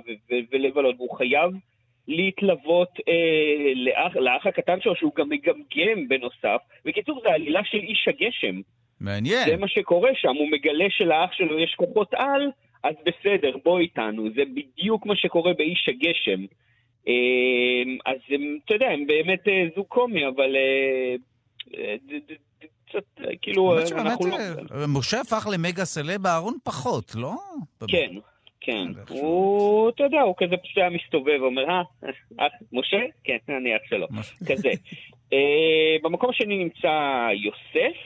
ולבלות, והוא חייב להתלוות אה, לאח, לאח הקטן שלו, שהוא גם מגמגם בנוסף. בקיצור, זה עלילה של איש הגשם. מעניין. זה מה שקורה שם, הוא מגלה שלאח שלו יש כוחות על, אז בסדר, בוא איתנו. זה בדיוק מה שקורה באיש הגשם. אה, אז הם, אתה יודע, הם באמת אה, זוג קומי, אבל... אה, קצת, כאילו, אנחנו לא... אה, משה הפך למגה סלב, אהרון פחות, לא? כן, כן. הוא, אתה יודע, הוא כזה פשוט היה מסתובב ואומר, אה, אה, משה? כן, אני אח שלו. כזה. *laughs* אה, במקום השני נמצא יוסף,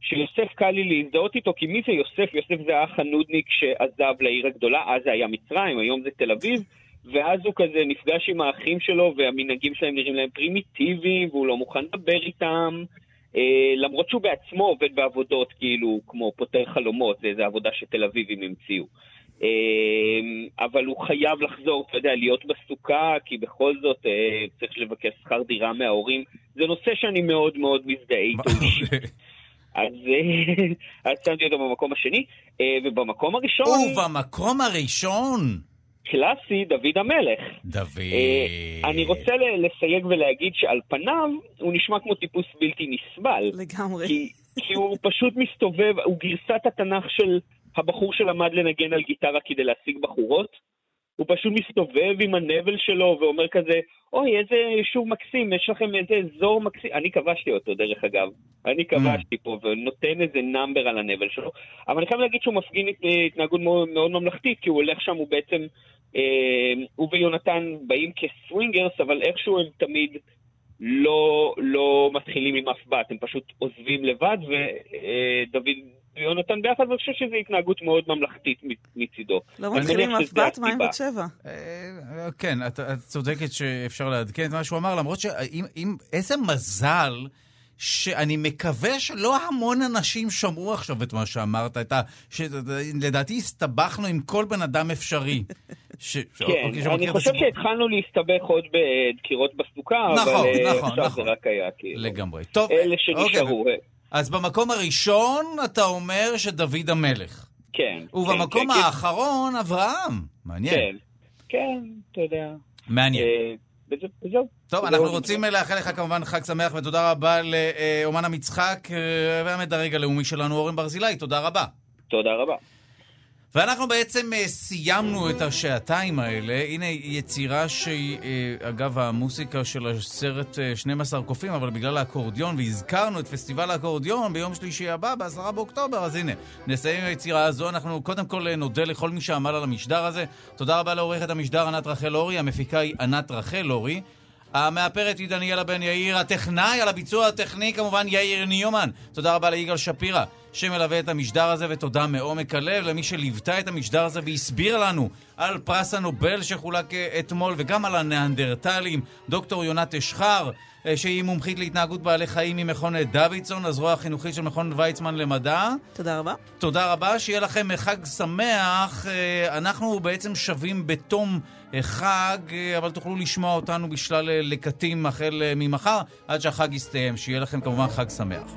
שיוסף קל לי להזדהות איתו, כי מי זה יוסף? יוסף זה האח הנודניק שעזב לעיר הגדולה, אז זה היה מצרים, היום זה תל אביב. ואז הוא כזה נפגש עם האחים שלו, והמנהגים שלהם נראים להם פרימיטיביים, והוא לא מוכן לדבר איתם. אה, למרות שהוא בעצמו עובד בעבודות כאילו כמו פותר חלומות, זה איזו עבודה שתל אביבים המציאו. אה, אבל הוא חייב לחזור, אתה יודע, להיות בסוכה, כי בכל זאת אה, צריך לבקש שכר דירה מההורים. זה נושא שאני מאוד מאוד מזדהה איתו. אז אה, *laughs* אז שמתי אותו במקום השני, אה, ובמקום הראשון... ובמקום הראשון, קלאסי, דוד המלך. דוד. אה, אני רוצה ל- לסייג ולהגיד שעל פניו הוא נשמע כמו טיפוס בלתי נסבל. לגמרי. כי, כי הוא פשוט מסתובב, הוא גרסת התנ"ך של הבחור שלמד לנגן על גיטרה כדי להשיג בחורות. הוא פשוט מסתובב עם הנבל שלו ואומר כזה, אוי, איזה יישוב מקסים, יש לכם איזה אזור מקסים. אני כבשתי אותו, דרך אגב. אני כבשתי פה, ונותן איזה נאמבר על הנבל שלו. אבל אני חייב להגיד שהוא מפגין הת- התנהגות מאוד, מאוד ממלכתית, כי הוא הולך שם, הוא בעצם, אה, הוא ויונתן באים כסווינגרס, אבל איכשהו הם תמיד לא, לא מתחילים עם אף בת, הם פשוט עוזבים לבד, ודוד ויונתן ביחד, ואני חושב שזו התנהגות מאוד ממלכתית מצידו. לא מתחילים אף בת, מה עם. בת שבע? אה, כן, את צודקת שאפשר לעדכן את מה שהוא אמר, למרות שאם... אם- איזה מזל שאני מקווה שלא המון אנשים שמעו עכשיו את מה שאמרת, את ה... שלדעתי הסתבכנו עם כל בן אדם אפשרי. ש... כן, אוקיי, אני חושב הסיפור. שהתחלנו להסתבך עוד בדקירות בסוכה, נכון, אבל אה, נכון, עכשיו נכון. זה רק היה כאילו. לגמרי. טוב, אלה אוקיי, שנשארו. אה, אז במקום הראשון אתה אומר שדוד המלך. כן. ובמקום כן, כן, האחרון, אברהם. מעניין. כן, כן, אתה יודע. מעניין. אה, וזה- וזהו. טוב, זה אנחנו רוצים לאחל לך כמובן חג שמח, ותודה רבה לאומן המצחק אה, והמדרג הלאומי שלנו, אורן ברזילי, תודה רבה. תודה רבה. ואנחנו בעצם אה, סיימנו את השעתיים האלה. הנה יצירה שהיא, אה, אגב, המוסיקה של הסרט אה, 12 קופים, אבל בגלל האקורדיון, והזכרנו את פסטיבל האקורדיון ביום שלישי הבא, ב-10 באוקטובר, אז הנה, נסיים עם היצירה הזו. אנחנו קודם כל אה, נודה לכל מי שעמל על המשדר הזה. תודה רבה לעורכת המשדר ענת רחל אורי, המפיקה היא ענת רחל אורי. המאפרת היא דניאלה בן יאיר, הטכנאי על הביצוע הטכני כמובן יאיר ניומן. תודה רבה ליגאל שפירא שמלווה את המשדר הזה, ותודה מעומק הלב למי שליוותה את המשדר הזה והסבירה לנו על פרס הנובל שחולק אה, אתמול וגם על הניאנדרטלים, דוקטור יונת אשחר. אה, שהיא מומחית להתנהגות בעלי חיים ממכון דוידסון, הזרוע החינוכית של מכון ויצמן למדע. תודה רבה. תודה רבה, שיהיה לכם חג שמח. אה, אנחנו בעצם שווים בתום חג, אבל תוכלו לשמוע אותנו בשלל לקטים החל ממחר, עד שהחג יסתיים. שיהיה לכם כמובן חג שמח.